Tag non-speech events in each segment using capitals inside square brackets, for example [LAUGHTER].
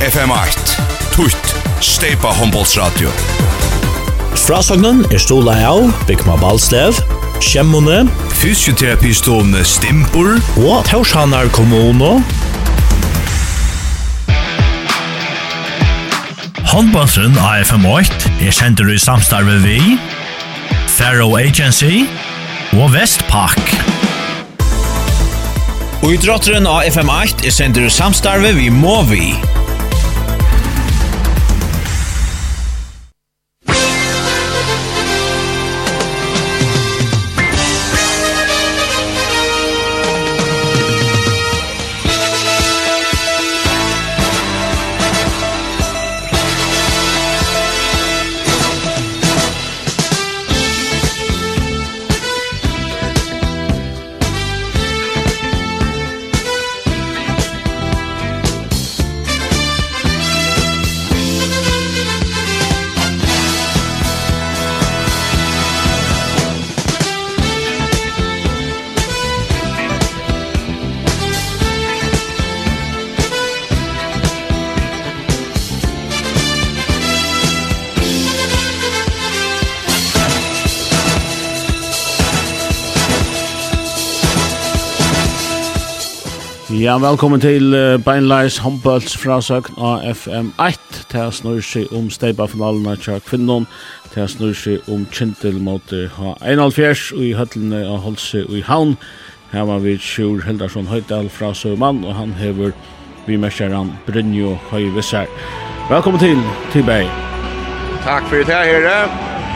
FM8 Tutt Steipa Hombolsradio Frasognen er stola av Bygma Balslev Kjemmone Fysioterapistående Stimpur Og Torshanar kommuno Håndbåndsen av FM8 er kjenter i samstarve vi Faro Agency og Vestpak. Og i drotteren av FM8 er sender samstarve vi Movi. vi. Ja, velkommen til uh, Beinleis håndbøls frasøkn av FM1. Det snur seg om steibafinalen av Tja Kvinnon. Det snur seg om Kintil mot H1.5 og i høtlene av Holse og i Havn. Her var vi Sjur Hildarsson Høydal fra Søvmann, og han hever vi merskjæren Brynjo Høyvisser. Velkommen til Tibei. Takk for det her.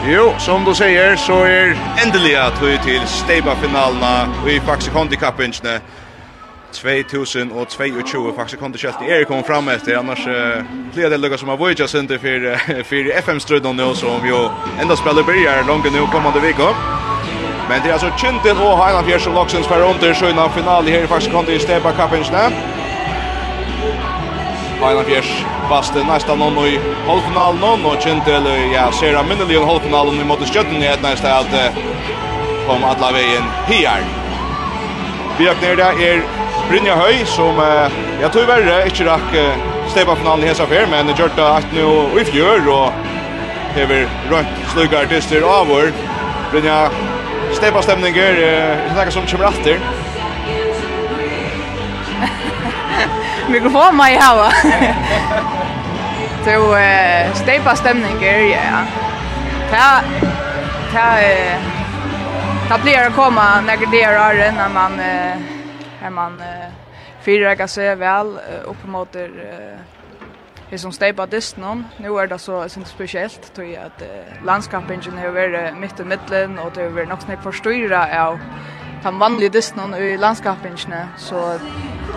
Jo, som du sier, så er endelig at vi til steibafinalen og i faktisk handikappingene. 2022 faktiskt kom det kött i Erik kom fram efter annars blir det lucka som har voyage sent för för FM ströden nu som ju ända spelar börjar långt nu kommande vecka. Men det är alltså Chinten och Hainan Fjärs och Loxens för under sjöna final här i faktiskt kom det i Steba Kapensna. Hainan Fjärs vaste nästa någon i halvfinalen någon och Chinten ja ser minnerligen halvfinalen i mot Stjärnan i ett nästa att kom alla vägen här. Vi öppnar det är Brynja Høy, som eh, jeg tror verre ikke rakk eh, stepa finalen i hesa fer, men gjørt det at nå i fjør, og hever rønt slugga artister av vår. Brynja stepa stemninger, eh, ikke noe som kommer atter. [LAUGHS] Mikrofon må jeg hava. [LAUGHS] Så eh, stepa stemninger, ja. Ta, ta, eh, ta blir å komme når det er åren, man... Eh, här man eh, fyra sig väl upp mot eh, Det som steg på distan nu är det så inte speciellt tror jag att uh, landskapingen har varit mitt i middelen, och det har varit nok snakk forstyrret av den vanlige distan i landskapingene, så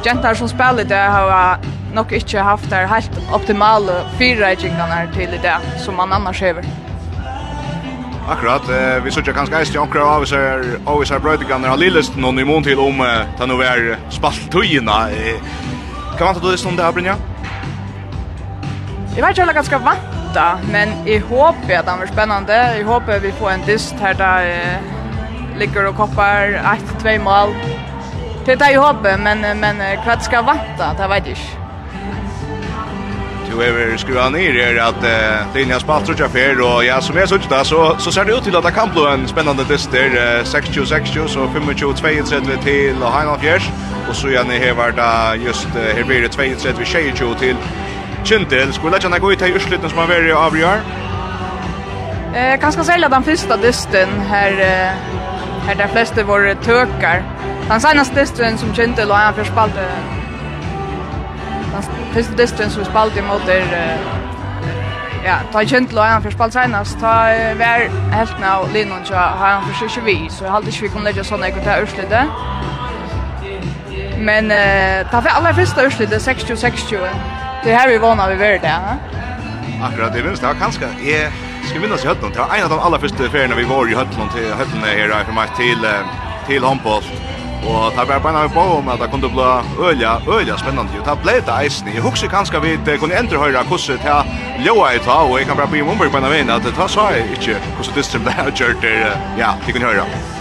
jenter som spelar det har nog inte haft det helt optimala fyrreikingene till det som man annars hever. Akkurat, eh, vi sitter kanskje eist i omkring av oss her, av oss her brøytingene har lillest noen i mån til om eh, den over er spaltøyene. Hva vant du det som det her, Brynja? Jeg vet ikke om jeg skal vanta, men jeg håper at det blir spennende. Jeg håper vi får en dist her da eh, ligger og kopper, ett, tvei mål. Det er det jeg håper, men, men hva skal vanta, det vet jeg ikke du över skruva ner är att uh, linja är en spalt tror jag och ja som jag såg där så så ser det ut till att det kan bli en spännande test där 60 60 så 25 32 till och Heinolf Fjärs och så gärna här var det just här blir det 32-22 till Kintel skulle jag kunna gå ut i ursluten som har varit avgör. Eh kanske sälja den första dysten här här där flesta var tökar. Den senaste dysten som Kintel och han förspalte Hest distance som vi spalte imot er ja, ta kjent lo han for spalt senast ta vär helt nå linon så har han försökt vi så jag halte ikke vi kunne legge sånn såna kunne ta urslite. Men eh ta för alla första urslite, 60 60. Det här vi vana vi vært det, ja. Akkurat det minns jag kanskje, jeg ska minnes i höllon. Det var en av de aller första feriene vi var i höllon till höllon här från mig till till handboll Og det var bare på om at det kunne bli øyla, øyla spennende. Og ta ble det eisen. Jeg husker kanskje vi kunne endre høyre hvordan det ljøa i ta, og jeg kan bare bli om ombruk på en av veien at det var så jeg ikke hvordan det strøm det har kjørt der, ja, det kunne høyre.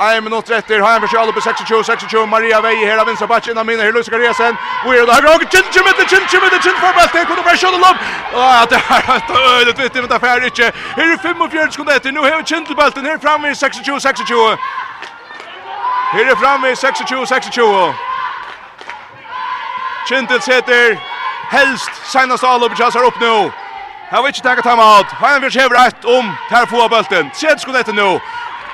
En minut etter, Har han för på 26 26 Maria Vei her av vänstra Batch, innan mina Hylus Garesen. Och är det högra och chin chin kjent, kjent, kjent, kjent, kjent, för bäst. Kunde bara skjuta lopp. Ja, det här är ödet vet inte affär inte. Här är 45 sekunder efter. Nu har kjent, till bollen här framme 26 26. Här är framme 26 26. Kintel setter helst senaste allop chasar upp nu. Här vill inte ta time out. Han vill skevra ett om. Här får bollen. Sett skulle det nu.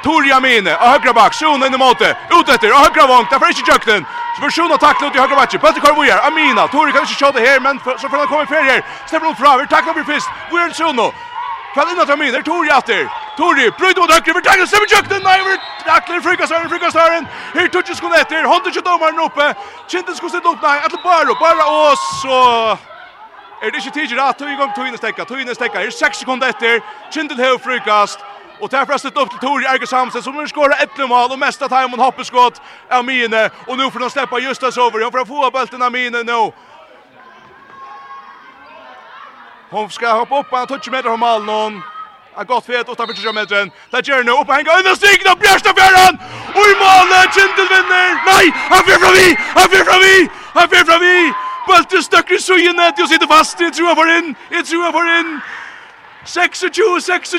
Tor Jamine, av högra back, Sjön in i måte, ut efter, av högra vångt, därför inte Jöknen. Så för Sjön att tackla ut i högra backen, Bötter kvar Vujar, Amina, Tor kan inte köra det här, men så får han komma i här. Släpper hon fram, vi tacklar tackla blir fist, Sjön Sjona. Kväll innan tar Miner, Tor Jatter, Tori, bröjt mot högre, för tackla, släpper Jöknen, nej, vi tacklar frukastören, frukastören. Här touches hon efter, hånden kör domaren uppe, Kinten ska ställa upp, nej, Atle Baro, bara och så... Er det ikke tidligere at du i gang tog inn Tøyne stekker, Tøyne stekker, er seks sekunder etter, Kindel hever frukast, Och där får stötta upp till Tor Jerker Samsen som nu skorar ett mål och mesta tajmen hoppeskott av Mine. Och nu får de släppa Justas över. Hon får få bulten av Mine nu. Hon ska hoppa upp, han touchar meter från Malnon. A gott fet utanför 20 meter. Där gör nu upp hänga under stigen av Björstafjärden. Och i målet, Kindel vinner. Nej, han fyr från vi, han fyr från vi, han fyr från vi. Bulten stöcker i sujene, Jag sitter fast. Jag tror jag får in, jag tror jag får in. 26, 26.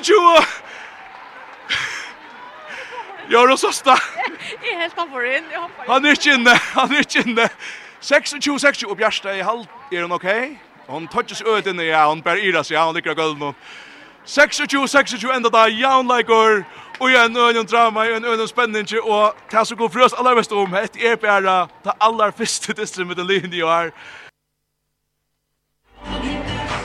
[LAUGHS] Gör [LAUGHS] oss sista. Jag helt på in. Jag hoppar. Han är inte inne. Han är inte inne. 26 26 och Bjärsta i halv. Är hon okej? Hon touches ut inne. Ja, hon bär iras. Ja, hon ligger av gulden. 26 26 enda där. Ja, hon lägger. Och en ögon drama, en ögon spänning och det som går för oss allra bäst om ett är bara det allra första distriktet med den linjen i år.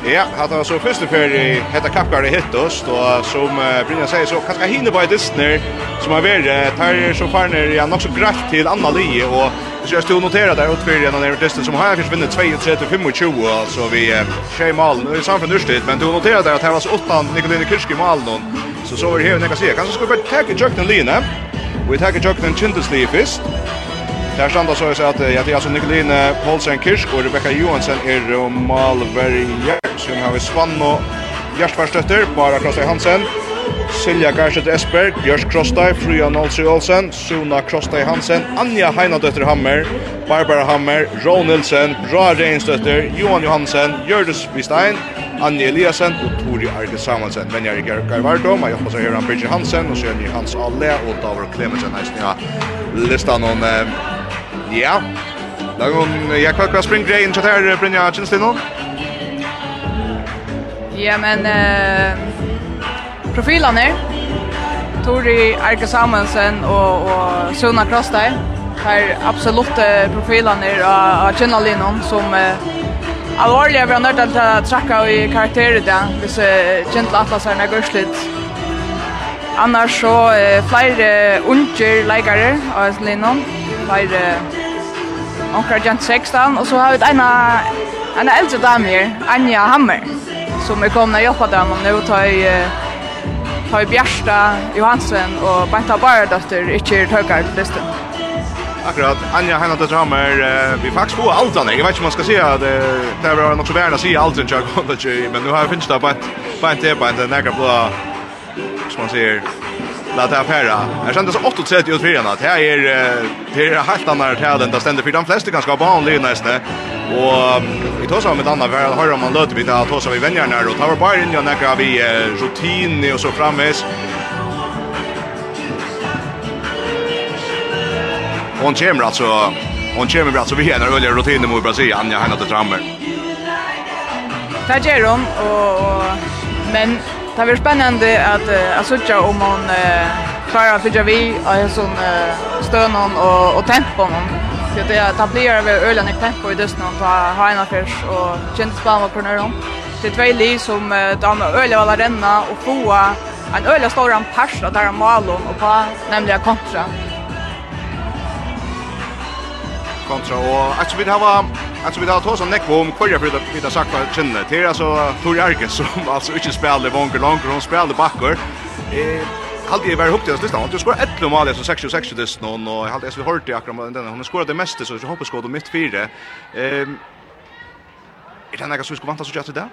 Ja, hade var så första för hetta kappgar det Hittost och som Brynja säger så kanske hinner bara Disney som har varit tar så far ner ja nog så grätt till Anna lige och så jag stod notera där åt för den där Disney som har först vunnit 32 25 alltså vi tjej mål nu i samfund urstid men du noterar där att här var så åtta Nikoline Kirski mål någon så så var det här nästa se kanske ska vi ta i jökten Lina vi tar Jackson jökten Lee först Där standa så är att jag det alltså Paulsen Kirsk och Rebecca Johansson är och Malverje som har vi Svanno Gjerstverstötter, Bara Krostai Hansen, Silja Garset Esberg, Bjørs Krostai, Fruja Nolsi Olsen, Suna Krostai Hansen, Anja Heinadøtter Hammer, Barbara Hammer, Ron Nilsen, Bra Reinsdøtter, Johan Johansen, Gjørdus Vistein, Anja Eliasen og Tori Arke Samuelsen. Men jeg er Garvardo, men jeg hoppas jeg hører han Hansen, og så er Hans Alle og Davor Klemensen, heisen ja. Listan om eh, Ja. Da går jag kvar kvar spring grej in så där Brynja Chinslino. Ja men eh profilen är Tori Arke Samuelsen och och Suna Krostai. Här absolut profilen är av Chinalino som eh, Alvorliga vi har nødt til å trakka i karakterer da, hvis kjent Atlas er nægurs. Annars så er flere unger leikere av Linnon, var onkar Jens 16 og så har vi ena en eldre dame her Anja Hammer som er komna och hjälpa dem og nå tar jag tar Bjärsta Johansen og Benta Bardötter ikke tökar til listen Akkurat, Anja Hanna det drömmer vi faktisk på allt annat. Jag vet ikke om man skal si at det är väl något så värda å si allt jag kommer men nu har jag finns det bara bara inte bara inte nära på som man säger la det affära. Jag kände så 8:30 ut fyran att här är det är helt annorlunda här den där ständer för de flesta ganska vanliga nästan. Och vi tar så med andra väl har man låter vi där tar så vi vänjer när då tar bara in och när vi rutin och så framvis. Hon kommer alltså hon kommer alltså vi har öliga rutiner mot Brasilien Anja henne till trammer. Det gör hon och men Det blir spännande att uh, söka om hon uh, klarar att fylla vi och en sån uh, stön hon och, och tempo hon. Så det är tablerar vi ölen i tempo i dösten och ha en affärs och känns spana på när. Det är två liv som uh, damer öle alla renna och få en öle stor en pers av där malon och på nämligen kontra kontra och att vi har alltså vi har tagit sån neck om kvar för det vi sagt att känna till alltså Tor Arke som [LAUGHS] alltså inte spelar vånker långt hon spelar backar. Eh Halt ju varit hooked oss listan. Du skorar 11 mål så 66 dess någon och jag hade jag hört det akkurat den hon skorade det mesta så jag hoppas skor då mitt fyra. Ehm Är det något som skulle vanta så gjort det?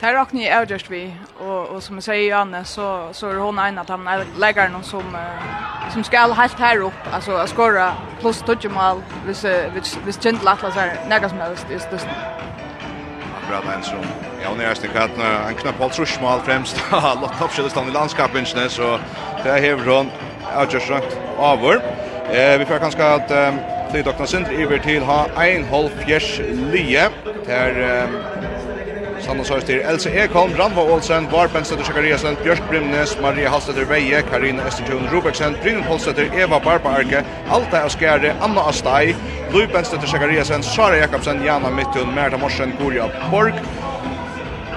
Det här råknar ju avgörst vi och, och som jag säger Janne så, så är hon en att han lägger någon som, uh, som ska helt här upp alltså att skåra plus 20 mål hvis, hvis, hvis Gentle Atlas är något som helst just just. Akkurat en som ja, hon är just i katten en knapp håll trushmål främst Lotta uppskyllistan i landskapinsne så det här hever hon avgörst rakt avur. Eh, vi får kanskje at um, Lydokna Sindri iver til ha 1,5 fjers lije. Det er um, Sandnes Høyster, Else Ekholm, Ranva Olsen, Var Benstetter Sjekariasen, Bjørk Brimnes, Maria Halstetter Veie, Karina Estertun Rubeksen, Brynn Holstetter, Eva Barba Arke, Alta Askjære, Anna Astai, Lui Benstetter Sjekariasen, Sara Jakobsen, Jana Mittun, Merta Morsen, Gorja Borg,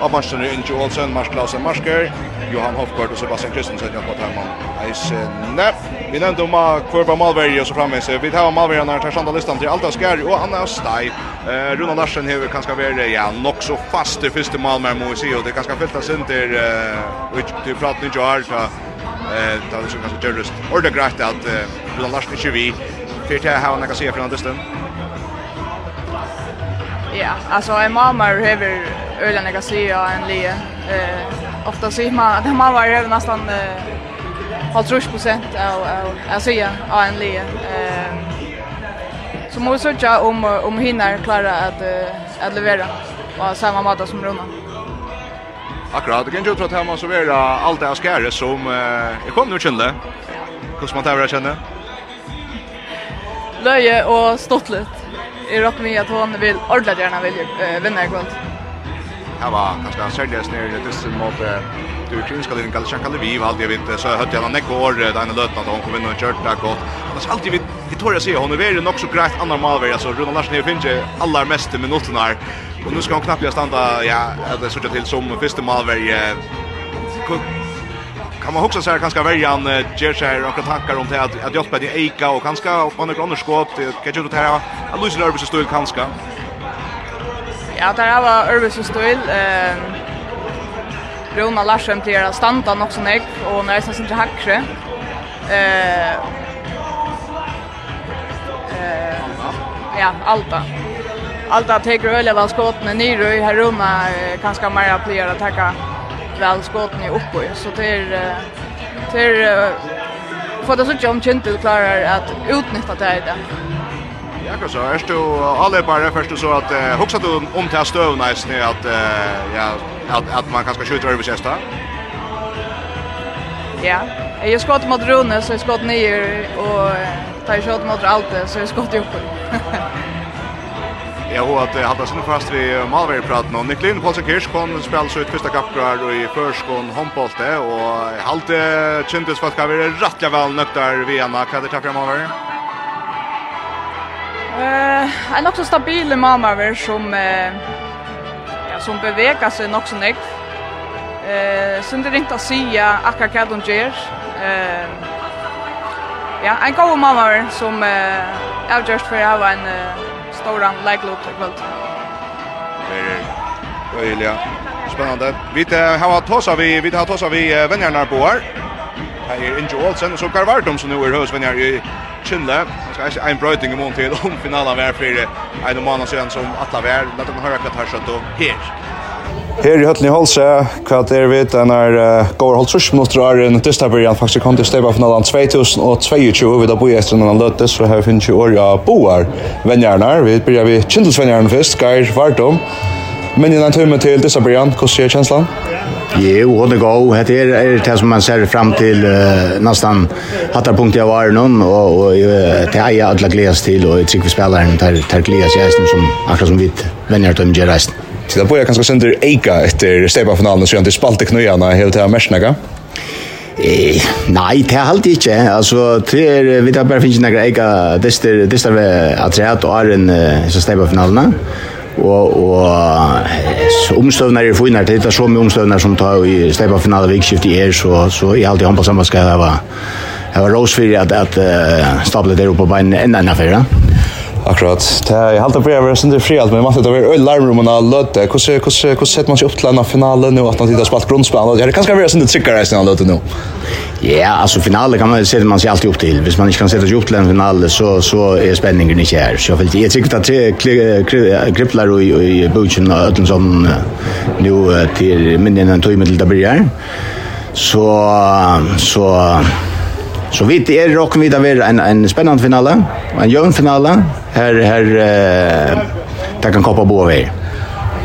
Av Marsten Inge Olsen, Mars Klausen Marsker, Johan Hofgård og Sebastian Kristensen hjelper til man eisene. Vi nevnte om Kvarba Malveri og så framvis. Vi tar av Malveri når tar sanda listan til Alta Skær og Anna Stai. Eh, Runa Larsen har kanskje være ja, nok så fast til første Malmer må vi si, og det kanskje fylta sin til, uh, til praten i Joar, så eh, det er kanskje gjørest ordentlig greit at uh, Runa Larsen ikke vi. Fyrt jeg har nekka sier fra disten. Ja, altså en Malmer hever ölen jag ser en le. Eh ofta så man [LAUGHS] att man var över nästan eh har trus procent av av så ja en le. Eh så måste jag om om hinner klara att att leverera på samma måte som Roma. Akkurat, det kan ju tro att hemma så vara allt det här skäret som eh, kom nu kände. Hur man tävlar kände? Löje och stottlet. Jag rockar mig att hon vill ordentligt gärna vill äh, vinna ikväll var kanske han säljer ner i dysten mot du ukrainska linjen kallar vi Lviv alltid vet så hörde jag när går den här lötan då hon kom in och kört där gott. Annars alltid vi i torra se hon är ju nog så grejt andra malver alltså Runa Larsen är finns ju allra mest minuterna här. Och nu ska hon knappt stanna ja det så till som första malver kan man också säga kanske välja en ger sig och tankar om det att att jag spelar i Eika och kanske på några andra skott kanske det här Luis Nervis står kanske Ja, det här var Örvis Stoil. Ehm Rona Larsen blir att standa också nek. och när sen inte hackre. Eh Eh ja, Alta. Alta tar öliga väl skotten ner i här Rona kanske mer att bli att tacka väl skotten i uppe så det är... för det så inte om Kintel klarar att utnyttja det där. Ja, så är du alla bara först så att uh, huxa du om till stövna nice nu att uh, ja att att man kanske skjuter över sista. Ja, jag skott mot Rune så jag skott ner och tar skott mot Alte så jag skott upp. [LAUGHS] Jag har att hålla sig fast vi Malveri praten och Niklin Paulsen Kirsch kom spelar så ut första kapkrar och i förskon handbollte och halt kändes fast att vara rättliga väl nöktar Viena kan det ta fram Malveri. Eh, en också stabil mamma väl som eh, ja som bevegar sig nog så näck. Eh, sen det inte att säga akka vad hon gör. Eh, ja, en god mamma som eh är just för att ha en uh, stor an like look ikväll. Det är öliga. Spännande. Vi har tossat vi vi har tossat vi vännerna på här. Här är Inge Olsen och så Karvartum som nu är husvänner i Kindle. Man ska inte en bröting imorgon till om finalen var för en månad sedan som alla var. Låt dem höra vad här skött och här. Her i Høtlen i Holse, hva det er vidt, den er uh, går holdt trus mot drar en dystabrian, faktisk kom til Steba-finalen 2022, vi da bor etter en løte, så har vi finnet i år av boar vennjerne, vi begynner vi kjentelsvennjerne først, Geir Vartum, Men innan tumme till dessa Brian, hur ser känslan? Jo, hon är god. Det är det som man ser fram till uh, nästan hattar punkt jag var någon och, och det är jag alla gläs till och tycker vi spelaren tar, tar gläs i som akkurat som vi vänjer dem i resten. Så det börjar kanske sönder Eika efter Stepa-finalen så jag inte spalt i knöjarna helt här märsnaga. Eh, nei, det er alltid ikke. Altså, det er, vi tar bare finnes noen egen dyster, dyster ved atreat og er en uh, steg på finalene og og omstøvnar er funar til det så mye omstøvnar som tar i steipa finale vikskift i er så så i alt í håndball sammen skal det være Jeg var rås for at, at uh, stablet der oppe på beinen enda enn affæra. Akkurat. Det er helt av brevet som det er fri alt, men man vet at det var øyne larmrummen av løte. Hvordan setter man seg opp til denne finalen nå, at man tida spalt spalt grunnspillet? Det er kanskje vært som det trykker reisen av løte nå. Ja, alltså finalen kan man sätta man sig alltid upp till. Hvis man inte kan sätta sig upp till en final så så är spänningen inte här. Så jag vill jag tycker att tre gripplar och i butchen och utan som nu till minnen en timme till det börjar. Så så Så vi det är rock vid en en spännande final, en jämn final Här här eh där kan koppa bo över.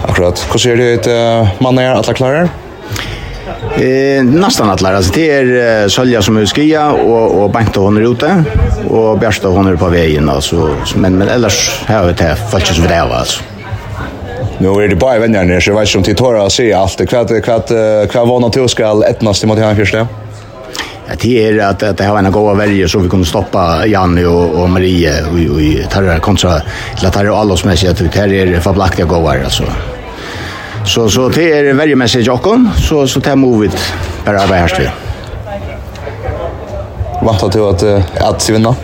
Akkurat. Hur ser det ut? Man är alla klara? Eh, nästan alla. Alltså det är eh, Sölja som är skia och och Bänta hon är ute och Bjärsta hon är på vägen alltså men men annars här vet det fallet som det var alltså. Nu är det bara vänner när så vet som till tårar se allt det kvart kvart kvart var natur ska ettnas till mot han första. Ja, det är att att det har en goda välje så vi kunde stoppa Janne och och Marie och och tarra kontra till att det är alla som är att det här är förblaktiga goda alltså. Så så det är en väldigt message också så så tar move it bara arbete här styr. Vantar du att att se vinna?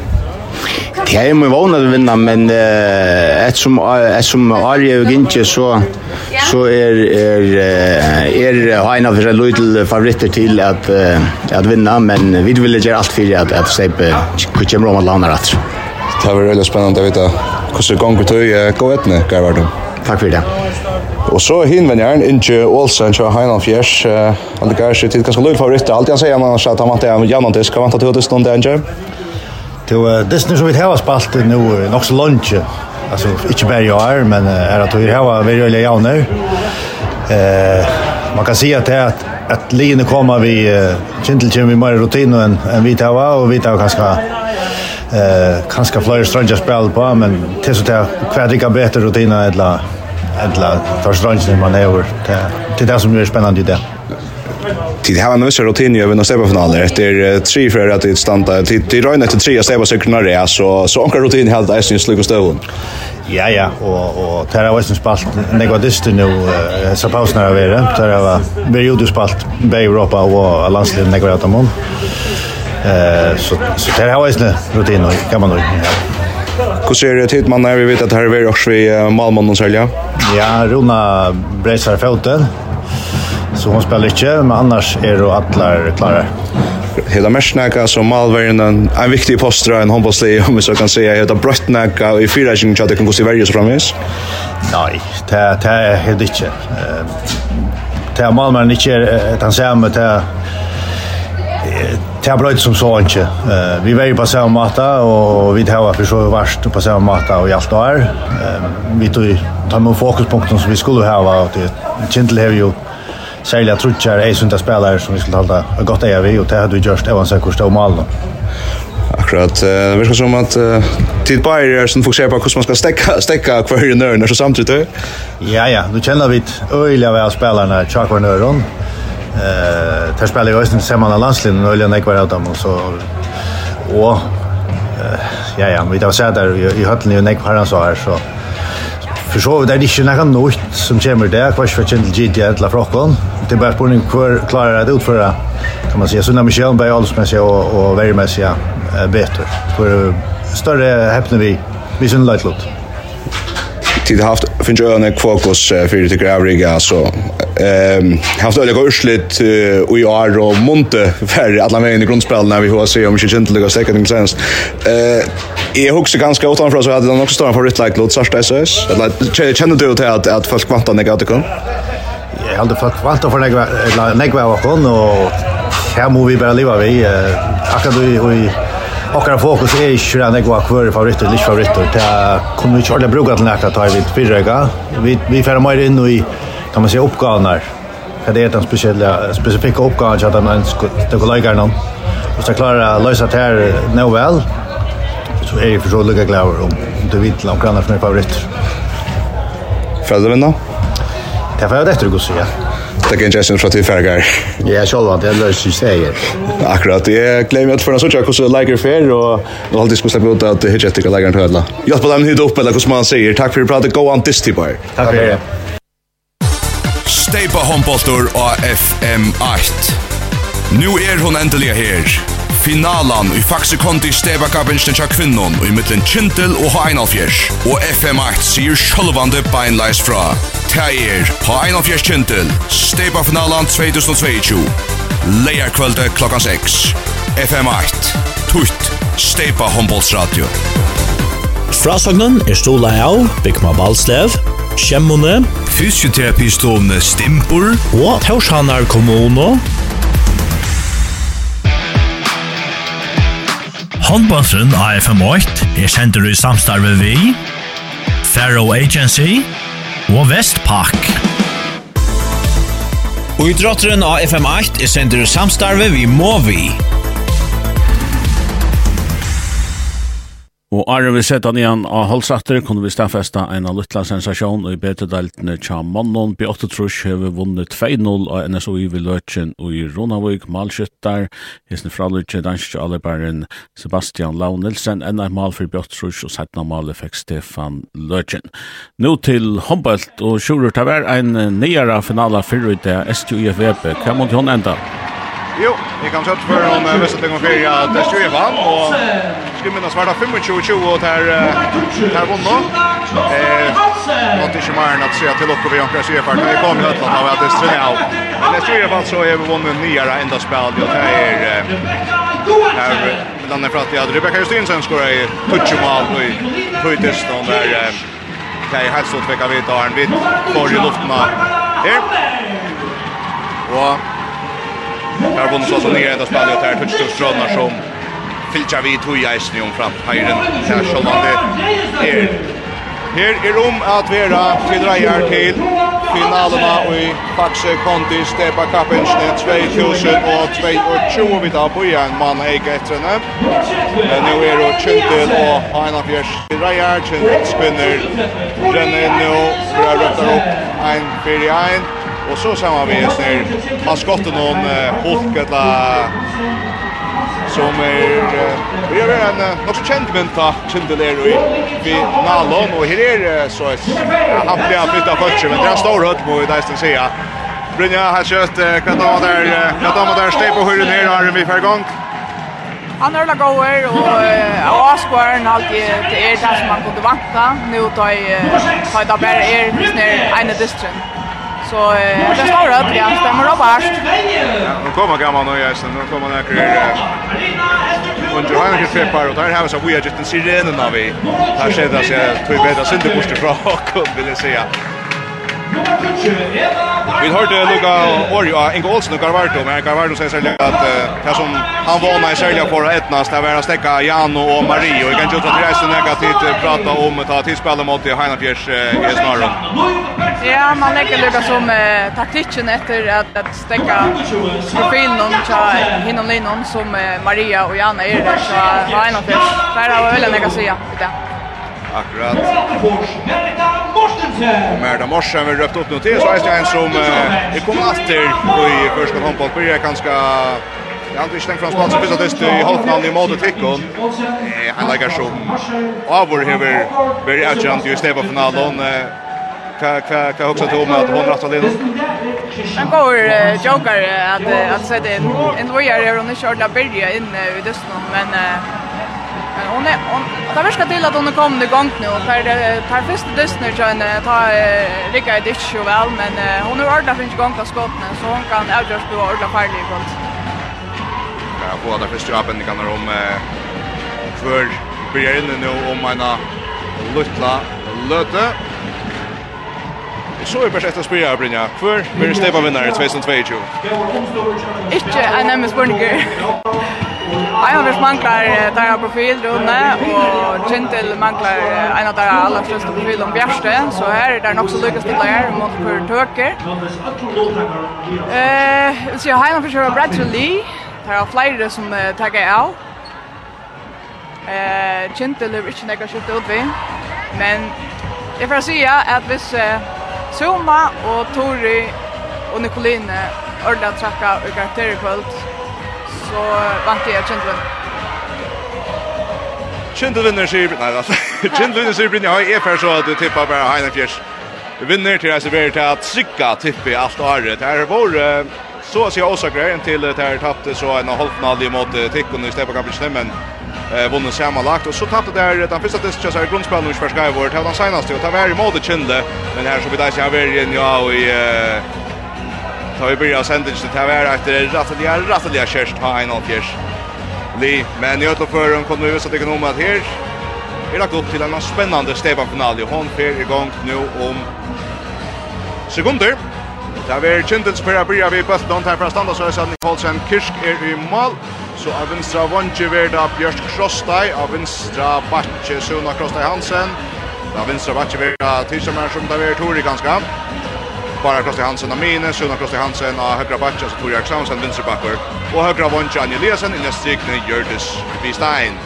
Det är ju vana att vinna men eh ett som ett som Arje och inte så så är är är en av de lite favoriter till att att vinna men vi vill göra allt för att att stäpa kutjer om att landa rätt. Det var väldigt spännande att veta hur det går till gå vet ni, Garvardum. Takk for det. Og så hinvänjaren Inge Olsen kör Heinan Fjärs. Han det kanske tid ganska lugn favorit. Allt jag säger man att han vant en jämn disk. Han vant att det stund Inge. Det det som vi har spalt nu nog så lunch. Alltså inte bara jag men är att vi har vi gör jag nu. Eh man kan se att det att att linjen kommer vi kintelchen vi mer rutin än än vi tar och vi tar ganska eh kanske flyr stranger spel på men tills det kvadiga kvädiga bättre rutiner eller eller tar stranger man över det det som är spännande i det. Tid har nu så rutin ju när seba finaler efter tre för att det stanta till till röna till tre seba cyklarna det så så onka rutin helt är syns lucka stöven. Ja ja och och där har väl spalt negodist nu så pausnar vi det där var vi gjorde spalt i Europa och landslaget negodat om. Eh så så det har jag rutin och kan man nog. Hur ser det ut man när vi vet att här är också vi Malmö och sälja? Ja, Rona Breisar foten. Så hon spelar inte, men annars är det alla klara. Hela mersnäka som Malvern en, en viktig postra en handbollslig om vi så kan säga heter bröttnäka i fyra kring att det kan gå till Sverige så framvis. Nej, det det är helt inte. Eh det Malmö inte är att han säger med det Det bröt som så inte. vi var ju på samma matta och vi har för så värst på samma matta och allt där. vi tog ta med fokuspunkten som vi skulle ha och det gentle har ju sälja trutchar är sånt spelare som vi skulle hålla gott är vi och det hade vi gjort även så kostar mål då. Akkurat. Det verkar som att tid på er som fokuserar på hur man ska stäcka stäcka kvar i nörden så samtidigt. Ja ja, nu känner vi ett öjliga av spelarna Chuck Nörden. Eh, tar spelar ju östen Semana landslin och Öljan Ekvar Adam och så och ja ja, vi där i höllen ju Ekvar han så här så för så det är det inte något som kommer där kvar för Gentle GT alla frockon. Det är bara på en kvar klarar det ut för det kan man säga så när Michel Bay alls med sig och och Verimesia bättre för större häpnar vi vi syns lite lätlott tid haft finns ju en fokus för det grävriga så ehm haft öliga urslit och i år och monte [LAUGHS] för alla vägen i grundspel när vi har se om shit inte lyckas second sense eh jag också ganska åt framför så hade de också för favorit like låt Sarstad SS eller känner du till att att folk kvantar negativt Jag hade folk kvantar för negva negva och kon och här måste vi bara leva vi akkurat vi Okkar fokus er ikke den jeg var kvør favoritter, ikke favoritter. Det kommer vi ikke ordentlig bruke til nært at ta i vidt fyrrøyga. Vi, vi færre mer inn i, kan man si, oppgaven her. Det er den spesielle, spesifikke oppgaven til at den er noen. Hvis jeg klarer å løse det her nå vel, så er jeg for så lykke glad om du vet til omkring er favoritter. Følger du nå? Det er for jeg vet etter å gå sier det kan jag sen prata fergar. färgar. Ja, själva det löser sig säger. Akkurat. Jag glömmer att förna så jag hur lägger fair och och alltid skulle släppa ut att hitcha till lägger hörla. Jag på dem hit upp eller hur man säger. Tack för att prata go on this tibar. Tack för det. Stay på Homboltor AFM 8. Nu är hon äntligen här. Finalan i Faxe Conti Steva Kabinsten tja kvinnon i mittlen Kintel og Heinalfjers. Og FM8 sier sjølvande beinleis fra. Teier Heinalfjers Kintel, Steva Finalan 2022. Leierkvölde klokka 6. FM8. Tutt. Steva Hombolsradio. Frasagnen er stola av Bikma Balslev, Kjemmone, Fysioterapistående Stimpor og Torshanar kommuno Håndbåndsrund AFM8 er sender i samstarve vi, Faro Agency og Vestpak. Og i drotteren AFM8 er sender i samstarve vi Movi. Og Arne vi sett han igjen av halsatter, kunne vi stafesta en av luttla sensasjon og i betedeltene Tja Mannon. B8 Trush hever vunnet 2-0 av NSOI ved Løtjen og i Ronavøyk malskyttar. Hesen fra Løtjen danske allerbæren Sebastian Lau Nilsen, enn er mal for B8 Trush og setten av malet fikk Stefan Løtjen. Nå til håndbølt og Sjurur Taver, en nyere finale fyrir ut av STUIFVP. Hva måtte hun enda? Jo, vi kan kjøtt for om Vestlingen og Fyria til Stjøvann, og skulle minnes være 25-20 og der, der vunna. Eh, måtte ikke mer enn at se til dere vi anker Stjøvann, men vi kom i Høtland av at det strønner av. Men i Stjøvann så har vi vunnet nyere enda spill, og det er her landet for at jeg hadde Rebecca Justinsen skåret i Tutsjumal i Høytist, og der det er helt stort vekk av vidt, og han får i luften her. Og har vunnit så som nere enda spelet här touch till Strömnar som filcha vi toja i om fram höjren här så som det är. Her er om at vera til reier til finalerna og i Faxe Kondi Stepa Kappensne 2022 vi tar på igjen mann eik etter henne. Nå er det Kjentil og Aina Fjers til reier, Kjøntil spinner, renner inn nå, for jeg røpter opp 1-4-1. Och så ser man vi när man skottar någon hulk eller som är vi har en något känd vänta Chindelero i vi Nalon. Och här är så att han blir flytta först men det är stor hött på det ska säga Brynja har kört kvart av där kvart av där steg på hur ner har vi för gång Han är laga uh, och Asquaren alltid det er det som man kunde vanta. nu tar jeg, tar jeg det bara är när ene distrikt så det står upp igen, stämmer upp värst. Ja, nu kommer gamla nu jag sen, nu kommer några under hela kring par och där har vi så vi har just en sirenen av vi. Här ser det så två bättre synte bort ifrån och vill säga. Vi hørte Luka Orja, Inge Olsen og Garvardo, men Garvardo sier særlig at det som han vana i særlig for å etnas, det var å stekka Jano og Marie, og jeg kan ikke utsatt reise negativt prata om å ta tidsspillet mot Heinafjers i snarren. Ja, man legger Luka som uh, taktikken etter at, at stekka profilen om hinnom linjen som uh, Maria og Jana er, så Heinafjers, der har jeg veldig nekka sida i det. Akkurat. Och Merda Morsen vil röpt opp noe til, så er det en som er kommet etter i første håndball. handboll börjar ganske... Jeg har ikke tenkt fra spatsen precis att det i halvfinalen i Modo Tickon. Han legger som avår hever Berg Agent i Steva-finalen. Vad högsta tog om att hon rattar lilla? Han går jokar att sätta in. En lojare har hon inte kört där Berg inne i Dustin, men hon är hon det verkar till att hon är kommande gång nu för det tar först dess nu så en ta Rika det så väl men hon har ordnat finns gång på skotten så hon kan avgörs på ordla färdig i kont. Ja, på det första jobben kan det om för börjar nu om mina lutla löte Så är perfekt att spela Brynja. Kvar blir det stäva vinnare 2022. Ikke en nemme Burninger. Jeg har varit manklar der jag profil runde och Gentil manklar en av de aller største profil om Bjerste, Så her er det nok så lyckas till där mot för Turker. Jeg så jag har en försöka Bradley. Där er flere som taggar av. Eh, Gentil är inte några skjuta ut vi. Men jeg får si at hvis Soma og Tori og Nicoline ordla trakka og karakterer kvöld så vant jeg kjent vinn. Vinner sier, nei altså. [LAUGHS] kjent vinner sier Brynja, jeg er så at du tippar bare Heine Fjers. Vinner til jeg serverer til at Sikka tipper alt året. Det er vår, så å si åsakere, inntil det er tapt så en halvfinal i måte tikkene i Stepakampen stemmen eh vunnit samma lagt och så tappade där den första testen så här grundspel nu för Skyward hade han senast och tar i mode kinde men här så vi där så igen ja och i eh tar vi börja sända till här efter det rattliga rattliga kärst ha en av fjärs. Li men i alla fall kommer vi så att ekonomen att här är lagt upp till en spännande Stefan final i hon fer igång nu om sekunder. Det er Kjentens per a byrja vi bøtt noen her fra standa, så er det Nikolsen Kirsk er i mål. Så av vinstra vondje verda Bjørk Krostai, av vinstra Batje Suna Krostai Hansen. Av vinstra Batje verda Tidsammer som det er Tori ganska. Bara Krostai Hansen av mine, Suna Krostai Hansen av høgra Batje, så Tori Aksamsen vinstra bakker. Og högra vondje Anja Eliasen, i neste strikne Gjørdis Bistein.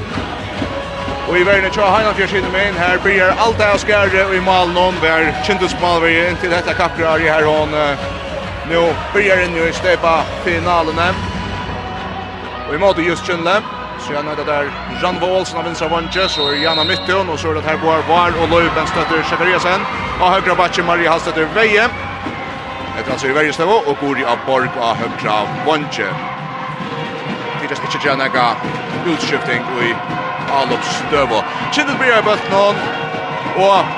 Og i verden tja heina Heinolfjør sinne min, her blir alt det av skære i malen om hver kjentesmal vi inn til dette kakrar i her hon, nu blir inn i stepa finalene. Og i måte just kjennle, så gjerne det der Jan Olsen av vinstra så er Janna Mytton, og så er det her Boar Var og Løyben støtter Sjekariasen, og høyre bakke Marie Hallstøtter Veie. Etter altså i verdenstøvå, og Gori av Borg og høyre vantje. Tidligst ikke gjerne utskifting i avloppsdøvå. Kittel blir bøtt noen, og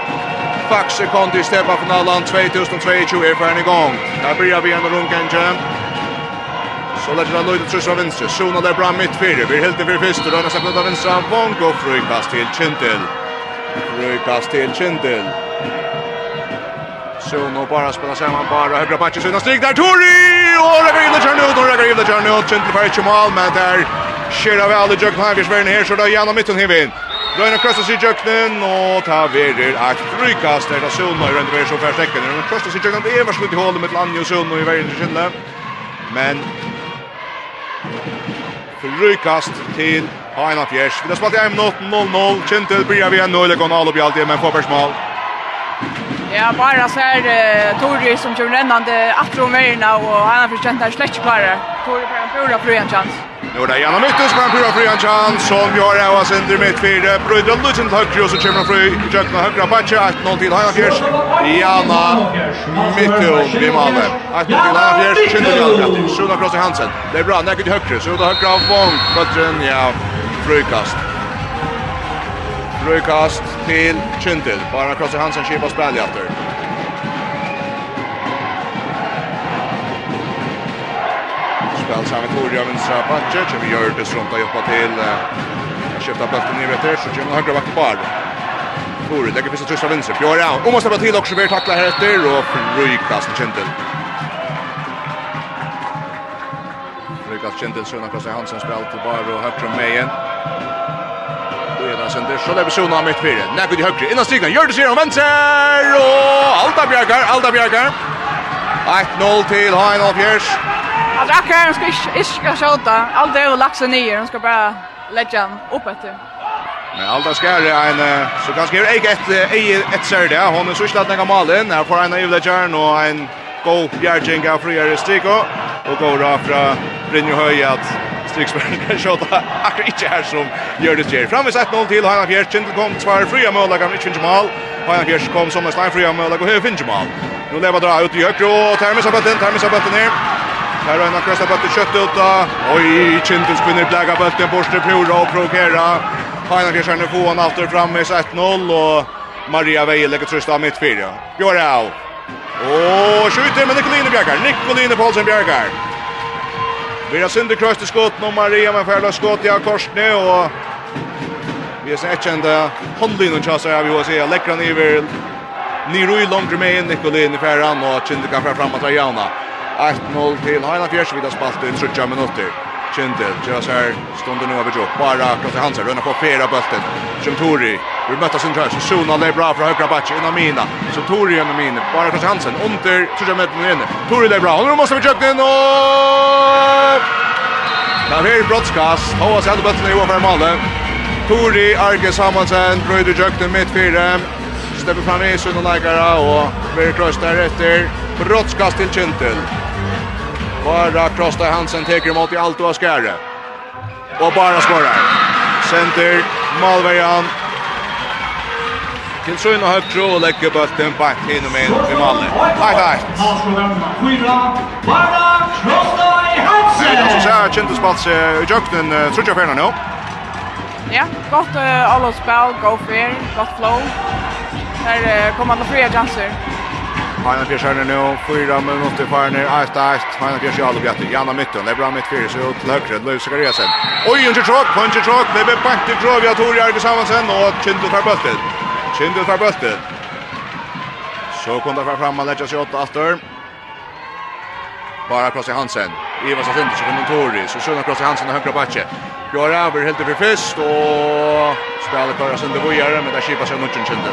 Faxe kom til Stepa-finalen 2022 er ferdig i gang. Her blir vi en rundkendje. Så lägger han ut trus av venstre. Sjona där bra mitt fyra. Vi helt över fyrst. och rörna sig av vänstra. Von går frukast till Kintel. Frukast till Kintel. Sjona bara spelar samman bara. Högra patchen synas stryk där. Tori! Och Rebegilda kör kärn ut. Och Rebegilda kör kärn ut. Kintel för ett mål. Men där Skjer av alle jøkken her, vi sverner her, så da gjennom midten hivin. Røyne krøstes i jøkkenen, og ta verer eit brykast, der da Sona i røyne verer så færst ekken. Røyne krøstes i jøkkenen, det er varslutt i hålet med lanje og Sona i veien til Kjelle. Men brykast til Haina Fjers. Vi har spalt i 1 minutt, 0-0, Kjentil blir vi en nøylegon, alle i alltid, men får persmål. Ja, bara så här eh, Tori som kör rännande attro vägarna och han har förtjänt här släck kvar. Tori får en pura fru en chans. Nu är det gärna mitt och en pura fru en chans som gör av oss under mitt för Brödrön då till högre och så kommer fru i kökna högra patcha att någon till Hanna Fjärs. Jana mitt och vi mannen. Att någon till Hanna Fjärs kände jag kross i Hansen. Det är bra, näkert högre. Suna högra av Vång. Böttren, ja, frukast frukast till Kyndel. Bara krossar Hansen kipa spel efter. Spel sammen Torja vinstra Batje. Kjem det rundt å hjelpa til. Skifta bulten ner etter, så kjem högra vakt bar. Torja lägger fyrsta trysla vinstra. Björja, och måste bara till också. Vi tacklar här efter och frukast till Kyndel. Frökast Kyndel, Sjöna Krossar Hansen spel till bar och högt från Mejen. Spela sender, så lever Sona mitt fire. Nekko i høyre, innan stigen, gjør det sier om venstre, og Alta Bjergar, Alta Bjergar. 1-0 til Hain Fjers. Alltså Acker, ska inte ska skjuta. är har lagt sig ner, hon ska bara lägga den upp efter. Men Alta skär en, så ganska är ett, ett, ett sörd, hon är så slatt några malen. Här får en av Jula Jern och en god bjergjeng av friare Stiko, og går da fra Brynjo Høy at Striksberg kan skjøta akkurat ikke her som gjør det skjer. Framvis 1-0 til Heina Fjers, Kjentlig kom tvær fria mål, han ikke finne mål. Heina Fjers kom som en stein fria mål, og Høy finne mål. Nå lever dra ut i høyre, og Termis har bøtten, Termis har bøtten her. Her har en akkurat stappet kött kjøttet ut da. Oi, Kjentlig spinner blæga bøtten, Borster prøver å provokera. Heina Fjers er nå få han alltid fram med 1-0, og Maria Veje legger trøst av mitt det av. Och skjuter med Nikoline Bjerkar. Nikoline Paulsen Bjerkar. Vi har synd kröst i skott nu Maria med färdar skott i korsne och vi är sett kända handlin och chassar jag vill se läckra ner Niro i långt med Nikoline färran. och Chinda kan fram framåt Rajana. 8-0 till Heina Fjärs vid spalt i 30 minuter. Kindel, Jazar, stånd nu över Joe, bara kan till Hansa, rönna på fyra bulten, Tori, vi möter sin Så Suna lägger bra från högra batch, innan mina, så Tori inom mina, bara kan till Hansen, under, tror jag med den inne, Tori lägger bra, nu måste vi köpa in och... Där är brottskast, Hoa sätter bulten i ovanför Malmö, Tori, Arge Samuelsen, Brøyde Jökten mitt fyra, Stepper fram i Sunna Lagara och Verkröst därefter, brottskast till Kindel, Bara Krosta Hansen teker emot i allt och skärre. Och bara skorar. Center, Malverjan. Till Sjön och Högtro och lägger bulten back in och med i Malmö. Tack, tack. Bara Krosta Hansen! Jag måste säga att Kinderspats i Jöknen tror jag färna nu. Ja, gott uh, all spel, go fair, gott flow. Där uh, kommer alla fria chanser. Hanna Björn nu, fyra minuter kvar ner. ett ett. Hanna Björn har luggat Janna mitten. Det är bra mitt fyra så ut högre Löv Garesen. Oj, en chock, punch tjock, Det blir pant i tror jag tror jag tillsammans sen och Kindle tar bulten. Kindle tar bulten. Så kom det fram att lägga sig åt åter. Bara krossa Hansen. Ivar så fint så kommer Tori. Så sjön krossa Hansen och högra batche. Gör över helt för fest och spelar bara sönder vojare med där skipas jag nog kände.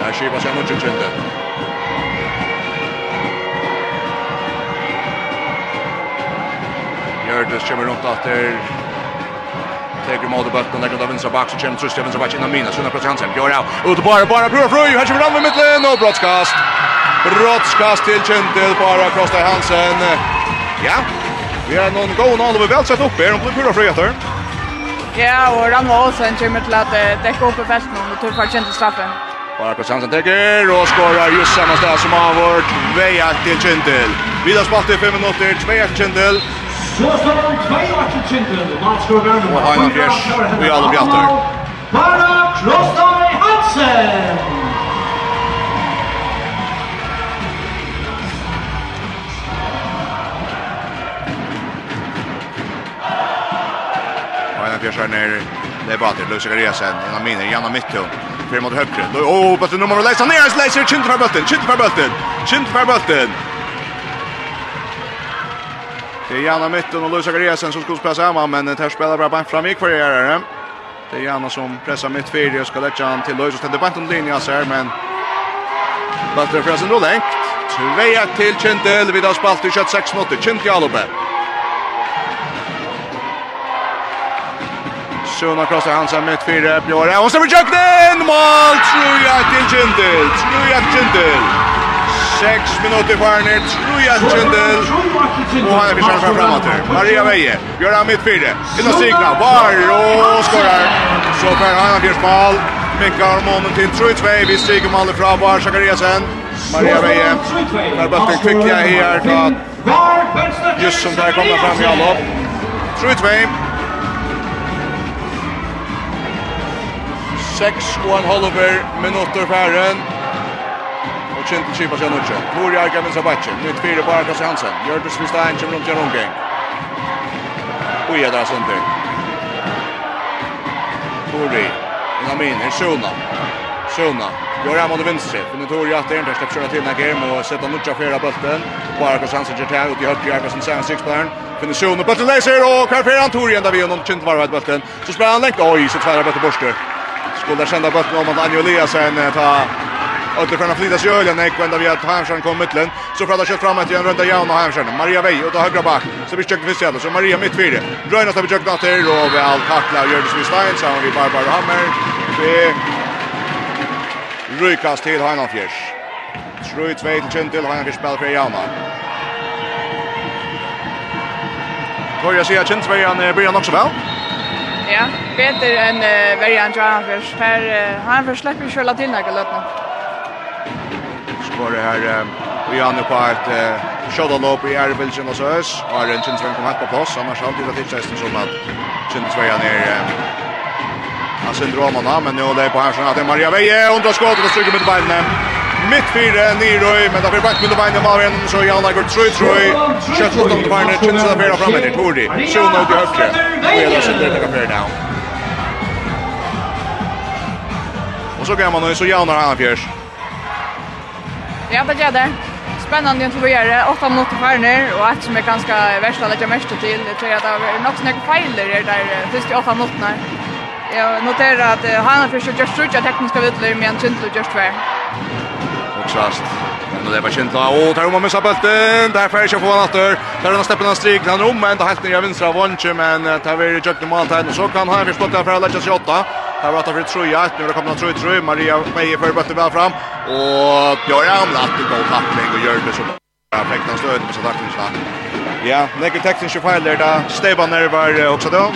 Där skipas jag nog kände. Gjördes kommer runt att det Tegur mot Bøtten, på lägger vinstra bak, så kommer Trust vinstra bak innan mina Sunna Prats Hansen. Gör av. Ut og bare, bare, prøver fru, her kommer han med mitten og brottskast. Brottskast til Kjentil, bare Krosta Hansen. Ja. Vi har noen gode gång og vi vel sett opp her, här blir Bror fru etter. Ja, og han var också en timme till att opp i fältet og tog for Kjentel straffen. Bara Kosta Hansen täcker og skorar just samma sted som han vart väja til Kjentil. Vidar spalt i 5 minutter, 2-1 Kjentel. Så slår han 2-8 Kintel, Malskogen, og Heina Fjers, vi alle bjatter. Bara Klostøy Hansen! Heina Fjers er nere, det er bater, Løse Garesen, en av mine, Janna Mittun, fyrir mot høyre. Åh, bøtten nummer, Leisa Neres, Leisa, Kintel fra bøtten, Kintel fra bøtten, Kintel fra bøtten, Det är Janna mitten och Luis Agriasen som skulle spela samman men det här spelar bara bank fram i kvargärare. Det är Janna som pressar mitt fyra och ska lägga han till Luis och tänder bant om linjen så här men Bättre för sin då längt. Tveja till Kintel vid har spalt i 26 6 minuter. Kintel Alube. Sjona krossa Hansen mitt fyra Björn. Och så för Jöknen! Mål! Tror jag till Kintel! Tror jag till Kintel! 6 minuter kvar Arne, Truja Kjendel, och han er vi kjærfer framåt her. Maria Veje gör han fyra. inn og signa, var och skorar. Så Per han har fyrst ball, minkar till til Trujtvei, vi stiger mannen fra Var Sakariasen. Maria Veie, der bøtten kvikkja här då just som där kommer fram i allop. Trujtvei. 6 og en halver minutter færen og Kjent i Kipa sen också. Nori Arkan med Sabache. Nytt fire bara Kasse Hansen. Gjørtes Vistein kommer runt Jaron Gang. Och är där sönder. Nori. Inamin. En Shona. Shona. Gör han mot vänster. Men Nori att det inte släpps köra till Nagem och sätta Nucha flera bulten. Bara Kasse Hansen ger till ut i höger Arkan sen sex barn. Finner Shona bulten läser han Karfer Antori ända vid honom Kjent varvet bulten. Så spelar han lengt. Oi, så tvärar bulten borster. Skulle kända bulten om att Anjo Eliasen tar Ötterstjärna flyttar sig ölen när kvända vi att Hamsjön kom mittlen. Så pratar kött fram till en runda jaun och Hamsjön. Maria Vej och då högra back. Så vi försöker fiska så Maria mitt vid det. Dröjnas har försökt att och väl tackla och gör det som Stein så vi Barbara Hammer. Vi Rykas till Heinolfjärs. Tror två till Kjent till Heinolfjärs spel för Jauna. Torja säger Kjent Svejan börjar också väl. Ja, bättre än Verjan Jaunfjärs. Här han ju själva till några lötna var det här och jag nu på ett shot i Erbilsen och så ös har en chans att komma på plats annars har det inte chans som att chans var ner Han syndrom han men nu är det på här så att Maria Veje undrar skottet och stryker med benen mitt fyra Nyrøy, men det blir bakt mitt bein i Malvin, så Jan Lager Trøy Trøy, kjøtt rundt om til beinet, kjønner seg bera fremme til Tori, sjona ut i høyre, og jeg da sitter til kapere down. Og så gammel nu, så Jan han fjørs. Ja, det gör det. Spännande att göra det. Åtta minuter kvar nu och ett som är ganska värsta att lägga mest till Jag tror att det är något snägg fejler där där först i åtta minuterna. Jag noterar att han har försökt göra skjuta tekniska vidler med en tindlu just tvär. Och sast. Men det var känt då. Och tar om med bulten. Där får jag få han åter. Där han steppen av strik han om men det helt ner av vånche men tar vi i jukt mål där så kan han förstå att för lägga sig åtta. Här var det för Troja, nu det kommer Troja Troja, Maria Meijer för bättre väl fram och Björn Amlatt i god tackling och gör det så perfekt han stöter med så tackling Ja, näker Tekniske fel där där Nervar också då.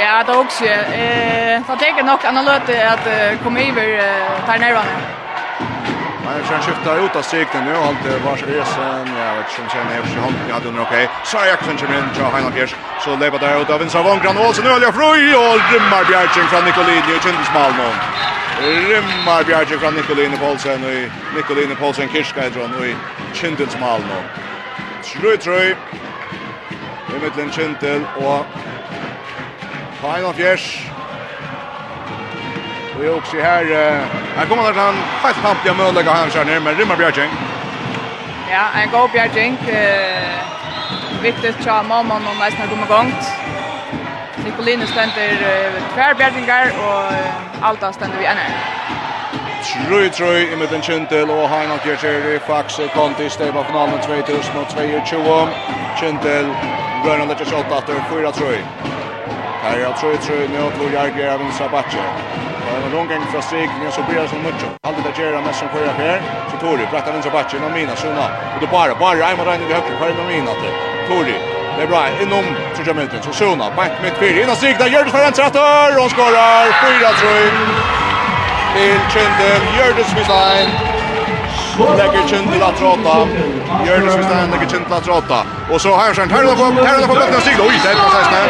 Ja, det också. Eh, så tänker nog annorlunda att komma över där nervarna. Nej, sen skiftar ut av strikten nu. Allt vars resen. Jag vet inte om känner jag sig hånden. Jag hade under okej. Sara Jackson kommer in till Heina Fjärs. Så lever där ut av Vinsar Vångran. Och så nu håller jag fri. Och rymmar Bjärtsen från Nicolini och Kindens någon. Rymmar Bjärtsen från Nicolini Paulsen. Och Nicolini Paulsen Kirska heter hon. Och Kindens Malmö. Trøy, trøy. I mittlen Kindel. Og Heina Bjärs. Och jag också här här kommer där han fast pump jag möjligt att han kör ner men Rimmar Björking. Ja, en god Björking. Eh viktigt att mamma och mamma nästan kommer gångt. Nicolino ständer tvär Björkingar och Alta ständer vi ännu. Trøy trøy i midten Kjentil og Heina Kjertjeri, Fax og Konti, Steva finalen 2022. Kjentil, 8-8 4 trøy. Här jag tror jag tror nu tror jag gör även Sabache. Och en lång gång från strikningen så blir det som mycket. Alltid där gör mest som förra här. Så Tori pratar med Sabache och mina såna. Och det bara bara Raymond Reine i höger för med mina till. Tori. Det är bra inom så jag så såna bank mitt fyra innan Stig, där gör det för en trattor och skorar 4-3. Till Kjendel, Jördis Wislein, lägger Kindle att råta. Jörnes Kristian lägger Kindle att råta. Och så här sen här då på här då på botten sig då i det på sista.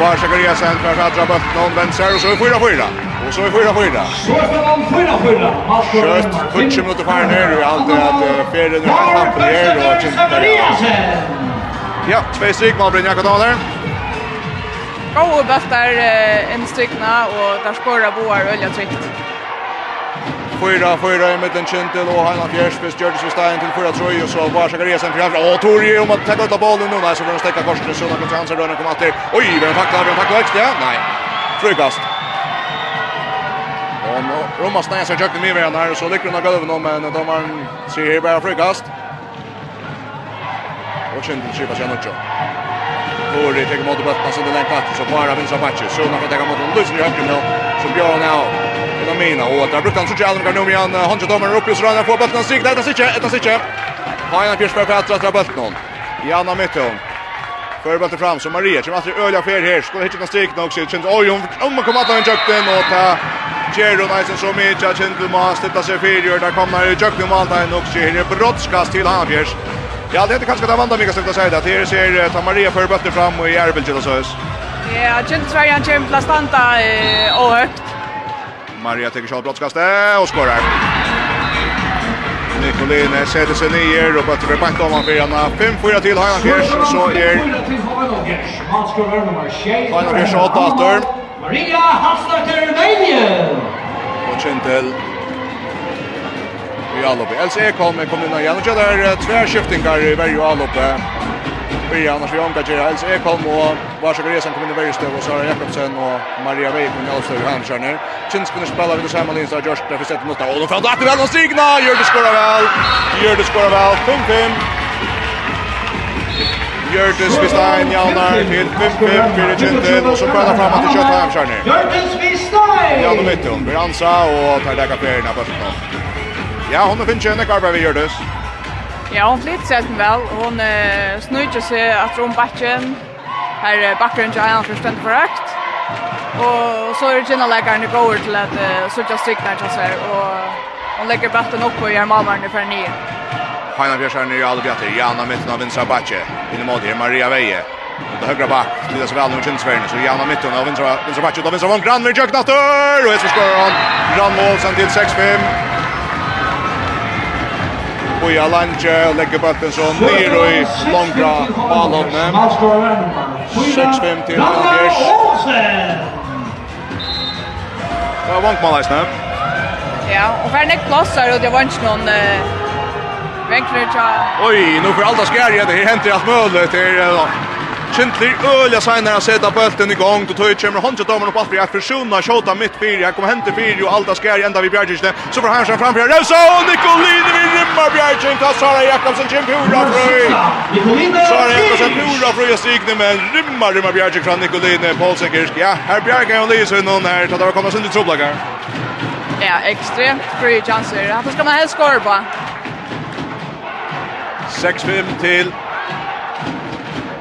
Var Zakaria sen för att dra bort någon vem ser och så fyra fyra. Och så fyra fyra. Fyra fyra. Kött kutsch mot det här ner i allt att Ferden nu har haft det och Kindle. Ja, två stryk mål Brynja Kadaler. Gå och en strykna och där spårar boar ölja tryggt. Fyra, fyra i mitten Kintel och Heiland Fjärsbys, Gjördes i Stein till fyra tröj och så var Zachariasen till framför. Åh, Tori om att ta ut av bollen nu. Nej, så får han stäcka korsen. Så när Konstantin Rönne kommer alltid. Oj, vem tacklar, vem tacklar extra? Ja? Nej, frukast. Och Roma snäger sig kökten med varandra här så lyckas de av gulven någon men de har en serie bara frukast. Och Kintil skivar sig något. Torje tar emot bollen, passar den längst bort så bara vinsar matchen. Så när de mot emot den löser i högre nu. Så Björn nu Fenomena och där brukar han så jävla nu igen. Han ju domaren upp i sådana får bollen sig där det sitter ett sitter. Hajna Pierce för att dra bollen. Janna Mytton. För bollen fram så Maria som alltid öliga fel här. Skulle hitta någon strik nog så känns oj om man kommer att han jukt den och ta Gero Nielsen som är jag kände man sätta sig fel där kommer ju jukt nu Malta och så här brottskast till Havjers. Ja, det är kanske det vanda mycket så att säga att Här ser ta Maria för bollen fram och i Erbelgen till så. Ja, Jens Ryan Jens plastanta och högt. Maria tar själv brottskastet och skorar. Nicolin sätter sig ner och bara för back om han för Anna. 5-4 till Hanna Fjärs och så är Hanna skorar nummer Fjärs åtta åter. Maria Hasler Termeje. Och Kintel. Vi alloppe. Else Ekholm kom in igen och gör tvärskiftingar i varje alloppe. Bia annars vi omgår ger Hels Ekholm och Varsågod Resan kommer in i Värjestö och Sara Jakobsen och Maria Weik med Alstöv i handkörner. Kinskunner spelar vid det samma linjen så Josh träffar sätt mot och då får han att och stigna. Gör det skorar väl. Gör det skorar väl. 5-5. Gjördes Vistein jaunar til 5-5 fyrir Kjentin og så prøvna fram til Kjøtta Hemskjærner. Gjördes Vistein! Ja, nå mitt hon. Blir ansa og tar dekka ferien av Børsmål. Ja, hon finner ikke en ekvarber ved Gjördes. Gjördes Ja, hon flyttar sig väl. Hon eh, snurrar sig att om backen. Här uh, backen till Ayan förstånd förökt. Och så är det gärna läkaren i går till att uh, sutja strikna till sig. Och hon lägger batten upp och gör malmaren för nio. Hanna är ju aldrig bättre. Janna mitten av vinstra backe. In mål här Maria Veje. Och det högra back. Lidas väl nu Kinsvärn. Så Janna mitten av vinstra, vinstra backe. Då vinstra vann. Grann med Jöknatter. Och ett skorar hon. Grann mål sen till 6-5. Boja Lange lägger Böttensson ner och i långa balhållne. 6-5 till Anders. Det var vankmalaisne. Ja, och för en plats här och det var inte någon... Vänkler tja. Oj, nu för alla skär det. Här händer allt möjligt. Det är... Kindler öliga signar han sätta bulten igång då tar ju kommer hon till damen upp allt för försona skjuta mitt fyra jag kommer hämta fyra och allt skär ända vid Bjärgisen så får han framför Rosa och Nicolini vid Rimma Bjärgisen tar Sara Jakobsen Jim Pura fröj Sara Jakobsen Pura fröj och stigna med Rimma Rimma Bjärgisen från Nicolini. Paulsen Kirsk ja här Bjärgen och Lise någon här tar det kommer sönder trubblagar Ja, extremt free chanser. Han ska man helst skåra på. 6-5 till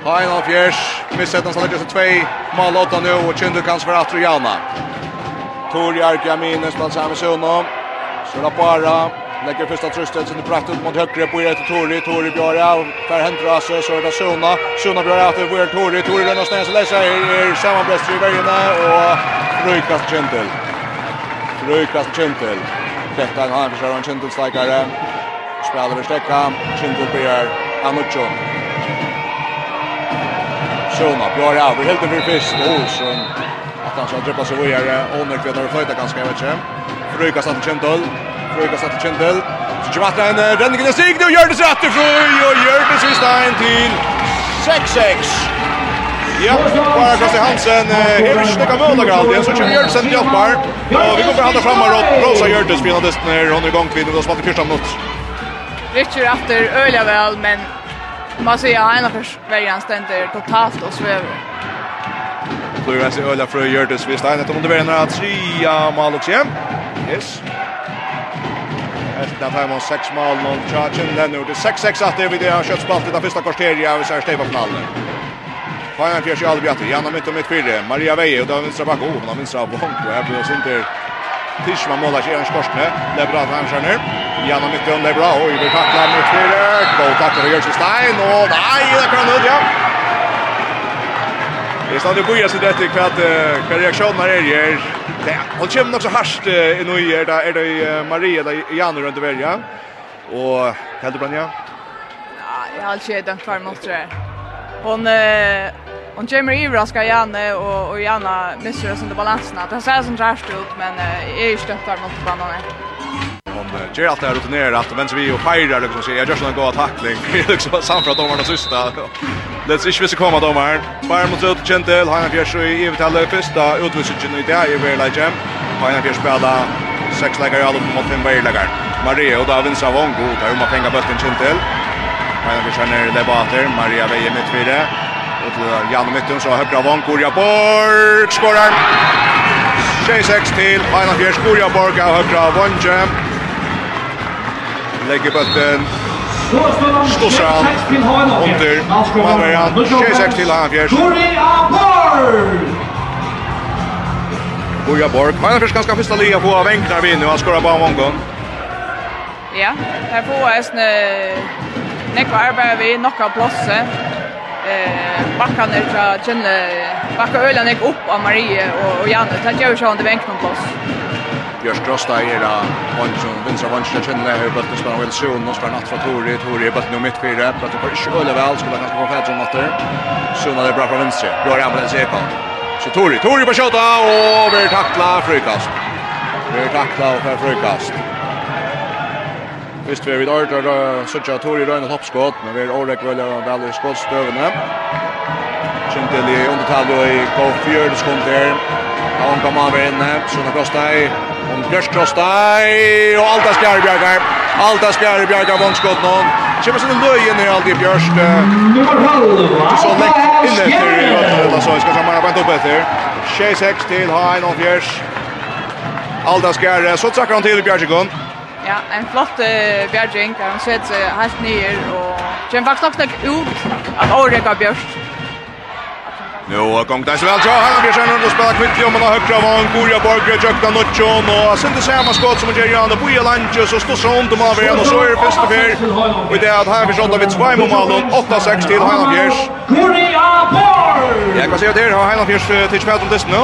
Hein av Fjers, missetan som lägger sig två, mål åtta nu och Kindu kan svara att Jalma. Tor Jark Jaminen spelar sig med Sunom. Sura Para, lägger första tröstet som det brakt ut mot högre på ett Tori, Tori Björja, Per Hendra, så så där Suna, Suna av efter på Tori, Tori den och snäsa läser är sammanbräst i vägen och Rökas Kindu. Rökas Kindu. Detta är en annan försvarare, Kindu stakare. Spelar över sträckan, Kindu blir Anuchon. Sjona bjør av, helt över fisk Olsson. Att han ska droppa sig vidare och när och flyttar ganska jag vet inte. Fröjka satt till Kjendal. Fröjka satt till Kjendal. Så kommer att en ränning i sig nu gör det sig rätt för och gör det sig en till 6-6. Ja, bara Kosti Hansen hever ikke snakka mål och grad, så kör Gjørtsen til jobbar. Och vi kommer hålla fram her, og Rosa Gjørtes finner desten när hon är igång kvinnor. kvinner, og första minut. Richard efter öliga väl, men Man ser ja, ena för vägen ständer totalt och sväver. Flora sig öliga för Jördes vid Stein att under vägen att trea mål också. Yes. Efter att ha sex mål mot Chachen den nu det 6-6 att det vid det här kört det första kvarteriet av Sergej Stefan-finalen. Fajan Fjärs i Albiati, Janna mitt och mitt fyrre, Maria Veje och då har vinstra bak. oh, han har vinstra bak. Och här blir det Tishman målar sig en skorstne. Det är bra att han skärner. Janna mycket om det är bra. Oj, vi tacklar mot Fyrer. God tacklar för Jörgen Stein. Och nej, det kan han ut, ja. Det står det bojer sig detta kvart kvar reaktion när det är. Ja, och kommer också harst i nu är det är det Maria där Janne runt välja. Och Hildebrand ja. Ja, jag har inte den kvar mot det. Hon eh Hon kommer i överraska Janne och och Janna missar oss under balansen. Det ser som rätt ut men är ju stöttar mot banan. Hon ger allt det här rutinerat att vänster vi och firar liksom så jag gör sån goda tackling. [LAUGHS] Liksom samfra domarna sista. [LAUGHS] Let's ich visse komma domaren. Bayern mot ut Gentil, han Fjärs så i evitalle första utvisningen i det är väl lägem. Han gör spela sex lägger jag mot fem lägger. Maria och David Savon god där man pengar bulten Gentil. Han gör så ner det Maria väjer mitt fyra. Och till Janne Mytten så högra vann Kurja Borg skorar. 6-6 till Hanna Fjärs Kurja Borg av högra vanje. Lägger bötten. Stossar han under. Man 6-6 till Hanna Fjärs. Kurja Borg! Kurja Borg. Hanna Fjärs ganska första lia på av enklar vinn. Han skorar bara många. Ja, här får är snö. Nekva arbeid vi nokka plåse eh backan är jag känner backa ölen gick upp av Marie och och Janne så jag kör under vänken på oss. Görs krossa är då hon som vinstra vänster känner hur på att spela väl så och spela natt för Tori Tori på mitt 4 för att det får skulle väl skulle kanske få färdsom åter. Så när det bra på vänster. Bra ramla sig på. Så Tori Tori på skott och blir takla frukast. Blir takla och för frukast. Visst vi er vid ordre og suttja Tori Røyne toppskott, men vi er årek velja vel i skottstøvene. Kjem til i undertall og i gå fjør skund her. Han kom av inne, Sunna Krostai, om Bjørs Krostai, og Alta Skjær Alta Skjær vannskott nå. Kjemmer sin løy inn i Aldi Bjørs. Ikke så lengt inne i Røyne, så jeg skal samara bant opp etter. 6-6 til Hain og Bjørs. Alta Skjær, så trakker han til Bjarkar ja, en flott uh, bjergjeng, han sett seg helt nyer, og kjem faktisk nok ut at året av Bjørst. Nu har gångt där så väl så här blir sen under spelar kvitt ju men har högra var en Korea Borg jökta Notchon och sen det samma skott som Jerry Andersson på Jelange så står så ont om av igen och så är det bäst för och det är att här vi skottar vid Svaim och Malon 8-6 till Heiland Fjärs. Goria Borg. Jag kan se det har Heiland Fjärs till spelet om det nu.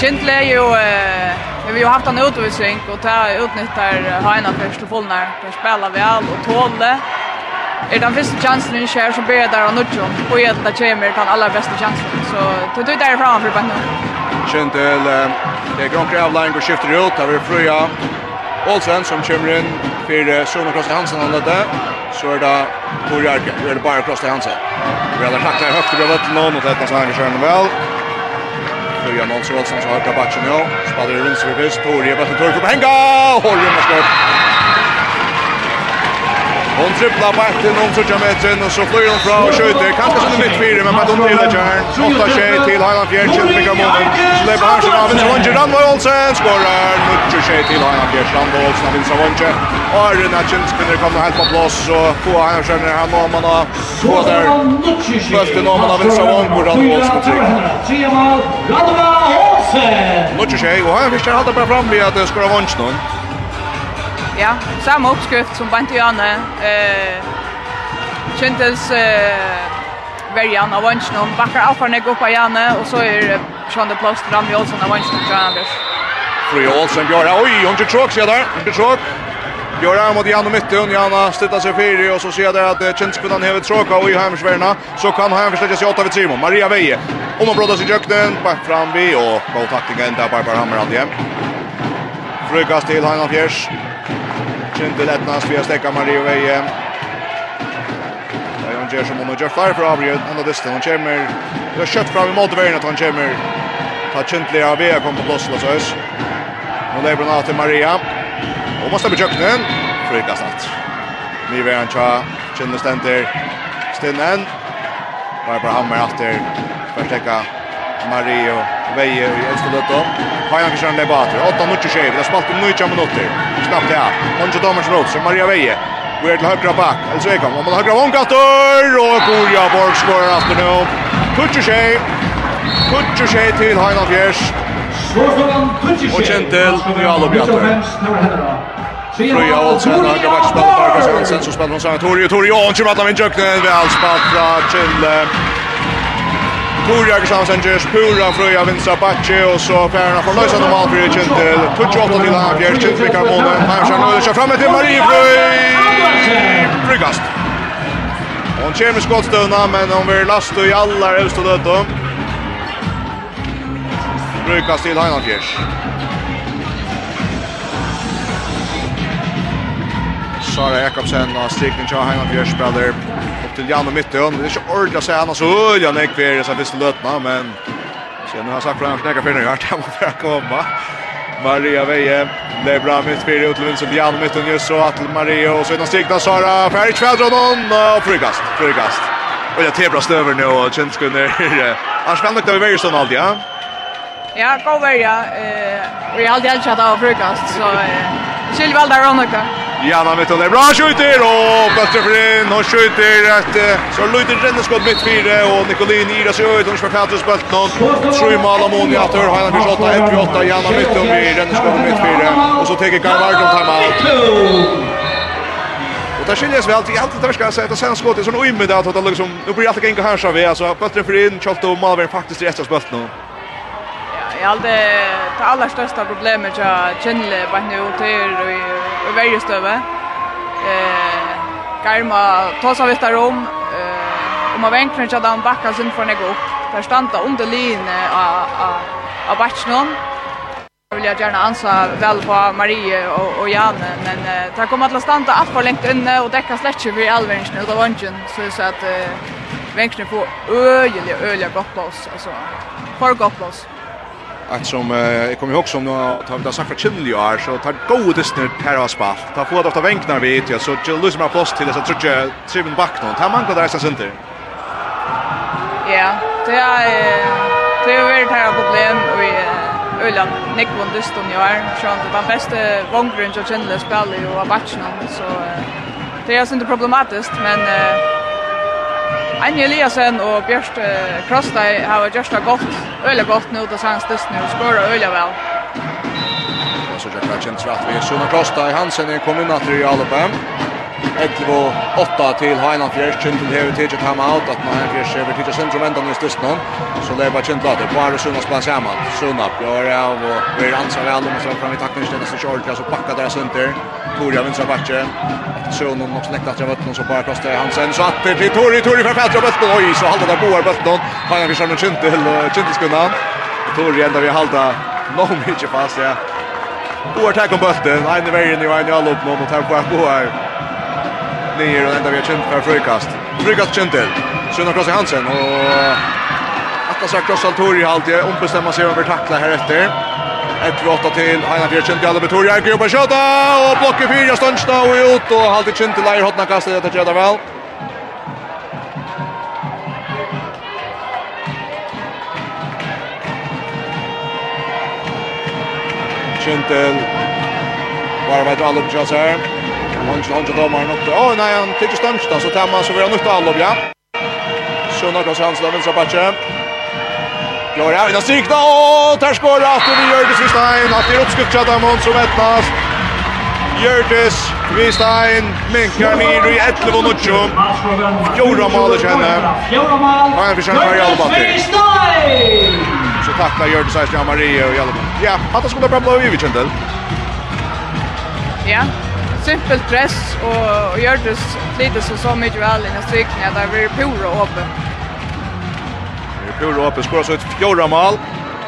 Gentle ju eh Vi har haft en utvisning och ta utnyttjar Haina för telefonen här. Kan spela väl och tåle. Är den första chansen i skär som börjar där och nutjo. Och jag där kommer den allra bästa chansen. Så det tog där fram för Benno. Kjentel, det är Grand Kravline går skifter ut. Där är Fröja Olsen som kommer in för Sona Kross Hansen han där. Så är det Borgarke, är det bara Kross Hansen. Vi har lagt tacklar högt över vattnet och detta så han kör väl. Nu gör Måns Rolfsson så har av backen. Spader spelar i vinst. Tor i bättre tur. Henga! Horgen med skott. Hon tripplar på ett hon söker metern och så flyr hon fra och skjuter. Kanske som en mitt fyra men med de till ett järn. Åtta tjej till Highland Fjärkjell fick av månen. Släpper Hansson av Vincent Wonje. Randvar Olsen skorar. Nutscher tjej till Highland Fjärkjell. Randvar Olsen av Vincent Wonje. Arjen Hutchins kunde komma helt på plats och få han känner han når man har två där. Möte når man av Vincent Wonje. Randvar Olsen tryck. Tre mål. Randvar Olsen. Nutscher tjej och han fick hålla bara fram vid att skora Wonje någon ja, samma uppskrift som Bant Janne. Eh kändes eh Verjan av Vanchen backar Alfa när går på Janne och så är Sean de Plast fram i Olsson av Vanchen och Anders. Fru Olsson gör oj, hon tror också där. Hon tror Gör mot Janne Mytten, Janne stöttar sig fyra och så ser där att Kjenskvinnan hever tråk och i Heimersvärna så kan han förstärka sig åtta vid Simon. Maria Veje, om han brådas i jöknen, bak fram vi och god tackling ända Barbara Hammer alltid. Frukast till Heinald Fjärs, Kjente Etnas via stäcka Mario Veje. Ja, hon gör som hon har gjort fler för Abriud. Hon har distan, hon kommer. Det har kött fram i motorvägen att hon kommer. Ta Kjente av Veje kom på plås och sås. Nu lever den av till Maria. Hon måste bli köknen. Frykas natt. Nyveran tja. Kjente ständer. Stinnen. Barbara Hammer efter. Förtäcka Mario veje i elskar løtta. Hajan kan kjønne bater. 8 minutter skjer. Det er spalt om 9 minutter. Snabbt ja. Onge Thomas Roth, Så Maria veje. Vi er til høyre bak. Elsa Ekholm. Om man høyre vongkatter. Og Gorja Borg skårer after nå. Kutcher skjer. Kutcher skjer til Hajan Fjers. Og Kjentel. Og Jalo Bjatter. Fröja har höger världsspelare, Barkas Hansen, så spelar hon Sanna Tori, Tori Jansson, Matta Vinjöknen, väl spalt till Pura Jakobsen just pura fröja vinstra backe och så Perna får lösa dem allt blir inte 28 till här fjärde tillfället mål. Persson nu kör fram till Marie Fröj. Brygast. Hon kör med skottstövna men hon vill lasta i alla överstådödom. Brygast till Heinanfjärs. Sara Jakobsen og strikning till Heimann opp til Jan og Mittøen. Det er ikke ordentlig å se ordentligt att säga annars. Oj, ikke Ekberg så visst løtene, men... Så nu har jeg sagt for att han knäcker för nu. Han må bare komme. Maria Veje. Det er bra mitt fire, ut till vinst Jan og Mittøen, just så att Maria. og så innan strikna Sara. Färg kvädrar någon. frikast. frukast, frukast. Och jag tebrar stöver nu och känns kunde... Annars kan det vara sånn alltid, ja? Ja, gå värja. Eh, och jag har alltid älskat av frukast, så... Eh, Kylvaldar och något. Janna mitt under. Bra skjuter och bättre för in och skjuter ett så lyder renneskott mitt fyra och Nikolin Ira sig ut och Spartatus Böltnon. Sju mål om hon i att hör han Hajna Fischott 1-8 Janna mitt under renneskott mitt fyra och så tar Garvard Karl Vargum timeout. Och där skiljer sig väl till allt det ska säga att sen skottet så nu i med att det liksom nu blir allt gänga här så vi alltså bättre för in Chalto Malvern faktiskt rättas spelt nu. Jag hade det allra största problemet jag känner bara nu till i varje stöve. Eh Karma tar sig vitt om eh om man vänkrar inte den backa sen för nego. upp. Där stanta under linjen av av Bachnon. Jag vill gärna ansa väl på Marie och och Jan men eh, där kommer att stanta allt för långt inne och täcka släcke för nu då Vanchen så så att eh, Vänkne på öjliga öjliga gott plats alltså för gott plats att som eh, jag kommer ihåg som nu tar vi det sagt för Chinley är så tar goda distner här av spalt. Ta få det av vänknar vi vet jag så Jill Lewis med plats till så tror jag tre back någon. Tar man går där så sent. Ja, det är det är väldigt här problem vi Öland Nick von Duston ju är så att den bästa vånggrund och Chinley spelar ju av matchen så det är inte problematiskt men eh, Anja Eliasen og Bjørst Krosstøy har gjort det godt, øyelig godt nå til sangs dyst og skåret øyelig vel. Så gjør det kjent rett ved Sunna Krosstøy Hansen er kommet inn i Alabama. Ekvo 8 till Heinan Fjers, Kjent hever Hevet Tidje time out att Heinan Fjers hever över sentrum enda nu störst så det är bara Kjent later på Arre Sunnas plats hemma Sunna gör av och vi er ansvar vel, om så fram i tackningslinjen så kör alltså backa deras under Torja vänstra backe Sunn om också jeg vet öppnen så bara kostar Hansen så att till Tori, Tori för Petra Bötten oj så halda där boar Bötten Heinan Fjärs med Kjent till Kjent skunna Tori ända vi halda no, mycket fast ja. Boar tackar Bötten, en i vägen i vägen i all upp någon och tar på långt ner och ända vi har känt för frukast Frikast Kentel. Sjönna kross Hansen och Atlas har krossat Tori halt. Jag ombestämma sig över tackla här efter. 1-8 till Heina Fjärd Kjent Galle Betori Erker jobbar kjøta og blokke 4 stønnsna og ut og halde Kjent leier hotna kastet etter kjøta vel Kjentel. Bara vet alla på chans här. Hansen har inte domaren uppe. Åh oh, nej, han tycker stämsta så tar man så vil han nytta allov, ja. Sjönna Klas Hansen av vänstra patchen. Gör det här, innan strikna och där skår Rato vid Jörgis Vistein. Att det är uppskuttat av Måns och Vettnas. Jörgis Vistein minkar nir i 11 och Nuccio. Fjorda mål känner. Och han försöker för Jalmati. Så tacklar Jörgis Eisner Marie og Jalmati. Ja, han skulle bra blå i vi känner. Ja simpelt dress och, och gör det lite så så mycket väl i nästa vecka när det blir pura öppen. Det är pura öppen, skorar så ett fjorda mål.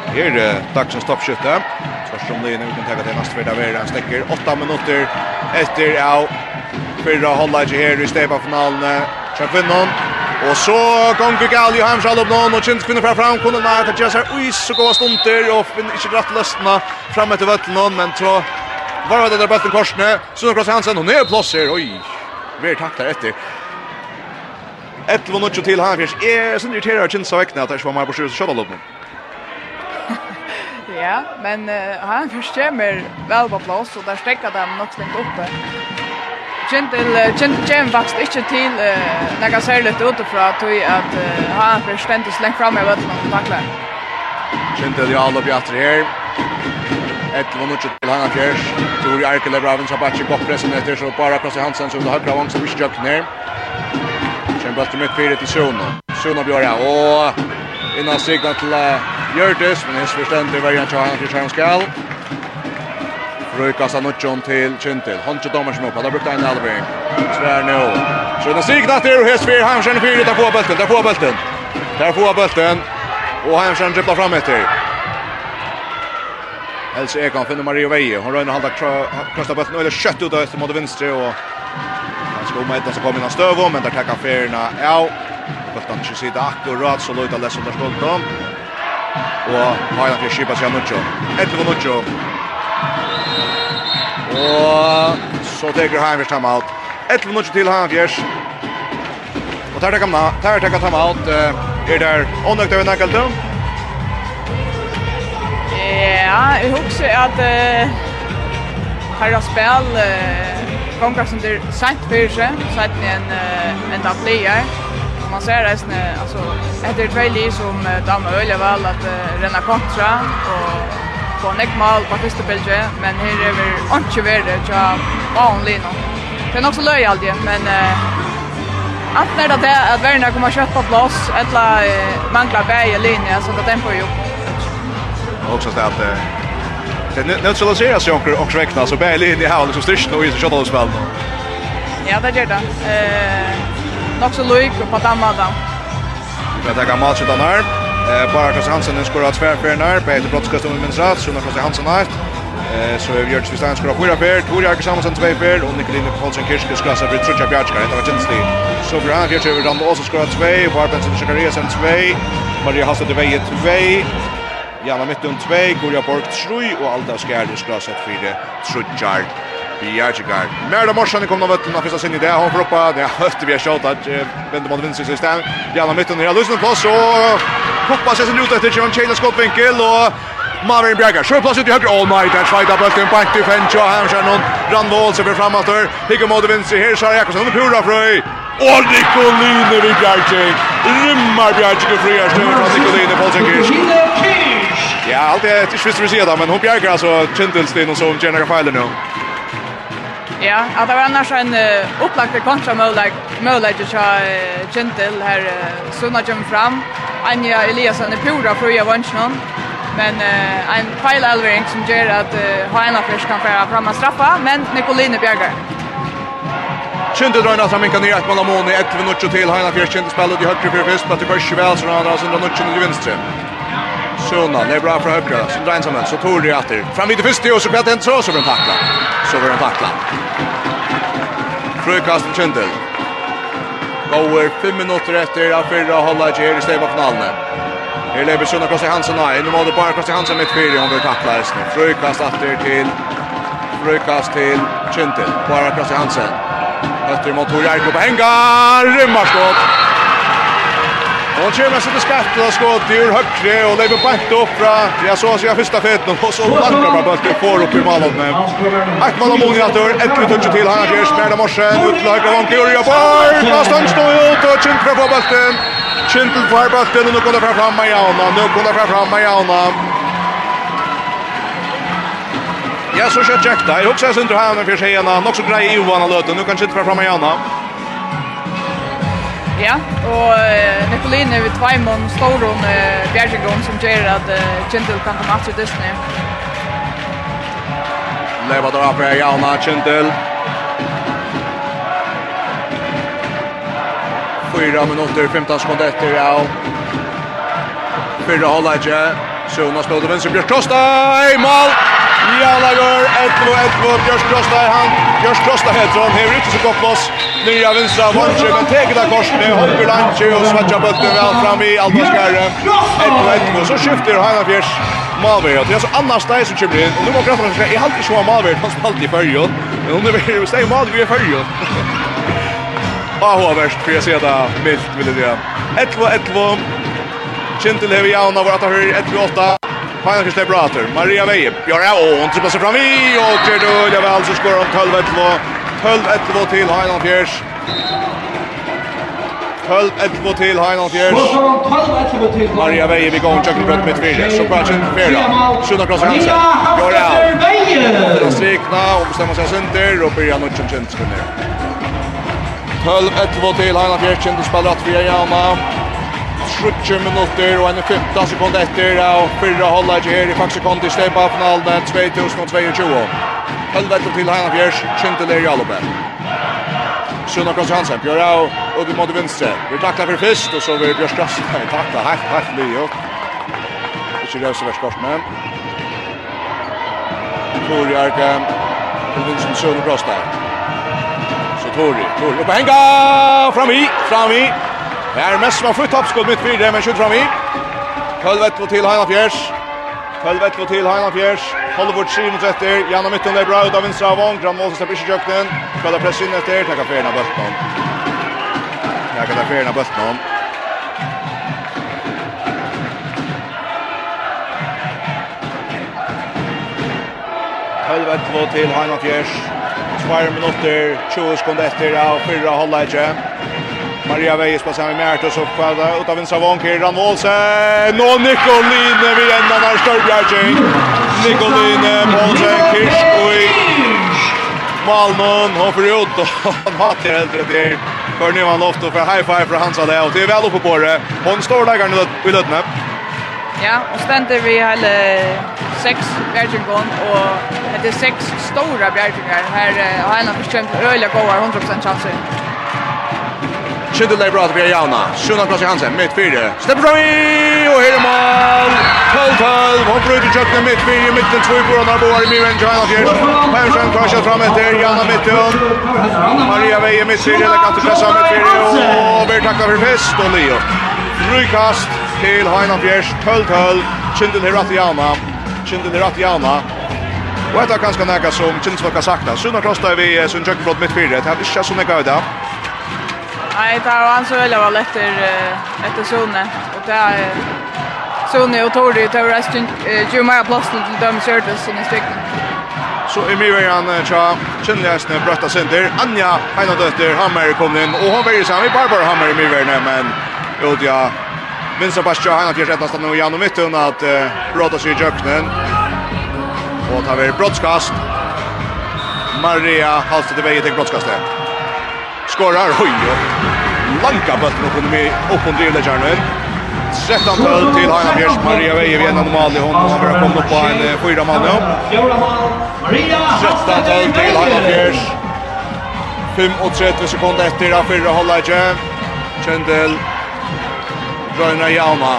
Här är det toppskytte. att om det linjen, vi kan tagga till nästa värda värda. Han stäcker åtta minuter efter av förra hållet här i Stepa-finalen. Kjærkvinnon. Og så gonger Gal Johan Sjalop nån, og Kjent kvinner fra fram, kunne nært at Jessar Uys så gå stunder, og finner ikke glatt løstene fram etter vøtlen men så Var det där bulten korsne. Sunne Kross Hansen och ner plåser. Oj. Mer taktar efter. Ett var något till här fisk. Är så känns så inte att det var mer på sjön så skall Ja, men uh, han förstämmer väl på plats och där stäcker de något längt uppe. Gentil Gentil vaks ikkje til uh, nega særligt utifra tog at uh, han forstendes lengt fram i vøtlen og takler. Gentil Jarl og Bjartre her ett var nog till hanga kär. Tori Arkele Braven så batch på pressen efter så bara cross i Hansen som det högra vångs som visst ner. Sen bara till mitt fyra till Sona. Sona blir det och innan signa till Gjördes men hans förstånd det var ju att han skulle han skall. Rökas han och till Kjentil. Han tog domar som upp. Han har brukt en Alvin. Svär nu. Så den signa till Hesfyr. Han känner fyra. Där får bulten. Där får bulten. Där får bulten. Och han känner dribblar fram efter. Else Ekan finner Mario Veje. Hon rönner halda krossa bulten eller kött ut efter mot vänster och han ska om ettan så kommer innan stöv men där tackar Ferna. Ja. Bulten inte sitta akkurat så lojt alldeles under skolton. Och Hajna för Kipa sig Nuccio. Ett på Nuccio. Og så täcker Heimers timeout. Ett på Nuccio till Heimers. Och där tackar man. Där tackar timeout. Er Är där onnökt över Nackleton. Ja, jeg husker at uh, her har spil uh, gonger som det er sent fyrir seg, sent i en, uh, en tablier. Man ser resten, altså, etter tvei li som uh, damer øyler vel at uh, renna kontra og få nekk mal på første bilde, men her er vi ikke verre tja baun li nå. Det er nok så løy aldri, men uh, alt er det at verden kommer kjøtt på plass, eller uh, mangler bæg i linje, så det er tempo jo också att det det neutraliseras ju också och räkna så bäl in i här liksom styrst och i shot och spel. Ja, det gör det. Eh nog så lugg på damada. Vi tar gamla shot där. Eh bara Klas Hansen den skorar tvär för när på ett brottskast om minns rätt så när Klas Hansen har eh så har gjort Svistan skorar fyra per, Tor Jakob Samuelsson två per och Nikolin Paulsen Kirske skassa för Trutja Bjarkar. Det var tjänstligt. Så bra han gör över dem också skorar två, Barbensen Shakariasen två, Maria Hasse det Veje två Janna Mittum 2, Gurja Borg 3 og Alda Skjærlig sett 4, Trudjar Bjergjegard. Merda Morsan kom av vøtten av fyrsta sinni det, hon proppa, det er høyt vi har sjått at vende mot vinst i system. Janna Mittum her, løsne plass og proppa seg sin ut etter Kjøren Kjela skottvinkel og Maverin Bjergar. Sjø plass ut i høyre, oh my, her sveita bøtten, bank til og her skjer noen randvål som blir framatter. Hikker mot vinst i her, Sara Jakobsen, under Pura Frøy. Og Nikoline i Bjergjeg, rymmer Bjergjeg og frier støver fra Nikoline, Paul Tjekkers. Ja, allt är inte sist vi ser det, men hon bjärkar alltså Kintelstein och så om Jennifer Rafael nu. Ja, att det var annars en uh, upplagt kontra-möjlighet till uh, Kintel här uh, Sunna kommer fram. Anja Eliasson är pura för att göra någon. Men uh, en feilelvering som gör att uh, Haina Fish kan föra fram en straffa, men Nicoline bjärkar. Kjente drar nästan minkan ner ett mål av mån i 11 minuter till. Haina Fjärs kjente spelet i högre för först, men det var 20 väl så han drar sin 19 till vänster. Sjona, det är bra för högra. Så drar ensamhet, så tog det åter. Fram vid första och så blir det en så blir den tackla. Så blir den tackla. Frukast Kindel. Bauer 5 minuter efter att förra hålla Jerry i stäva finalen. Här lever Sjöna Kosti Hansen nej. Nu måste bara Kosti Hansen med fyra om vi tacklar nu. Frukast åter till Frukast till Kindel. Bara Kosti Hansen. Efter mot Tor Jarko på Hengar. Rymmarskott. Och kör med sig till skattet och skott i ur högre och lägger bant upp fra, jag så ser jag första feten och så landar bara bulten får upp i målet men Ett mål om många att hör ett touch till här Gers med morse ut till högra vånke och jag bort fast han står ut och chint för bulten chint för bulten och nu kommer fram fram Majana nu kommer fram fram Majana Ja så kör Jack där. Också sen drar han för sig Nog så grej Johan har löten nu kan chint fram fram Majana Ja, og uh, Nicoline er ved Tveimon, Storon, uh, Bjergjengården som gjør at uh, Kjentil kan komme til Disney. Leva drar fra Jauna Kjentil. Fyra minutter, 15 sekunder etter, ja. Fyra holder ikke. Sjona spiller til venstre, Bjørk Trostai, mål! Mål! Jarlager, Edmo, Edmo, Bjørs Krosta i hand. Bjørs Krosta heter han, hever ikke så godt plås. Nya vinstra, Vondje, men teget av korsene. Hopper Lanche. og svartja Bøtten vel fram i Altaskære. Edmo, Edmo, så skifter Hanna Fjärs. Malberg, det er så annars deg som kommer inn. Og nu må grafen skal, jeg halte ikke hva Malberg, han spalte i fyrjon. Men hun er veldig, hvis det i fyrjon. Ah, hva verst, for jeg ser det mildt, vil jeg si. 11-11. Kintel hever jauna, var at det høyre 11-8. Pajan Kristev Brater, Maria Veje, Björn och hon trippar sig fram i och till då det väl så skor om 12-1. 12-1 till Hainan Fjärs. 12/2 till Hainan Fjärs. Maria Veje vid gång, Jöken Brött med Tvirje. Så Pratchen Fjärda. Sjunna krossar Hansen. Gör det out. Strikna, omstämmer sig Sinter och Birja Nutchen Kjentskunner. 12-11 till Hainan Fjärs. Kjentsspelrat via Jama. 20 minutter og en 15 sekunder etter og fyrre holder ikke her i faksekond i stedet av finalen 2022. Helvete til Heina Fjers, Kjentelig Jalope. Sunna Kross Hansen, Bjørra og ut mot vinstre. Vi takler for først, og så vil Bjørs Kross takla helt, helt mye. Ikke løse vers kort, men... Tori Arke, til vinstre Sunna Kross der. Så Tori, Tori, oppe henga! Fram i, fram i! Det er mest som har fått oppskott mitt fyrre, men skjøtt fram i. Kølvetlo til Heina Fjers. Kølvetlo til Heina Fjers. Hollywood 730. Janna Mytten er bra ut av vinstra av Vong. Grand Målsen slipper ikke kjøkkenen. Skal det press inn etter. Takk av ferien av Bøttenån. Takk av ferien av Bøttenån. Kølvetlo til Heina Fjers. 2 minutter, 20 sekunder etter av fyrre halvleidje. Maria Vejes passar med Mertos uppskärda utav en Savon Ran Olsen! Nå Nikoline vid enda där Störbjärging. Nikoline Olsen Kirsch och i Malmön och förut. Han hatar helt rätt här. För nu han ofta för high five för Hansa det. och det är väl uppe på det. Hon står där gärna i lötna. Ja, och ständer vi hela sex bjärgingon och det är sex stora bjärgingar. Här har han försökt öliga goa 100% chanser. Skydde det bra til jauna. Sjöna Klaas Hansen, mitt fyra. Släpper fram i her er mål. 12-12. Hon bryter köknen mitt fyra. Mitten två på Ronald Boar i Miven China fjärd. Persson korsar fram efter Janna mitten. Maria Veje mitt fire, det kan inte pressa mitt fire. Og blir tackad for fest. og Leo. Rykast til Heina Fjärs. 12-12. Kindel här att jauna. Kindel här att jauna. Og etter är nægget som Kindel har sagt, Sjöna Klaas där vi som kjøkkenbrott mitt fire. Det er ikke så näka öda. Nej, det har han så väl var lätt efter zonen och det är zonen och det tar resten ju mer plats till dem service i är. Så är mig han tja Chenliasne brötta center Anja ena dotter Hammer kom in och hon väger sig med Barbara Hammer i mig men jo, ja Vincent Bastia han har fjärde nästan nu genom mitten att råda sig i jöknen. Och tar vi brottskast. Maria Halstedt väger till brottskastet skorar Høyne. Langa bøtten og kunne med opp under i Lejarnøen. 13 mål til Heina Fjers. Maria Veje ved en normal i hånden, han vil ha kommet opp på en fyra mann nå. 13 mål til Heina Fjers. 35 sekunder etter av fyrre holdet ikke. Kjendel, Røyna Jauna,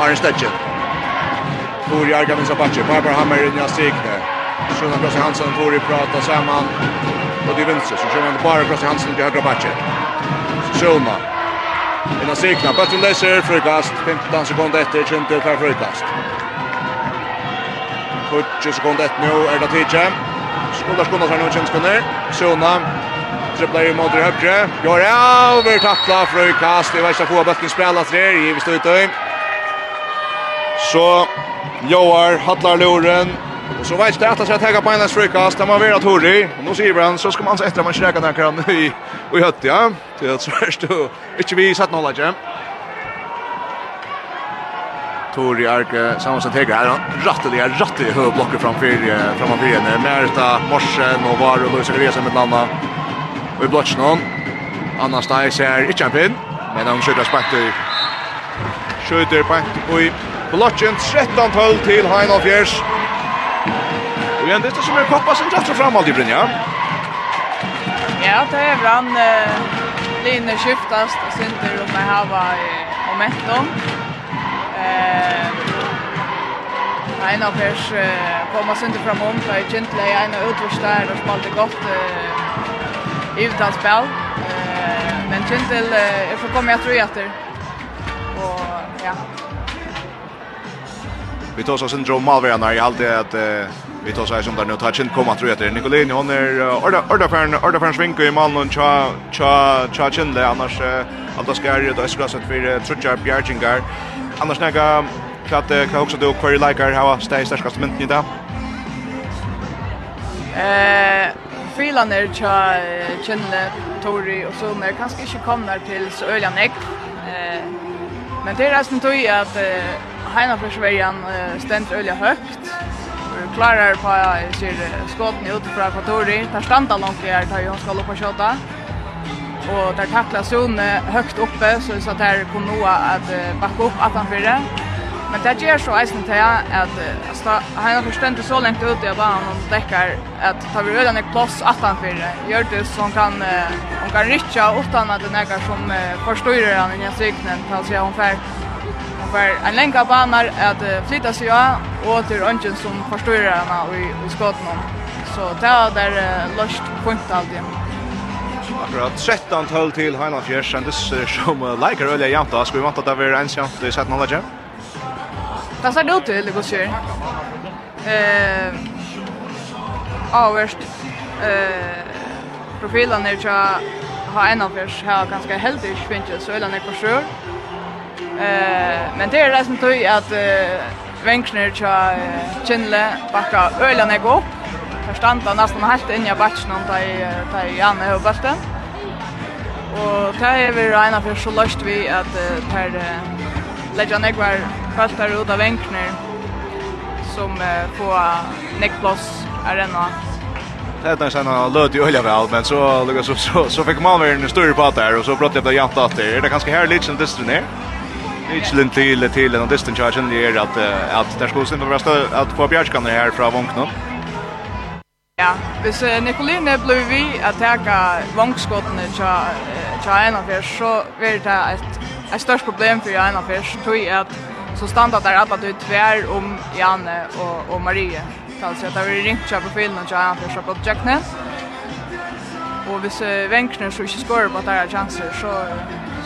Arne Stetjen. Tori Arga Vinsabache, Barbara Hammer, inn Nja Stigner. Sjona Klasse Hansen, Tori pratar samman og i venstre, så kjører han bara across i Hansen til högra backen. Sjölma. Inna sikna, Bötten läser frukast, 15 sekunder etter, Kjente per frukast. 40 sekunder etter nu er det tidsje. Skola skola sig nu, Kjente sekunder. Sjölma, tripplar i mot i högre. Gör över tackla frukast, i värsta få Bötten spela tre, givet ut Så Joar, Hallar Loren, Och så vet jag att jag tar på en strikast. Det var Vera att. Och nu säger man så ska man efter man käkar den kan i i hött ja. Det är svårt att inte vi satt nolla jam. Tori Arke samma som tegra här. Ratteliga, ratteliga högblocker framför framför henne. Märta, Morsen och var och Luisa Resa med landa. Och i blotchen någon. Anna Stai ser inte en pin. Men han skjuter spakt i. Skjuter spakt i blotchen 13-12 till Heinolf Jers. Och igen, det är som en koppa som drar fram allt i Brynja. Ja, det är väl han linje skiftast och synder om att hava momentum. Eh, en av pers koma synder fram om, det er kjentlig en av utvorstær og spalte godt i uttalspel. Men kjentil er for komme jeg tror etter. Og ja. Vi tar oss syndrom malverna i halvtid at Vi tar sig som där nu tar chin komma tror jag det Nicolini hon är orda orda färn orda färn svinka i mannen. Och cha cha cha chin där annars allt ska är det ska sätta för trutcha bjärgingar annars näga kvart kvart också då query like här har stay starkast men i dag? eh Freelander cha chin Tori och så när kanske inte kommer till så öliga neck eh men det är resten tog att Heina för Sverige ständer öliga högt klarar på sig skotten ut från kvartori. Där standa långt där tar ju han ska loppa skjuta. Och där tacklar Sone högt uppe så så att här kommer Noah att backa upp att han förde. Men det ger så isen till att att han har förstått så långt ut i banan och täcker att ta vi redan ett plats att han förde. Gör det som kan hon kan rycka åt han att den som förstår han i seknen tar sig hon färd hon var en länka banar att flytta sig av och till ungen som förstår henne i, i skotten. Så det var där lust löst punkt alltid. Akkurat 13 12 till Heinland Fjärs and this som uh, likar öliga jämta. Ska vi vanta att det blir en jämt i 17 hållet? Det ser ut til, det går sig. Eh, avvärst. Eh, profilen er ikke ha en av oss har ganske heldig, finns ju så eller när på sjön. Eh, men det är det som tog att eh, Venkner tja Kinle bakka ölan jag upp. Förstanda nästan helt inn i batchen om ta i ta i Janne och Basten. Och ta är vi rena för så løst vi at det er lägga ner kvar fast där ut av Venkner som uh, på neckplus arena. Det är nästan en löd i öliga väl, men så, så, så, så fick man väl en större på där och så bröt det jämnt att det. Är det ganska här som distrin här? Michelin till till en distance charge and det är att att där skulle simpa bästa att få bjärskanner här från Vonkno. Ja, hvis Nicoline blev vi att täcka vångskotten tja tja så blir det ett ett störst problem för en Fisch så tror jag att så standard där alla du tvär om Janne och och Marie. Alltså att det blir ringt på profilen och China en så på Jackness. Och hvis vänkner så inte skorar på där chanser så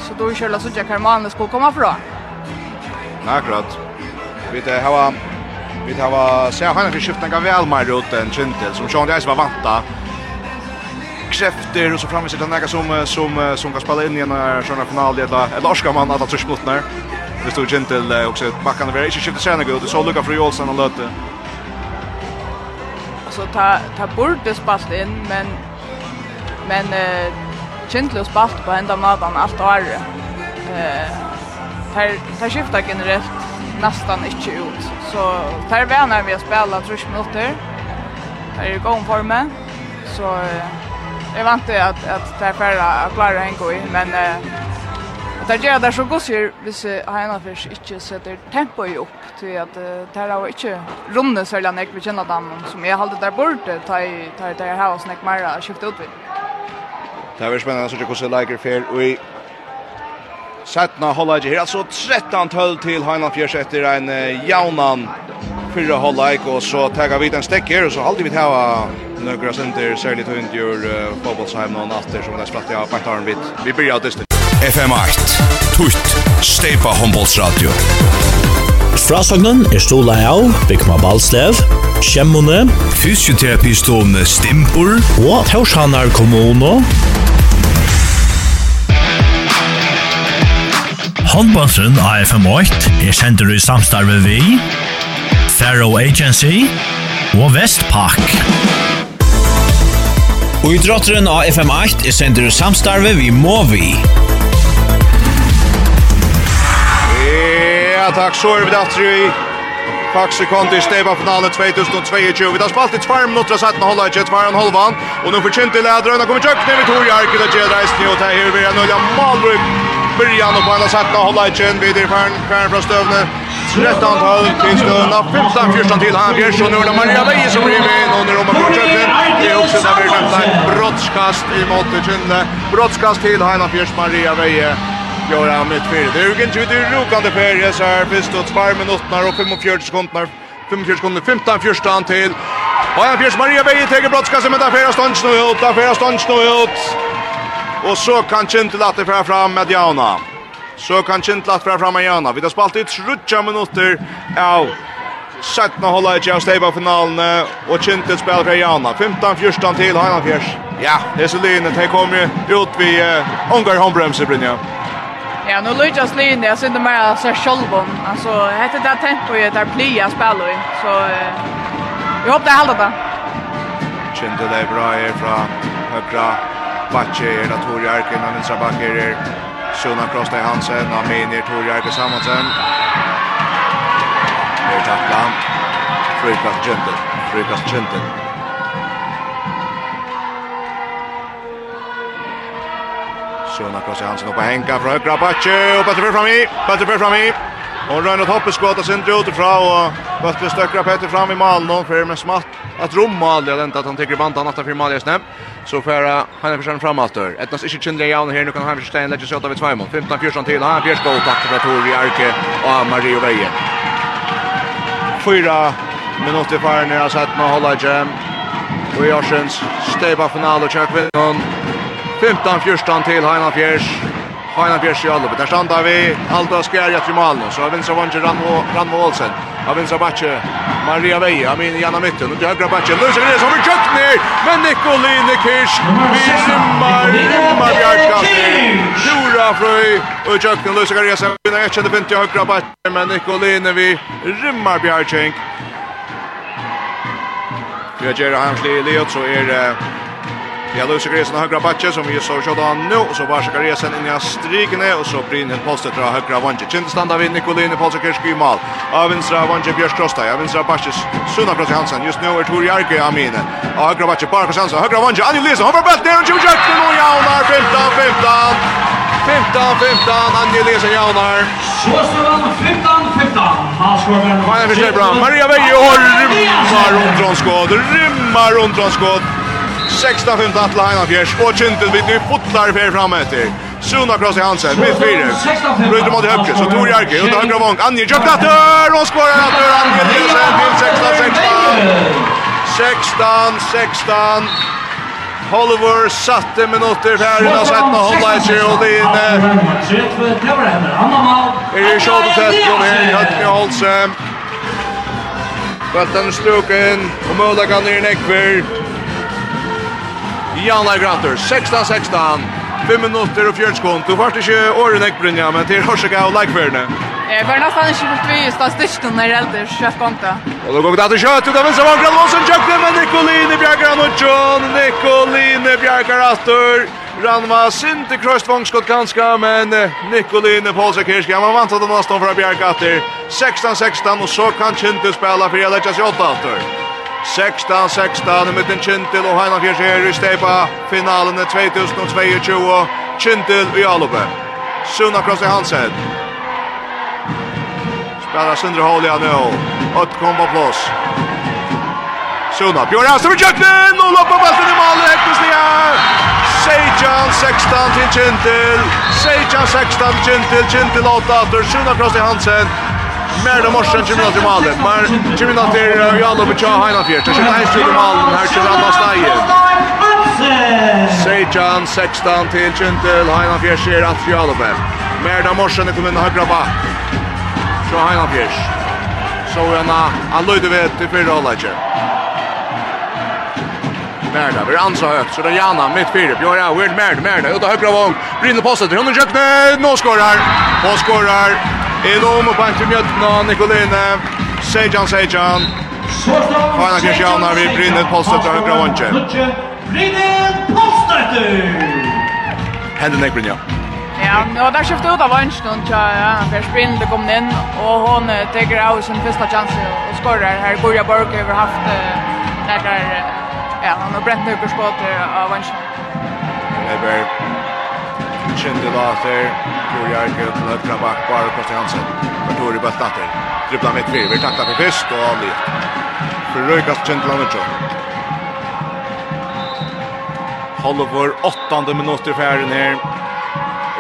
Så då är själva så jag kan man ska komma fra. Akkurat. Vi det har vi det har så han har skiftat en väl mer ut än Chintel som Sean Dice var vanta. Kräfter och så framme sitter några som som som kan spela in i en sån final det där. Ett ska man att touch mot när. Det står Chintel också backen över. Inte skiftar sen gå. Det så lucka för Olsen och Lötte. Alltså ta ta bort det spalt in men men eh kindlig spalt på enda maten alt året. Eh, tar, tar skifta generellt nästan inte ut. Så tar vänar vi att spela 30 minuter. Tar ju gång formen. Så eh, jag vant inte att, att tar färra att klara en gång. Men eh, tar gör det så gott ju hvis Heina Fisch inte sätter tempo i upp. Till att eh, tar har inte runden sälja nek vi känner dem som jag håller där borta. Tar, tar, tar här och snäck mer skifta ut vid. Det er spennende å se hvordan Leiker fer og i Sætna hållag her, altså 13-12 til Heinan Fjers etter en uh, jaunan fyrre hållag, og så tagga vi den stekk her, og så halde vi til å nøkra senter, særlig til uh, fotbollsheim noen atter, som det er spratt jeg har bært haren. Vi byrja av distan. FM 8, Tutt, Steipa Hombolsradio Frasagnen er stola av Bikma Balslev, Kjemmone, Fysioterapistående Stimpur og Torshanar kommuno. Håndbåndsen AFM8 er sender i samstarve vi, Faro Agency og Vestpak. Og i idrotteren AFM8 er sender i samstarve vi Movi. Ja, takk. Så er vi da i Faxe kom til Steva finale 2022. Vi tar spalt i 2 minutter av 17 holdet, ikke 2 og en halvan. Og nå forkynt i lederen, og kommer kjøkken i Vitor Jarki, det gjør reisen i og det her vi jeg nødja Malbruk. Byrjan og på en av 17 holdet, ikke en videre færen, færen fra støvne. 13 till til støvne, 15-14 til han, nu är det Maria Veje som river inn under rommet på kjøkken. Det är också där vi har nevnt en brottskast i måte kjønne. Brottskast til Heina Bjørs Maria Veje. Göra mitt fyr. Dugen till det rokande färje så här först och två minuter och 45 sekunder. 45 sekunder 15 första till. Och jag Piers Maria Veje tar brottskasse med där första stånds nu ut. Där första stånds nu ut. Och så kan Kintel att det fram med Jauna. Så kan Kintel att fram med Jauna. Vi har spalt ut 30 minuter. av Sjätte hålla i av Table finalen och Kintel spelar fra Jauna. 15 första till Hanna Piers. Ja, det är så lynet. Det kommer ut vid Ongar Holmbremse Brynja. Ja, nu Luigi's linje, jag syns inte mer så självom. Alltså, hette det tempo i där plia spelar i. Så jag hoppas det håller det. Kände det bra här från högra Bacche, är det Tori Arken och Nilsa Backer är Sjona Krosta i Hansen, Amin är Tori Arken Samansen. Det är tacklan. Frukast Kjöntel, Frukast Kjöntel. Sjona Klasi Hansen oppe henka fra høyre Batje, og Bøtteberg fram i, Bøtteberg fram i. Og Røyne Toppe skåta sin drut ifra, og Bøtteberg støkker Petter fram i malen, og fyrir med smatt at rommal, jeg lente at han tigger bandan atta fyrir mal i snebb, så fyrir han er fyrir fram aftur. Etnas ikke kjendelig jaun her, nu kan han fyrir stein legges jota vid Sveimon. 15-14 til, han fyrir skål takk fra Tori Arke og Mario Veien. Fyra minutter fyrir nere, satt med Hollage, og Jorsens steipa final og kjøkvinnen, 15-14 til Heina Fjärs. Heina Fjärs i Allubi. Där stannar vi. Aldo Skärja till Malmö. Så vinstra vanske Ranmo, Ranmo Olsen. Av vinstra backe Maria Veja. Amin i ena mitten. Och till högra backe. Lusen Gres har vi. Men Nikoline Kirsch. Vi rimmar. Rimmar Bjarkastig. Nora Fröj. Och köknen Lusen Gres. Vi har ett fint i högra backe. Men Nikoline vi rimmar Bjarkastig. Vi har hans Hamsli i Leot så är det Ja, har Lucy Gresen av högra batche som vi så kjødde han nå, og så var Gresen inn i strikene, og så Brynhild postet fra høgra vanje. Kindestanda vid Nikolini Polster i mal. Av vinstra vanje Bjørs Krosta, av vinstra batje Sunna Krosta Hansen, just nå er Tor Jarki Amine. Av høgra batje Barkas Hansen, högra vanje Anni Lise, han var bett ned, han kjører kjørt, og jaunar 15-15. 15-15, Anje Lesen Jaunar. Så står han 15-15. Han skår med en... Maja Fischerbra, Maria Veje og rymmar rundt Rondronskåd, rymmar rundt skåd. 16-15 til Einar fjärs och Kintel vid nu fotlar fer fram efter. Suna Kross i Hansen, mitt fyra. Bryter mot Høpke, så Tor Jerke, under högra vång. vong. Anje kjøpt natter, og skårar natter. Anje Nielsen til 16-16. 16-16. Holver satte minutter här innan sätta hålla i sig och det är inne. Det är tjått tätt och det är Hötni Holse. Bötten struken och Möda kan ner i Näckberg. Jan Lagrater, 16-16, 5 minutter og 4 sekund. Du vart ikke åren jeg Brynja, men til Horsika og Leikfjørene. Jeg var nesten ikke bort vi i statistikken når jeg eldre konta. Og da går vi til kjøtt, ut av venstre vann, Låsen kjøpte med Nikoline Bjerger Anutsjon, Nikoline Bjerger Astor. Ranva Sinti Krøstvang skott ganska, men Nikoline Polsakirski, han var vant att det nästan för Bjerger Atter. 16-16, og så kan Kjente spela för att lägga i 8 Atter. 16-16 i mitten Kintil og Heinafjers her i stepa finalen 2022 Kintil i Alupe Suna Krossi Hansen Spelar Sundre Hålia nu Ott kom på plås Suna Björn Hansen för Jöknen og loppar ballen i mål Hektes nia Seijan 16 till Kintil Sejan 16 Kintil Kintil 8 Suna Krossi Hansen Mer då morsen kommer att i målet. Men kommer att det är ju alla på tjaa hela fjärde. Så det är ju i målet här kör Anna Steyer. Sejan 16 till Gentil hela fjärde ser att ju alla på. Mer då morsen kommer in högra back. Så hela fjärde. Så ena Aloyd vet i förra hållet. Merda, vi er ansa högt, så det är Janna mitt fyra. Ja, ja, Weird Merda, Merda, ut av högra vång. Brinner på sig, hon är kökne, nå skorar. Nå skorar. Ilom och Bantu Mjötna, Nikoline, Sejan Sejan. Fana Kristiana vid Brynnet Polstötter av Gravonche. Brinner Polstötter! postet! Nek Brynja. Ja, nu har det ut av Vansch nu, ja, för det kom in och hon tar av sin första chans och skorar Här Gorja Borg har haft där, ja, han har bränt nu på skåter av Vansch. Det är kandidater. Torjar Gud till högra back bara Kosti Hansen. För Tori Böttatter. Dribblar med Kviver, tacklar för Kvist och avlivet. För Röjkast Kjentlanertsson. Hollover, åttande minutter i färden här.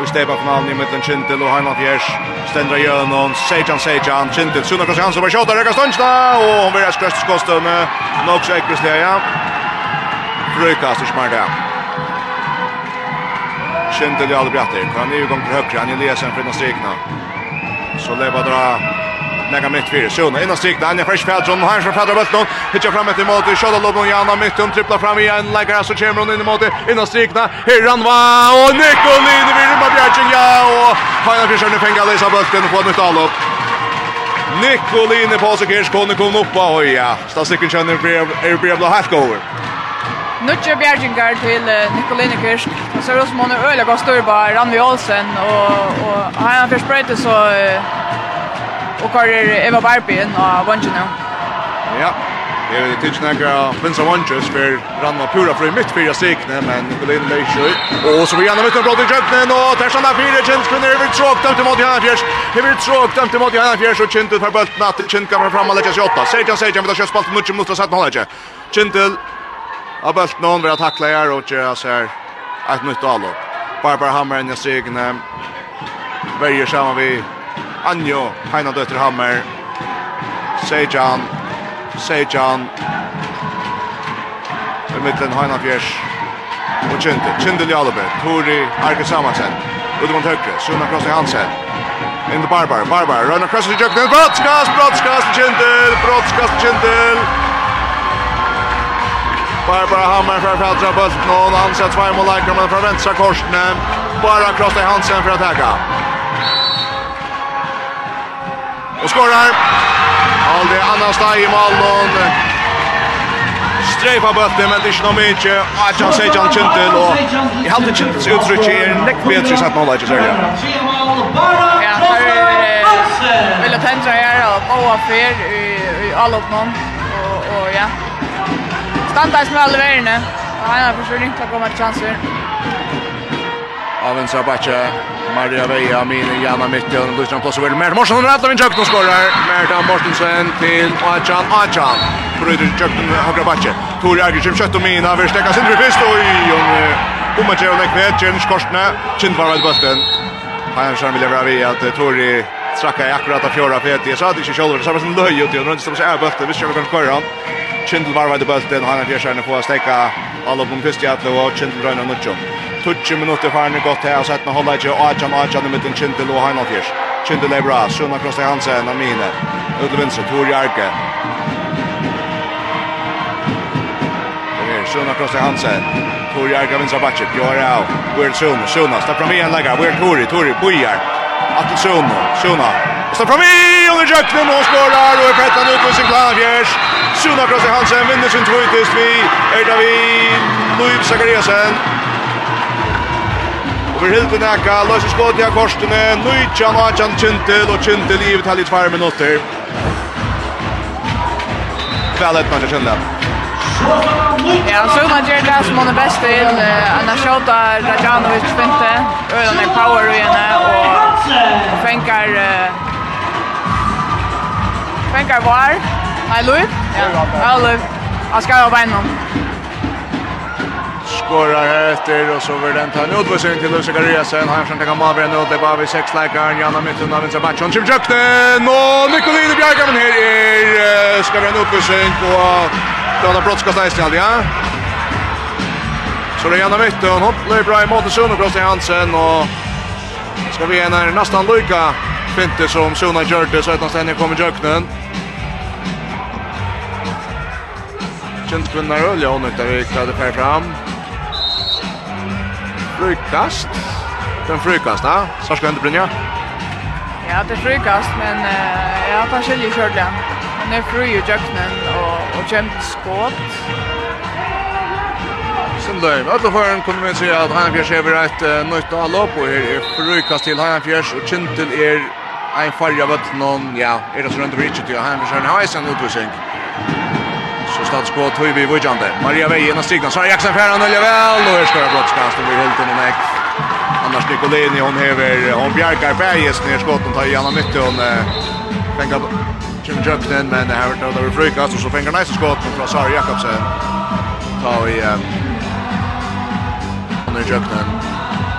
Och stepa finalen i mitten Kintil och Harman Fjärs. Stendra Jönon, Sejan Sejan, Kintil, Sunna Kosti Hansen var tjata, Röjkast Stönsta. Och hon vill ha skröst skåstum. Men också Ekbristleja. Röjkast i smarta. Kjente det aldrig brattar. Kan ju gång till högra. Han är lesen för den strikna. Så leva dra. Lägga mitt fyra. Sjona innan strikna. Han är fresh Fadron. Han som faddrar bulten. Hittar fram ett emot. Kjöda Lobon Jana. Mittum tripplar fram igen. Lägger här så kommer hon in emot. Innan strikna. Hirran va. Och Nikolin. Vi rymmar Bjertsen. Ja. Och Fajna Fischer. Nu fängar Lisa bulten. Får nytt avlopp. Nikolin på sig. Kirskåne kom upp. Oj ja. Stasikken känner. Er blir blå halvgåver. Nutcher Bjergingar til Nikolene Kirsk. Og så er det også måned øyelig og større på Ranvi Olsen. Og, og han har først brøyte så... Og hva er Eva Barbie inn av Vangen nå? Ja, jeg vil ikke snakke av Vinsa Vanges for Ranva Pura for i mitt fyrre sikne, men Nikolene Leisjøy. Og så vil han ha møtt med blått i kjøpnen, og der sånn er fire kjenskvinner. Jeg vil tråk dem til Modi Hannafjers. Jeg vil tråk dem til Modi Hannafjers, og kjent ut bøltene at kjent kommer fram og legger seg åtta. Sertjan, Sertjan, vi tar kjøpspalten, Nutcher mot oss 17 holder ikke. Kjentil, Av bult någon vill tackla här och göra så här ett nytt avlopp. Barbara Hammer in i segna. Värjer samman vi Anjo, Heina dötter Hammer. Sejan, Sejan. I mitten Heina Fjärs. Och Kinde, Kinde Ljallebe, Tori, Arke Samansen. Udomant högre, Suna Krossi Hansen. In the Barbar, Barbar, Röna Krossi Jöknen, brottskast, brottskast, Kindel, brottskast, Kindel. Brottskast, Kindel. Barbara Hammer för att fältra bulten och han sätter två mål lägger men från vänstra korsen. Bara kross till Hansen för att täcka. Och skorar. Alde Anna Stai i mål Streifa bulten men det är inte mycket. Ajan Sejan Kintel och i halvtid Kintels uttryck är en näck bättre så att mål lägger sig. Ja, här vill jag tända här och på affär i, i all uppnån. Och, och ja, Standards med alla värne. Han har försökt att komma till chanser. Avens Abacha, Maria Veja, Mine, Janna Mittjön, Lucian Plosser, Will Mert, Morsen, Rattla, Vinn Jökten skorar, Merta Mortensen til Achan, Achan, Brøyder Jökten, Hagra Bache, Tori Agershim, Kjøtt og Mina, vil stekka Sindri Fist, oi, og kommer til å nekve, Jens Korsne, Kindvar ved bøtten, Hajan Sjarm vil levere vi at Tori Trakka i akkurat av fjärde fet. Jag sa att det inte det samma som löj ut. Jag undrar inte så är bulten. Visst jag kan köra han. Kindle var vid bulten. Han är fjärde på att stäcka alla på första jätte och Kindle rör något jobb. Tutsch minuter för nu gott här så att man håller inte Ajan Arjan med den Kindle och han har er bra. Sjona across Hansen och Mine. Ut vänster Tor Jarke. Sjön across till Hansen. Tor Jarke vinstra backen. Gör out. Sjona, Sjona, står fram igen lägger. Wild Tori Tori Bojar. Atle Sjona. Sjona. Står fram i under Jöknen og skårar og er pettan ut med sin klara fjärs. Sjona kross i halsen vinner sin tvøytist, vi er da vi Louis Zachariasen. Och vi helt näka løser skott i korstene. Nujjan og Jan Kintel og Kintel i detalj 2 minuter. Väl ett match kända. Ja, så man gör det som hon är bäst till. Anna Shota Rajanovic finte. Ölan är power i henne och fänkar fänkar var. Nej, Louis. Ja, Louis. Han ska ha benen. Skorar här efter och så vill den ta en utvisning till Lusse Gariasen. Han som tänker Mavre nu. Det var vid sex läkaren. Janna mitten av vinstra matchen. Kim Jöknen och Nikolini Bjarkamen här är ska vi en utvisning på Det var en brottskott där istället, ja. Så det är gärna mitt och hopplar bra i måten Sune Brost Hansen och ska vi en här nästan lycka finte som Sune gjorde så att han sen kommer jöknen. Kjent kvinnar öl, ja, nu där vi klädde per fram. Frukast. Den frukast, ja. Så ska inte Brynja. Ja, det är frukast, men uh, jag tar skiljer kört den han er fru i jøknen og, og kjent skått. Sindløy, alle foran kunne vi si at Heinefjers er et uh, nytt av lopp, og her er frukast til Heinefjers, og Kintil er ein farja vøtt noen, ja, er det så rundt Richard til Heinefjers er en heisen utvisning. Så stads på tog vi vujande. Maria Veje innan stigna, Sara Jackson fjärran nölja väl, og her skör brottskast, og vi hulten og nek. Annars Nicolini, hon hever, hon bjarkar berges ner skotten, tar gärna mytte, hon fänga kring jöknen men det här var det frukast och så fänger nice skott från Sari Jakobsen. Ta i eh under jöknen.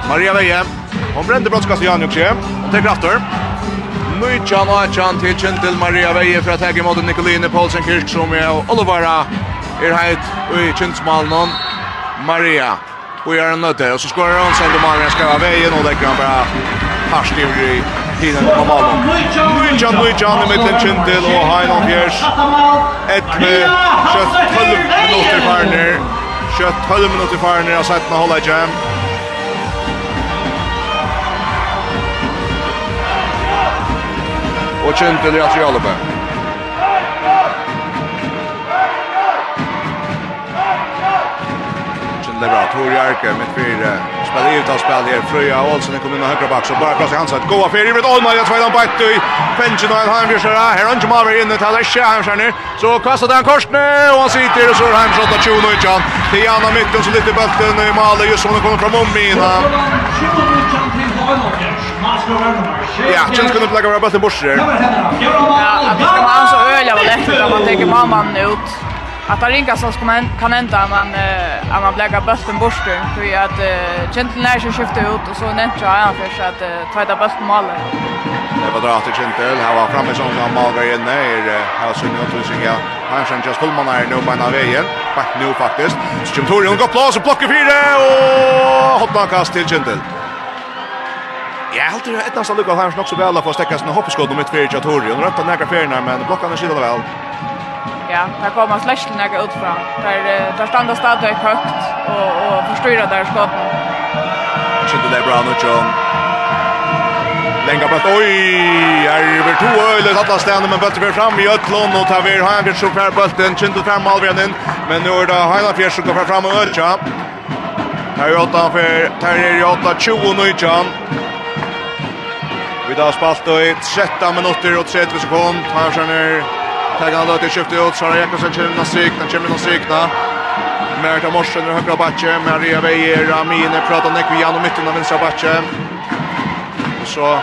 Maria Veje. Hon brände brottskast i Jan Janukje. Hon tar krafter. Mychan och Chan till Chen till Maria Veje för att hägga mot Nikoline Paulsen Kirk som är Olivara är helt i Chinsmalnon. Maria. Och gör en nötte och så skorar hon sen då Maria ska vara vägen och det han bara harskt i Martinez på ballen. Nujan Nujan i mitten Kintil og Heinon Fjers. Et kjøtt 12 minutter farner. Kjøtt 12 minutter farner av 17 holda i jam. Og Kintil i Atrialebe. Kintil leverer Tor Jerke med fire spelar ut av spel här. Fröja Olsen kommer in och högra back så bara krossar hans att goa för Ibrit Olmar jag tvåan bättre i Benjen och han vill köra. Här har inte Malmer inne till Alessia han skär ner. Så kastar den korsne och han sitter och så har han skottat 20 och Jan. Det är Anna mitten så lite bulten i Malmö just som hon kommer fram om mina. Ja, jag kunde plugga vara bulten bort där. Ja, det ska man så öliga vad lätt om man tänker mamman ut att det ringa så ska man kan ända man eh att man lägger bulten bort för att eh gentle när sig skiftar ut och så nämnt jag han för så att ta det bulten målet. Det var dramatiskt gentle. Här var framme som han magar in där här så nu tror jag han sen just full är nu på när vägen. Back nu faktiskt. Stum Tori hon går plats och plockar fyra och hoppa kast till gentle. Ja, helt det ett nästan lucka här också väl att få stäcka sina hoppskott om ett fyra Tori. Och rötta nära färna men blockarna skiljer väl ja, där kommer slashen några ut fram. Där där stannar stadigt högt och och förstyrra där skotten. Skjuter där bra nu John. Lenga på oj, är över två öl satt alla stannar men bättre för fram i Ötlon och tar vi Heinrich så fram bulten, skjuter fram Malvren in. Men nu är det Heinrich som går fram och öcha. Här är åtta för Terry 8 20 nu John. Vi har spalt då i 13 minutter og 30 sekund. Här känner Tagga han då till skiftet ut. Sara Jakobsen kör någon stryk. Den kommer någon stryk då. Merta Morsen i högra backe. Maria Veijer. Amine pratar om Nekvian och mitten av vänstra backe. Och så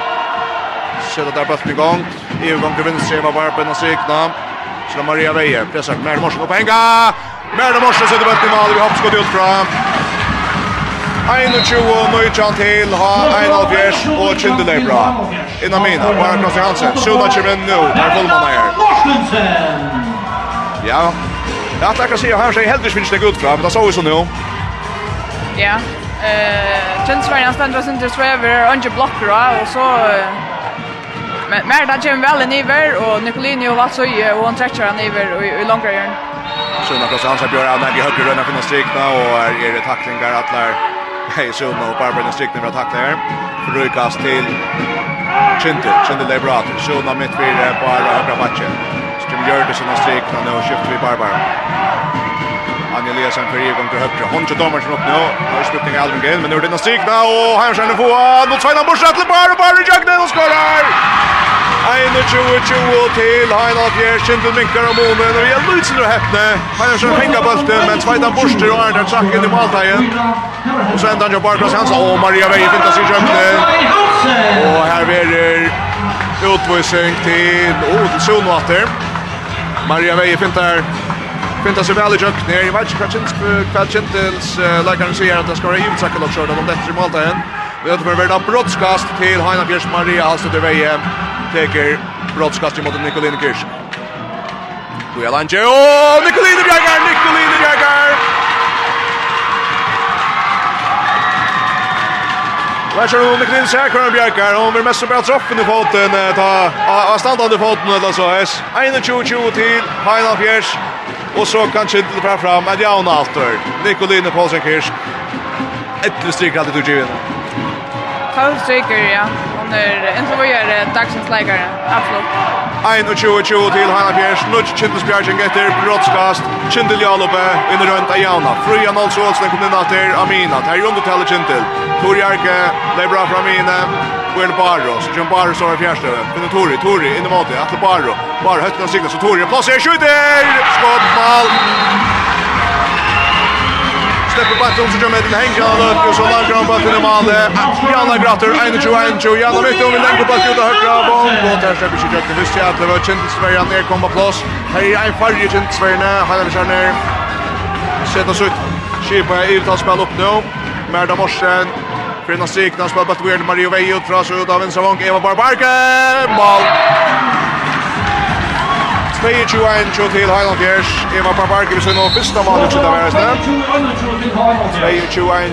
sätter där bulten igång. EU-gång till vänster. Eva Varpen och strykna. Så Maria Veijer pressar Merta Morsen upp på Enga. Merta Morsen sätter bulten i mål. Vi hoppskott ut fram. 21-19 til ha Einaldvjers og Kindelebra. Innan mina, bara Krossi Hansen. Sjona kommer nu, där Bullman är. Ja, Ja, det kan säga här så helt finns det gott fram. Det så ju så nu. Ja. Eh, Jens var nästan då sen det över under blocker och så men mer där kommer väl en iver och Nicolini och vad så ju och han träcker han iver i långa hörn. Så när Klaus Hansson gör han där i höger rundan från strikna och är det tacklingar att Hej, så nu Barbara den strikt med attack där. Förrykas till Chintel. Chintel är bra. Så nu mitt för bara högra matchen. Ström gör det sina strikt och nu skiftar vi Barbara. Anja Eliasson för Egon till högre. Hon kör domaren upp nu. Har sputning i Alvin Gale, men nu är det den strikt. Och Hemskärn får Nu Sveidan Borsa till Barbara. Barbara Jackden och skorar! 21-20 til Heinald Fjær, Kindle minkar og Monen, og jeg lyser og hettene. Heinald Fjær pinka bulten, men Tveitan Borster og Arndar trakken i Maltaien. Og så enda han jo Barbara Sansa, og Maria Veie fintas i kjøpte. Og her verer utvisning til Odel Solvater. Maria Veie fintar Finta sig väl i jökne, jag vet inte vad Kintils läkaren säger att det ska vara givet säkert att köra dem bättre i Maltaien. Vi har varit brottskast till Heina Björs Maria, alltså till Veje teker brottskast mot Nikolina Kirsch. Du är Lange. Åh, Nikolina Bjergar, Nikolina Bjergar. Vad Läser hon Nikolina Säkran Bjergar. Hon vill mest bara troffen i foten. Ta avståndande i foten eller så. 21-20 till Heina Fjärs. Och så kan Kintel fram fram. Att jag har allt Nikolina Paulsen Kirsch. Ett stryk alltid utgiven. Tolv stryker, ja under en så vidare dagsens läkare. Absolut. 21-20 till Hanna Bjärs, nudge Kindes Bjärsing efter brottskast, Kindel Jalope in runt Ajana. Frya Nolso Olsen kom in att här Amina, här runt till Kindel. Tor Jerke, det är bra för Amina. Buen Barro, så Jim Barro står i fjärstövet. Men Tori, Tori in i målet, Atle Barro. Barro högt kan signa, så Tori, plats är skjuter! Skott, Skottmål! släpper backen så kommer till Henke han och så lagar han backen i mål. Janna Gratter 21-21. Janna mitt om längre på ut och högra boll. Och där släpper sig Jökne Visst jävla var Kjentens Sverige ner kom på plats. Här är en färg Kjentens Sverige. Han är ner. Sätta sig ut. Kipa i ute att spela upp nu. Merda Morsen. Kvinna Sikna spelar bort Weird Mario Vejo. Tras ut av en savonk Eva Barbarke. Mål. 22-1 til Heilandjers. Eva Parbarki vil sønne fyrsta malet til Davareste.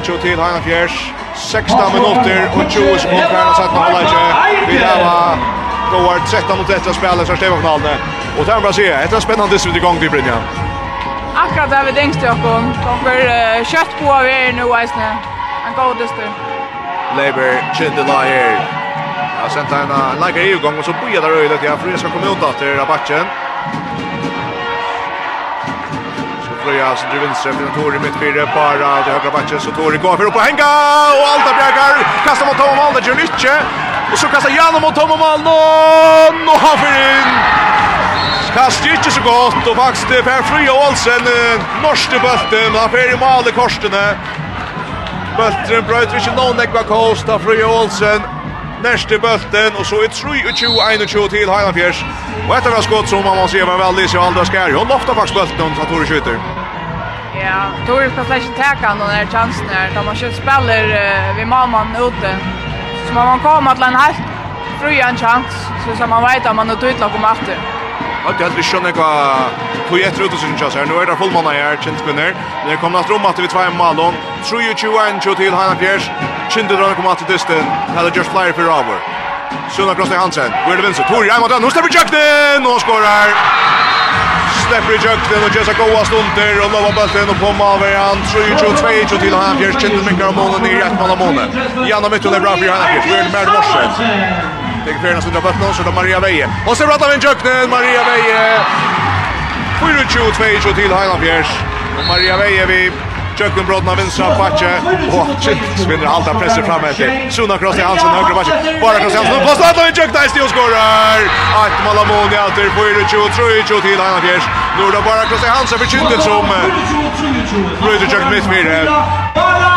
22-1 til Heilandjers. 16 minutter og 20 sekunder her og setten av Leitje. Vi har går 13 mot 1 spillet fra Stevoknalene. Og det er bra å se, det er spennende distrikt i gang til Brynja. Akkurat der vi denkst jo okkom. Kommer kjøtt på av er nu eisne. En god distrikt. Leiber Chindela her. Ja, sent en lager i gång och så bojar där øylet, ja, för det ska komma ut etter av bakken. Flöja som driver vänster från Tori mitt fyra bara det högra backen så Tori går för upp och hänga. Och Alta Bjärgar kastar mot Tom Malden gör nycke och så kastar Jan mot Tom Malden och han för in. Kastar inte så gott och faktiskt Per Flöja Olsen norske bulten han för i mål i korsene Bulten bröt vi inte någon ekva kost av Flöja Olsen nästa bulten, och så är 3-21 till Highlandfjärs. Och ett av skott som man måste se var väldigt så aldrig skär. Hon loftar faktiskt bulten så Tore skjuter. Ja, Tore skal slett ikke teka noen her chansen där. De har kört spelar uh, vid mamman ute. Så man må komme til en helt fri en chans, så som man vet att man har tydelig å komme. Og det er ikke hva tog etter ut og synes jeg her. Nå er det fullmåned her, kjent kvinner. Men det kommer at rom at vi tvei malon. 23-21 til Heina Fjers. Kjent det kommer at distan. Eller just flyer for over. Sunna Krosti Hansen. Hvor er det vinst. Tor Reimann. Nå slipper Jøkten. Nå skårer. Slipper Jøkten og Jessa Goa stunder. Og lova bølten og på Malverian. 23-22 til Heina Fjers. Kjent det mikker av månen i rett mann av månen. Janna Mytton er bra for Heina Fjers. Hvor er det mer morsen. Lägger fyra nästan bort någon så då Maria Veje. Och så rattar vi en jöknen Maria Veje. 4-2-2 till Heiland Fjärs. Och Maria Veje vi Jöknen brodna vinstra backe. Och shit, svinner halta presser fram efter. Suna cross i Hansen högra backe. Bara cross i Hansen. På stad och Jökna i stil skorar. Att Malamoni åter 4-2-3 till Heiland Fjärs. Nu då bara cross i Hansen för Kyntet som bryter Jöknen mitt fyra.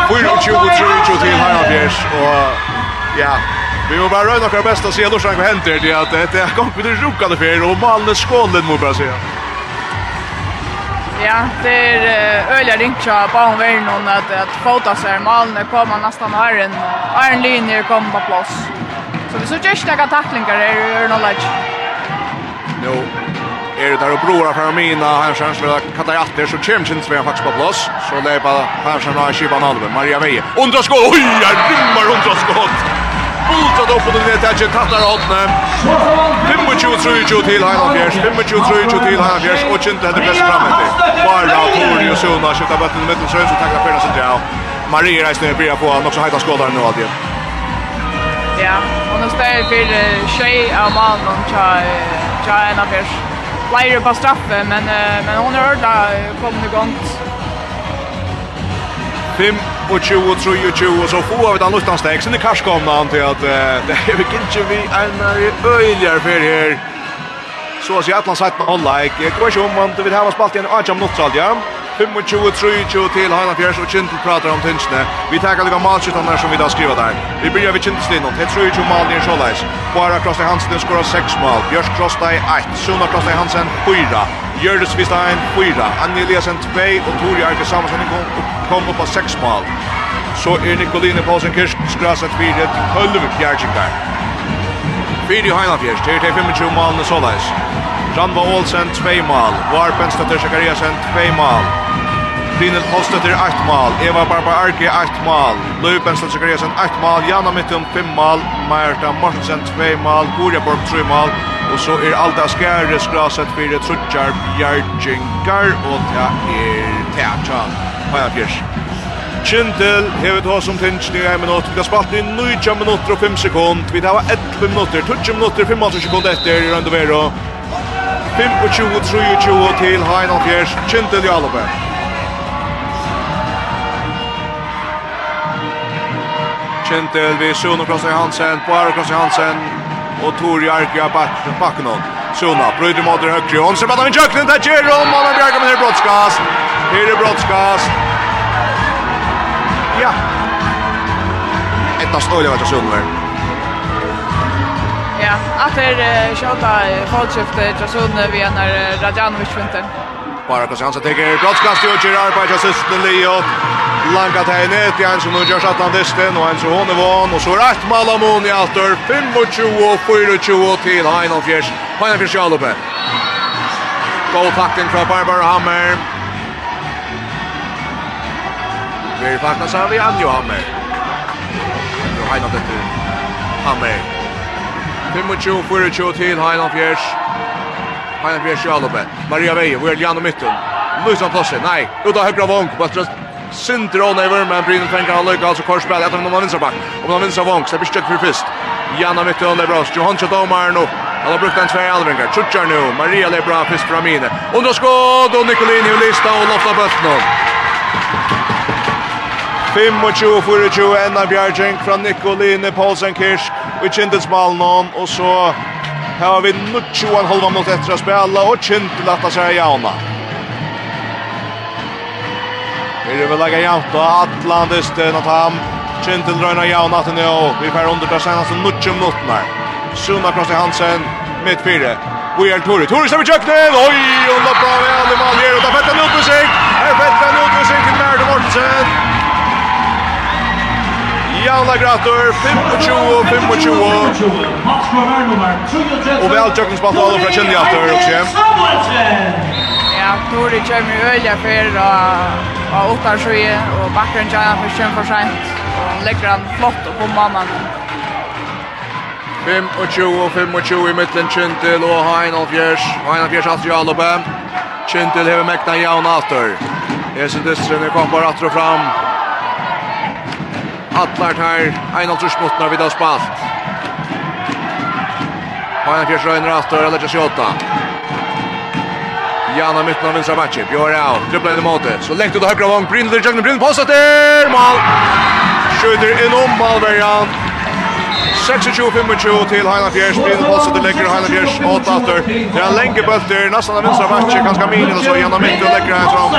4-2-3 till Heiland Fjärs. Och ja, Vi må bara röna våra bästa se Lorsan vad händer det att det är gång med rokade för och Malmö skålen må bara säga. Ja, det är öliga rinkja på om väl någon att att fota sig Malmö kommer nästan här en en linje kommer på plats. Så vi såg just några tacklingar är ju någon lag. No. Är det där och bror för mina han chans väl att katta efter så känns inte vi faktiskt på plats. Så det är bara här som har skivan Maria Veje. Undra skott. Oj, jag rymmar undra skott bultat opp på den nedtaget, tattlar åttene. 25-23 til Heilandfjers, 25-23 til Heilandfjers, og kjente henne press fram etter. Bara, Tori og Sjona, skjuta bøtten i midten søns, og takla fyrir sin djau. Marie reisner blir på, han også heita skådaren nu alltid. Ja, og nå steg fyrir tjei av mannen tja Heilandfjers. Leir på straffe, men, men hon er orda kommende gongt. 5 och 20 och 3 och 20 så får vi den utan steg. Sen är Karskomna han till att det är [LAUGHS] vi kanske vi är öjligare för här. Så att Atlant sagt med all like. Jag går inte om man vill ha spalt igen 18 minuter. 25-23 til Heina Fjers og Kintel pratar om tinsene. Vi tackar lika malskittarna som vi da skriva där. Vi börjar vid Kintelstinon, det tror ju ju mal ner Scholleis. Bara Krossteg Hansen skorar 6 mål, Björk Krossteg 1, Suna Krossteg Hansen 4, Jördis Vistein 4, Anja Eliasen 2 och Tori Arke Samuelsson kom, kom upp på 6 mål. Så är Nikoline Paulsen-Kirsk skrasat 4 till 12 fjärdsjinkar. Fyri Heina Fjers, det är 25 mål ner Scholleis. Ranva Olsen 2 mål, Warpen stöter Shakariasen 2 mål. Brynel Holstetter 8 mål, Eva Barba Arki 8 mål, Löpen stöter Shakariasen 8 mål, Jana Mittum 5 mål, Marta Mortensen 2 mål, Borja Borg 3 mål, og så er Alda Skjære skraset for Trudjar Bjergingar, og det er Teatran, Pajafjers. Kindel hevet hos som tinsen i 1 minutt. Vi har spalt i 9 minutter og 5 sekund. Vi tar 11 minutter, 20 minutter, 5 sekund etter i Røndovero. 25-23 til Heinan Fjers, Kjentil Jalope. Kjentil ved Suna Krossi Hansen, Bara Krossi Hansen og Tor Jarkia Bakkenon. Suna bryter mot det høyre, og så batter han kjøkken, det er Kjerom, og han bjerger med her brottskast. Her er brottskast. Ja. Ettast øyelig vært av Sundberg. Ja, att det skjuta fallskiftet och sån vi när Radjanovic vinter. Bara Kosiansa tar broadcast och gör arbete just sysseln Leo. Langa tar in ett igen som nu gör att han distan och en så hon vann och så rätt Malamon i åter 25 och 24 till Heinolf Fjärs. Heinolf Fjärs Jalupe. Goal tackling från Barbara Hammer. Vi är faktiskt så vi Anjo Hammer. Nu Heinolf det Hammer. 25 24 til Heinan Fjers. Heinan Fjers Jalobet. Maria Veje, vi er Janne Mytten. Lysan Plasse, nei, ut av høyre vong. Bastrast sinter og Never, men Brynn Fengar har lykket, altså korsspill etter om han vinser bak. Om han vinser vong, slipper støtt for først. Janne Mytten, bra. Johan Kjødomar nå. Han har brukt en tvær alvingar. Tjutjar nu, Maria Lebra, fyrst fra mine. Under Underskåd, og Nicolini og Lista og Lofta Bøttnål. 25-24, Enna Bjergjeng fra Nikolini Paulsen Kirsk og Kindes ballen om, og så har vi nutt og en halva mot etter å spille, og Kind latta seg jauna. Vi vil lägga jaunt og Atlantis til at kjent til røyna jaun at nå, vi får under til senast og nutjum her. Suna Krosti Hansen, mitt fire. Vi er Tori. Tori stemmer kjøkkenen. Oi, og lappa av i alle maljer. Og da fetter han utmusikk. Her fetter han utmusikk til Merde Mortensen. Javna Grator, 25-25. Og vel tjøkken spalt alle fra Kjell Jator, også. Ja, Tori kommer i øye for å åtta sjøye, og bakgrunnen kjører for kjønn for sent. Og han legger han flott på mannen. 25-25 i midten Kjentil og Heinolfjers. Heinolfjers hans jo alloppe. Kjentil hever mekna javn atter. Esen Distrin er kompar atter og fram. Atlar her, en av tursmåttene vid av spalt. Haina Fjers Røyner Ator, eller Tjasiota. Jana mytten av vinstra matchen, Bjør Rau, dribbler inn i måte. Så lengt ut av høyre vong, Brynler, Jøgner, Brynler, påsetter, mål! Skjøter innom målverjan. 26-25 til Heina Fjers, Brynler påsetter, legger Heina Fjers mot Ator. Det er lenge bøtter, nesten av vinstra matchen, ganske minin, og så Jana mytten legger han fram.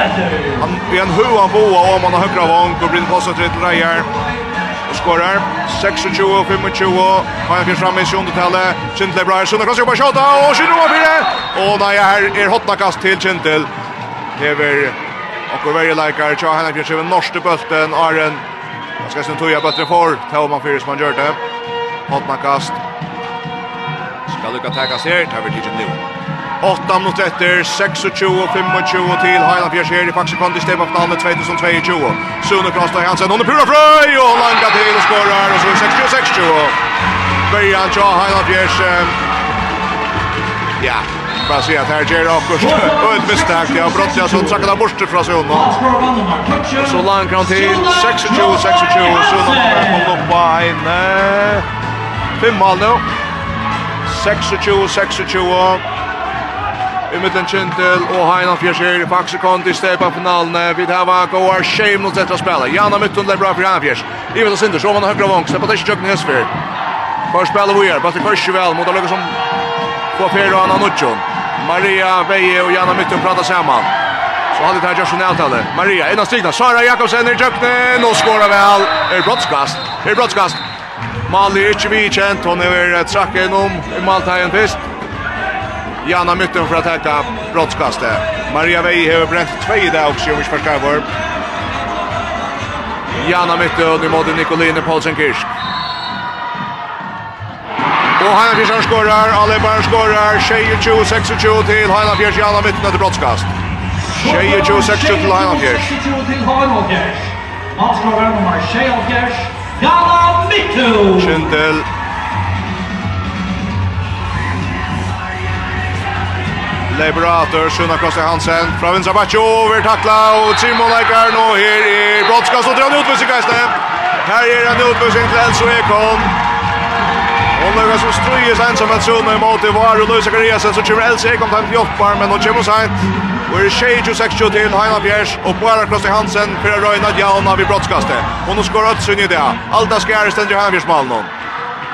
Han blir en hua boa om han har høyre vong, og Brynler påsetter til Reier skorar. 26 25 Maja fyrir framme i sjundetallet. Kintel tallet. bra Breyer, Sunde klasse på skjata, og Kindle var fire! Og nei, her er hotna kast til Kindle. Hever okkur verje leikar, tja henne fyrir sjøven norske bølten, Aren. Han skal sin tuja bølten for, tja man fyrir som han gjør det. Hotna kast. Skal lukka takas her, tar vi tidsen nu. 8 minutter etter, 26-25 til Heiland Fjers her i faktisk kvann til stemmefinalen 2022. Sune Krasnøy Hansen under Pura Frøy, og langa til og skårar, og så 26-26. Bøyan tja Heila Fjers. Ja, bara se at her gjør det akkurat. [LAUGHS] Og et mistak, ja, brottja, så trakka av borste fra Sune. Så langa han til, 26-26, Sune kom en, fem Fimmal nå. 26-26 i mittlen Kintel og Heinan Fjersir i faksekond i stepa finalen. Vi tar var går shame mot detta spela. Janna Mytton där bra för Heinan Fjers. I vet Sinders, om han man har högra vång, stepa det inte jökna Hesfyr. Kvar spela vi är, bara till kors väl mot Alöka som får fyra och Anna utjon. Maria Veje och Janna Mytton pratar samman. Så hade det här Joshua Neltale. Maria, innan stigna, Sara Jakobsen i jökna, och skårar väl. Er brottskast, er brottskast. Mali er ikke vi kjent, hon er trakken om i Maltaien fyrst. Jana mytten för att täcka brottskastet. Maria Vej har bränt två i där också om vi förstår Jana mytten nu mot Nicoline Paulsen Kirsch. Och Heina Fjärsson skorar, alla bara skorar, 22 26 till Heina Fjärs, Jana mytten efter brottskast. 22 26 till Heina Fjärs. 26 til Heina Kirsch. Maskar nummer 26 Jana mytten. Schindel Liberator, Sjuna Kosti Hansen, fra vinstra bakke over, takla, og Timo Leikar nå her i brottskast, og drar han utbuss Geiste. Her er en utbuss til Elso Ekon. Og Løyga som strøyes ensam et sunn imot i var, og Løy Zakariasen, så kommer Elso Ekon til hjelpar, men nå kommer sent. Og er 26 til Heina Fjers, og Bæra Kosti Hansen, for å røyna djauna vid brottskastet. Og nå skår Øtsund i det. Alta skjæres den til Heina Bjers Malnon.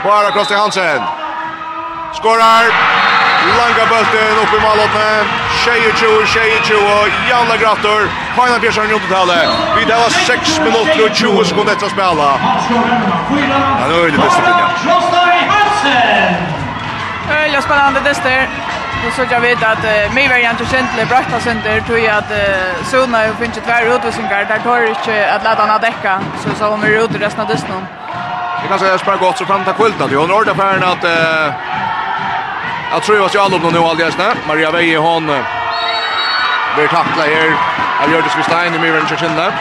Bæra Kosti Hansen. Skårar! Langa bulten upp i målåtne. Tjejer 20, tjejer 20. Janne Grattor. Hajna Björnsson runt tale. Vi det var 6 minuter och 20 sekunder efter att spela. Ja, nu är det bästa fina. Öliga spännande tester. Och så jag vet att uh, mig var egentligen känt till Brakta Center tror jag att uh, Sona har funnit tvär utvisningar där tar det inte att låta henne däcka så så hon är ute resten av dysten. Det kan säga spela gott så fram till kvällen. Vi har några affärer att uh, Jag tror att jag har någon nu alldeles nä. Maria Veje hon blir tackla här. Jag gör det så stein i Myren Chachinda.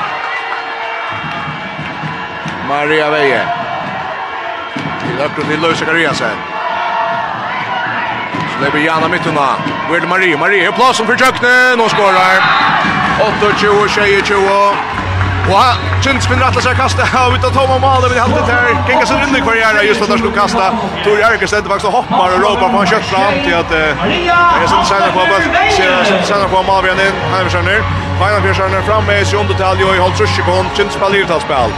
Maria Veje. Till högre till Lösa Kariasen. blir Jana mittuna. Where Maria? Maria är platsen för Jöknen. Hon skårar. 8-20, 20-20. Och Jens vinner att sig kasta ut av Toma Malen men i det här. kinka sig runt kvar här just att han skulle kasta. Tor Jerker ständer faktiskt och hoppar och råpar på en kött fram till att jag sen sen på bollen. Sen sen på Malvin in. Han kör ner. Final kör ner fram med sig under detalj och håll sig kon. Jens spelar ut av spel.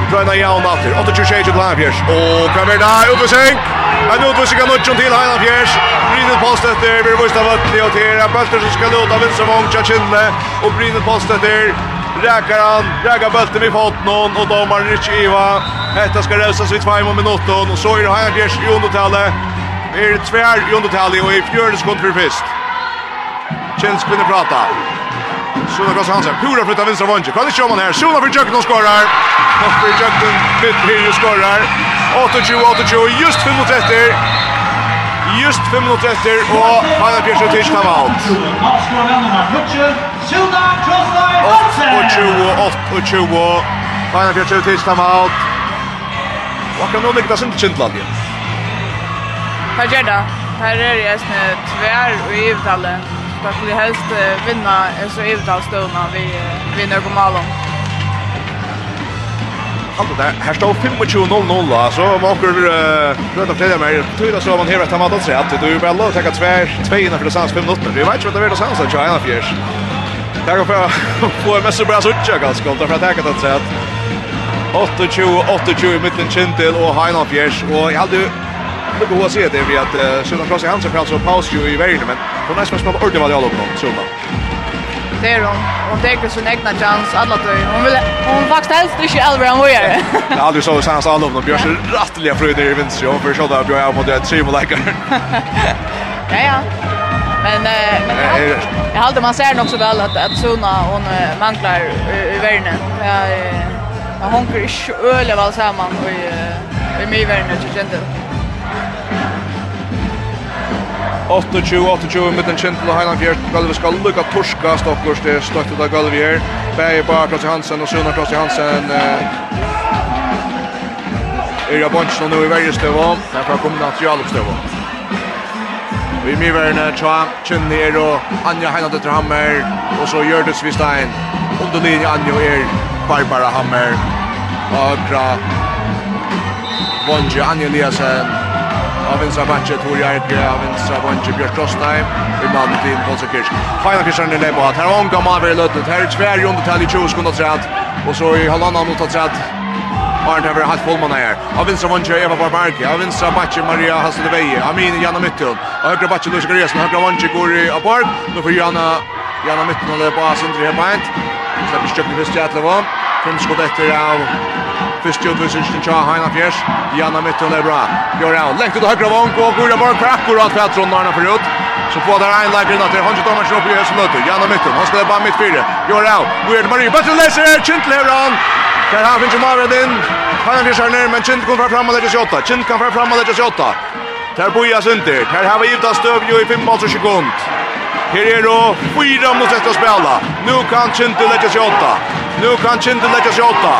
Vi drar ner Jan Natter. 8-26 till Lampers. Och kommer där upp och utvisning! Han nu två sekunder till till Highland Brynet Polstetter, vi Vi vist av till och Tera, Bulter som ska låta vänstervång Chachindle. Och brynet Polstetter räkar han, räkar bulten vid foten och domaren Rich Iva. Detta ska rösas vid 5 minuter och så är det här Heinrichs i undertalet. Det är tvär i undertalet och i fjörde sekund för först. Kjens kvinner prata. Suna Koss Hansen, pura flytta vinstra vånge. Kan inte man här, Suna för Jökten och skorrar. Och för Jökten, Fitt Pirjo skorrar. 28-28, just 5 mot 30 just 5 minutter etter, og Maina Bjørsson Tisch tar valgt. Og 20, 8 og 20. Maina Bjørsson Tisch tar valgt. Og akkurat nå ligger det sin til Kindland igjen. Hva gjør det? Her er jeg snitt tvær og ivetale. Da skulle jeg helst vinna så ivetalstående vi vinner på Malon halde der. Her står 25-0-0, altså. Måker rød og flere mer. Tyra så man hever etter maten seg at du bare lov teka tver, tve innenfor det sanns 5 minutter. Vi vet ikke hva det er det sanns det er 21 fjers. Det er for å få en mest bra suttja ganske godt, for jeg teker det seg 28-28 i mitten Kintil og Heinan Fjers, og jeg hadde Det går att se det vi att Sundan Klasse Hansen för alltså paus ju i världen men hon är som spelar ordentligt vad jag låg på Sundan det är hon. Hon tänker sin egna chans alla dagar. Hon vill hon vakt helst inte äldre än vad jag. Jag har aldrig så chans alla upp. Björn rattliga rättliga fröjder i vinst. ju för så där Björn jag mot det tre mål [LAUGHS] Ja ja. Men eh jag håller man ser nog så väl att att Suna hon manglar i världen. Jag hon kör ju öle väl samman och i i mig världen så kände. 28-28 mitt en kjenten og Heiland Fjert. Galvi skal lukka torska Stokkors til støttet av Galvi her. Bæge bare Klossi Hansen og Sunar Klossi Hansen. Yrja Bonsen og nå i verjestøvå. Derfor kom det til Jalopstøvå. Vi mye verden tja, Kjønni er og Anja Heiland døtter Hammer. Og så Gjørdus Vistein. Underlinje Anja er Barbara Hammer. Akra Vonji Anja Eliasen av vinstra bantje Tor Jerke, av vinstra bantje Björk Rostheim, i mannen til Polsa Kirsk. Feina Kirsten er nebo at her omgår man ved løttet, her er tvær i undertall i 20 sekunder træt, og så i halvannan mot træt, Arne har vært halvt fullmann her. Av vinstra vantje Eva Barbarki, av vinstra bantje Maria Hasselveie, Amin Janna Mytton, av høyre bantje Lusik Resen, høyre vantje i Aborg, nå får Janna, Janna Mytton og løp av Sindri Hebbeint, slipper støkken først i Atlevå, 5 skudd etter av Typiskt Judvicsen tja Heina fjers Janna mitten er bra. Gör out. Lägg till høyre vank og går bare för akkurat för att Ronarna förut. Så får der en lägger innan till Hansi Thomas upp i høyre Ösnöte. Janna mitten. Han spelar bara mitt fyra. Gör out. Weird Marie. Bättre läser. Kint leveran. Där han finns ju Marvin in. Han är fjärs ner men Kint kommer fram og lägger sig åtta. Kint kan fram og lägger sig åtta. Där bojas inte. Där har vi givet av støv jo i 5 månader sekund. Her er då fyra mot ett att spela. Nu kan Kinte lägga sig åtta. Nu kan Kinte lägga sig åtta.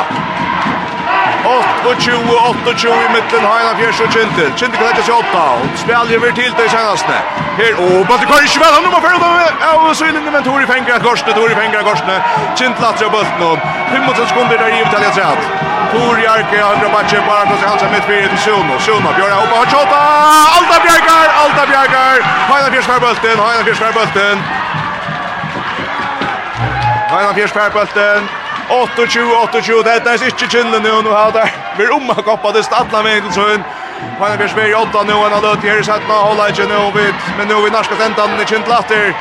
28-28 i mitten Heina Fjers og Kintil. Kintil kan hette seg åtta, og spiller vi til det senaste. Her, og Bøtte Kari Kjvel, han nummer 4, og Sylingen, men Tori Fenger av Korsne, Tori Fenger av Korsne. Kintil atser av Bøtten, og 5 sekunder der i uttalet jeg sett. Tori Arke, Andra match bare kan se halsa mitt fyrir til Suno. Suno, Bjørn er och har! Alta Bjergar, Alta Bjergar! Heina Fjers per Bøtten, Heina Fjers per Bøtten. Heina Fjers per Bøtten. 28-28, det er ikke kjenne nå, nå har det vært om å koppa det stadla med til sønn. vi Bjørsberg i 8 nå, han har løtt her i 17, holder ikke nå, men nå vi norska tentan i kjent latter.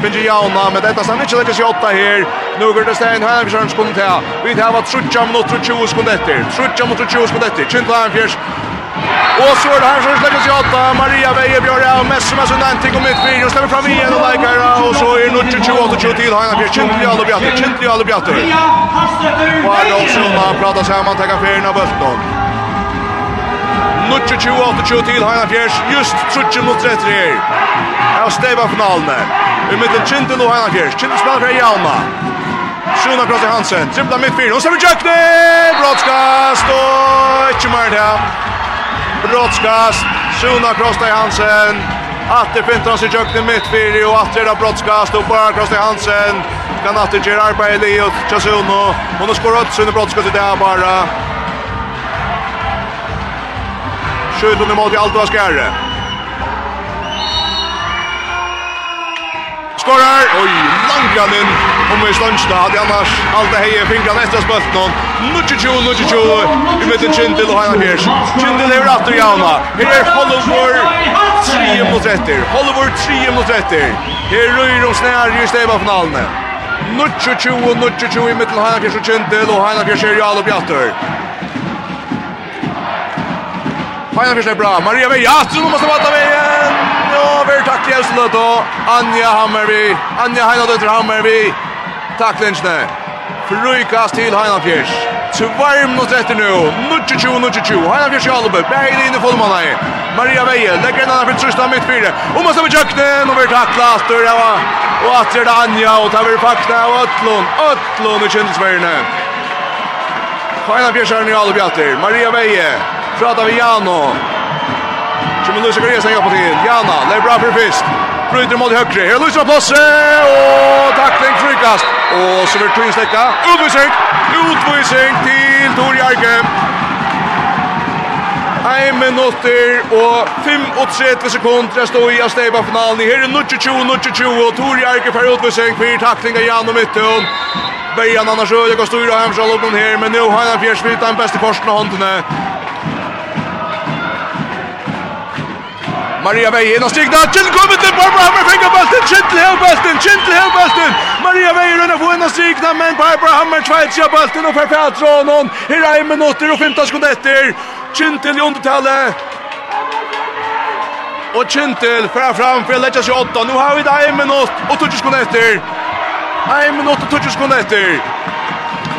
Finji Jauna, men detta stannar inte läggas sig åtta här. Nu går det stein, här, vi kör en till. Vi tar vad 30 minuter och 20 sekunder efter. 30 minuter och 20 sekunder efter. Kjent Lahnfjärs Och så är det här som släcker sig åtta. Maria Veje som och Messi med ting om mitt mittfyr. Och stämmer fram igen och läkar. Och så är det 28-20 till. Han har Kintli alla bjatter. Kintli alla bjatter. Och här då så man pratar sig om man tackar fyrna av Böltnog. 28-20 till. Han har just 30 mot 30 här. Här har Steva finalen. Vi möter Kintli och han har fjärs. Kintli spelar för Hjalma. Sjona Krasi Hansen, Trippla mitt mittfyr, og så er vi Bra Brottskast, og ikke mer det brottskast. Suna Krosta Hansen. Atter fintar sig jöknen mittfyrir och atter är brottskast och bara Krosta Hansen kan atter göra arbetet i och Chasuno. Hon har skorat sina brottskast i det här bara. Skjuten emot i allt vad skärre. skorar, oj, langan in om vi ståndsta, hade annars, allt det heie, fingra nästa spölt någon, nutje tjo, nutje tjo, i mitten Kindil och Heina Kjers, Kindil er rattur jauna, här är Hollywood. 3 mot 30, Hollywood 3 mot 30, her røyr og snær i steva finalene, nutje tjo, nutje tjo, i mitten Heina Kjers og Kindil, og Heina Kjers er jala bjattur, Heina Kjers er bra, Maria Veja, Astrid, måste vata Veja, över tackling Östlund och Anja Hammerby. Anja Heinadötter Hammerby. Tack snö. Frukast till Heinafjärs. Tvär mot rätt nu. 22-22. Heinafjärs i Albe. Bäger in i fullmanna i. Maria Veje. Lägger en annan för trösta mitt fyra. Och man med köknen. Och vi tacklar. Stör det var. Och att det är Anja. Och tar vi fakta. Och Ötlund. Ötlund i kändisvärden. Heinafjärs är i Albe. Maria Veje. Pratar vi Jano. Som nu ska resa på till Jana, lägger bra för fist. Bryter mot högre. Här Luisa Plasse och tackling frikast. Och så blir Twins stäcka. Utvisning. Utvisning till Tor Jarke. Ein minutter og 35 sekunder jeg stod i av finalen. Her er 0-20-0-20 og Tor Jarke fer utvisning for takling av Jan og Mytton. Bejan annars øde kan styra hemsjall opp noen her, men nu har han fjerst vitt den beste korsen av håndene. Maria Veje in og stigna. Kjell kommer til Barbara Hammer fengar bulten. Kjell hev bulten. Kjell hev bulten. Maria Veje rundt på inn og stigna, men Barbara Hammer tveitja bulten og perfekt fra noen. Her er minutter og 15 sekunder etter. Kjell i undertallet. Og Kjentil fra fram for å letja seg åtta. Nå har vi det en minutt og 20 sekunder etter. En minutt og 20 sekunder etter.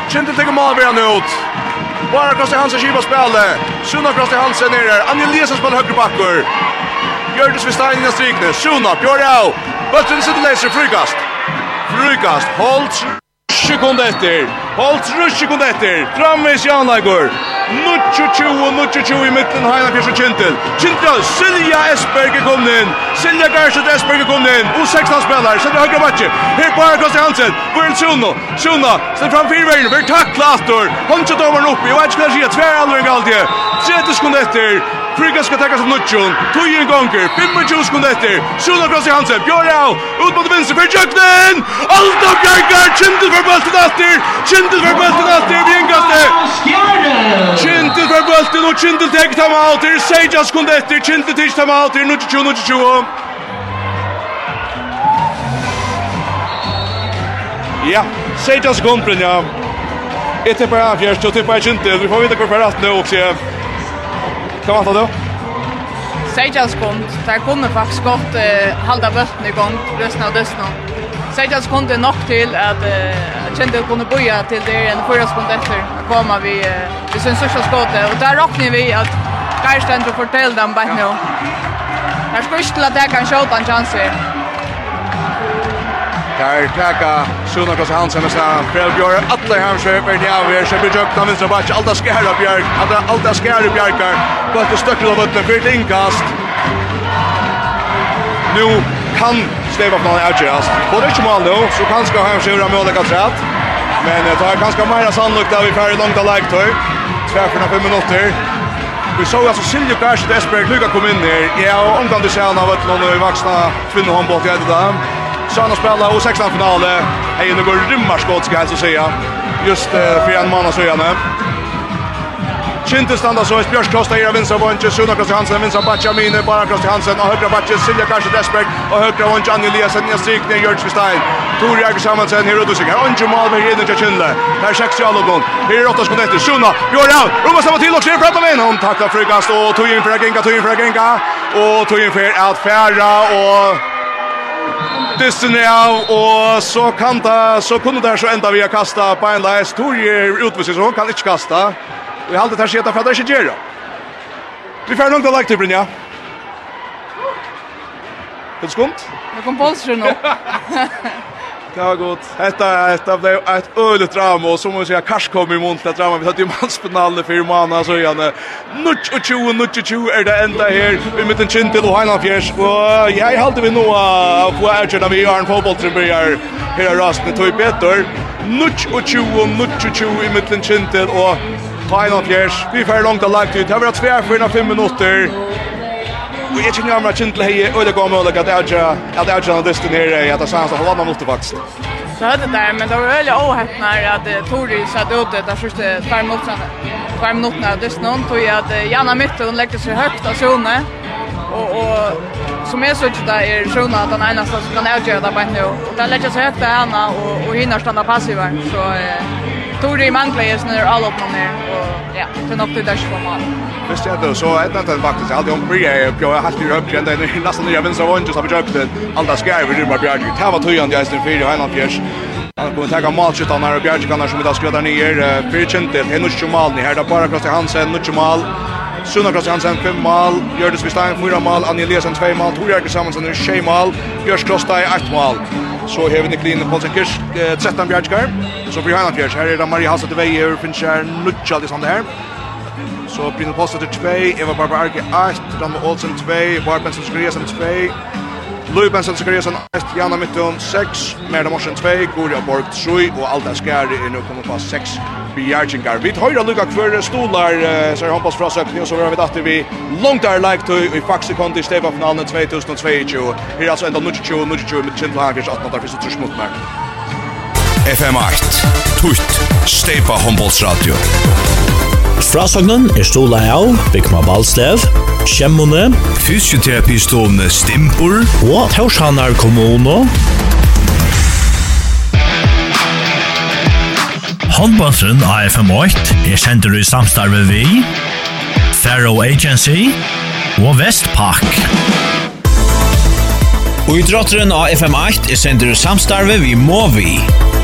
Kjentil tenker han ut. Bara Krasti Hansen kivar spelet. Sunna Krasti Hansen er her. Anja Lesen spelar högre backor. Gjørdes ved steinen av strikene. Sjona, Bjørau. Bøtten sitter leser, frukast. Frukast, holdt sekund etter. Holdt rusk sekund etter. Framvis Jan Lager, Nuccio 20, Nuccio 20 i mitten, Heina Pjørs og Kintel. Kintel, Silja Esberg er kommet inn. Silja Gerset Esberg er kommet inn. Og 16 spiller, setter høyre matje. Her på Herkast Hansen, Børn Sjona. Sjona, setter fram fyrveien, blir takla Ator. Astor, over den oppi, og jeg skal si at tver alvor en galtje. 30 sekunder etter, Prygga ska täckas av Nutsjön. Tog en gonger. 25 sekund etter. Sjona kross i Hansen. Björn Bjørau. Ut mot vinst för Jöknen. Allt av Björkar. Kintel för bulten etter. Kintel för bulten etter. Vi innkaste. Kintel for bølten. Og Kjentil tek tam alter. Seja sekund etter. Kjentil tek tam alter. Nutjon, Nutjon. Ja, seja sekund, ja. Jeg tipper her fjerst, og tipper jeg kjentil. Vi får veta kvar för rett nu också. sier Hva då? Sejan Seidjalskund. Der kunde faktiskt godt eh, halda bøtten igång. gang, resten av døsten. Seidjalskund er nok til at uh, eh, kände jeg kunne boja till det en förra skund efter. Att komma vi, eh, vi sin største skåte. Och där råkner vi att Geirstein til å fortelle dem bare nå. Jeg skulle inte til det kan sjåta en chans här. Där tacka Sjona Kos Hansen och Stan Björk gör alla hem köper ni av er så blir jag kan vänster back alla skär upp Björk alla alla skär upp Björk på till stöckel av botten för ett inkast Nu kan Stefan Plan outjust både inte mål då så kan ska hem köra målet att men det är ganska mer sannolikt att vi får långt av live tur tvärförna 5 minuter Vi såg alltså Silje Garst Desperate Luka kom in här. Ja, och omgående ser han av ett någon vuxna kvinnohandboll i det där. Sjön och spela och sexan final. Hej nu går rymmar skott ska jag så säga. Just uh, för en månad så gärna. Kinte standa så Björk Kosta i vänstra vånge, Suna Kosta Hansen vänstra Batja mine bara Kross Hansen och högra Batja Silja kanske Desberg och högra vånge Annie Eliasen i strik ner Jörg Stein. Tor Jörg Samansen här då Här Ange Malberg in i Kinde. Här sex i alla gång. Här är åtta skott efter Suna. Gör out. Roma samma till och ser framåt med hon tacklar frukast och tog in för Genka tog in för Genka och tog in för att färra och dysten er av, og så kan det, så kunne det så enda vi har kastet på en leis. Torje utvisning så hun kan ikke kaste. Vi har alltid her skjedd for at det ikke gjør. Vi får noen til å lage til, Brynja. Er det skumt? Det kom på oss nå. [LAUGHS] Det var gott. Detta detta blev ett öligt drama och som man säger Kars kom i måndag drama. Vi hade ju manspenalen för månader så igen. Nutch och tju nutch tju är det ända här. Vi mötte en chin och han fjärs. Och jag hade vi nog att få ärgerna vi gör en fotbollstrym här hela rasten tog Peter. Nutch och tju nutch och tju i mitten chin och Final fjärs. Vi får långt att lagt ut. Det har varit tvär för fem minuter. Og jeg kjenner meg kjent til hei, og det går mulig at jeg at jeg kjenner dyst nere at jeg sanns at holde meg mot faktisk. Så hørte det der, men det var veldig åhettende at Tori satt ut det første tvær minuttene. Tvær minuttene av dyst noen, tog jeg at Janna Mytte, hun legde seg høyt av Sjone. Og, og som jeg synes det er Sjone at han eneste som kan avgjøre det bare nå. Og det legger seg høyt av henne, og, og hinner standa passiver. Så eh, Tori manglar ju snur alle upp noen her, og ja, til nok til dørs på mål visst jag det så ett annat faktiskt alltid om bria jag jag har haft upp igen där nästan nya vinst av inte har mycket köpt den alla ska vi det bara bjärg det var tujan jag sen för han fjärs han kommer ta match utan när Bjarke kan som idag skjuta ner för kent det är nog chumal ni här där bara Kristian Hansen nog chumal Sunna Kristian Hansen fem mål, Jördis Vistein fyra mål, Anja Eliasson 2 mål, Tor Jerker Samuelsen tjej mål, Björns Krosta ett mål. Så har vi Niklin Paulsen Kirsch 13 bjärskar. Så för Johanna Fjärs, här är det Marie Hasset i Veijer, finns här Nutschal i sånt här. Så Brynil Post til 2, Eva Barbar Arke 1, Ranma Olsen 2, Bar Benson Skriasen 2, Lui Benson Skriasen 1, Janna Mittun 6, Merda Morsen 2, Gurja Borg 3, og Alda Skari er nå kommet på 6 bjergjengar. Vi tar høyre lukka kvør stolar, så er håndpass fra søkning, og så har vi datter vi langt der leiktøy i faksekont i stedbafinalen 2022. Her er altså enda 22, 22, med Kjent Hagers 18, der finnes det trusmot mer. FM 8, Tutt, Steipa Håndbollsradio. Frasagnen er stola av Bikma Balslev, Kjemmone, Fysioterapistående Stimpor og Torshanar kommune. Håndbåndsen AFM8 er sender i samstarve vi, Faro Agency og Vestpak. Og idrotteren av FM8 er sender i samstarve vi Movi. vi.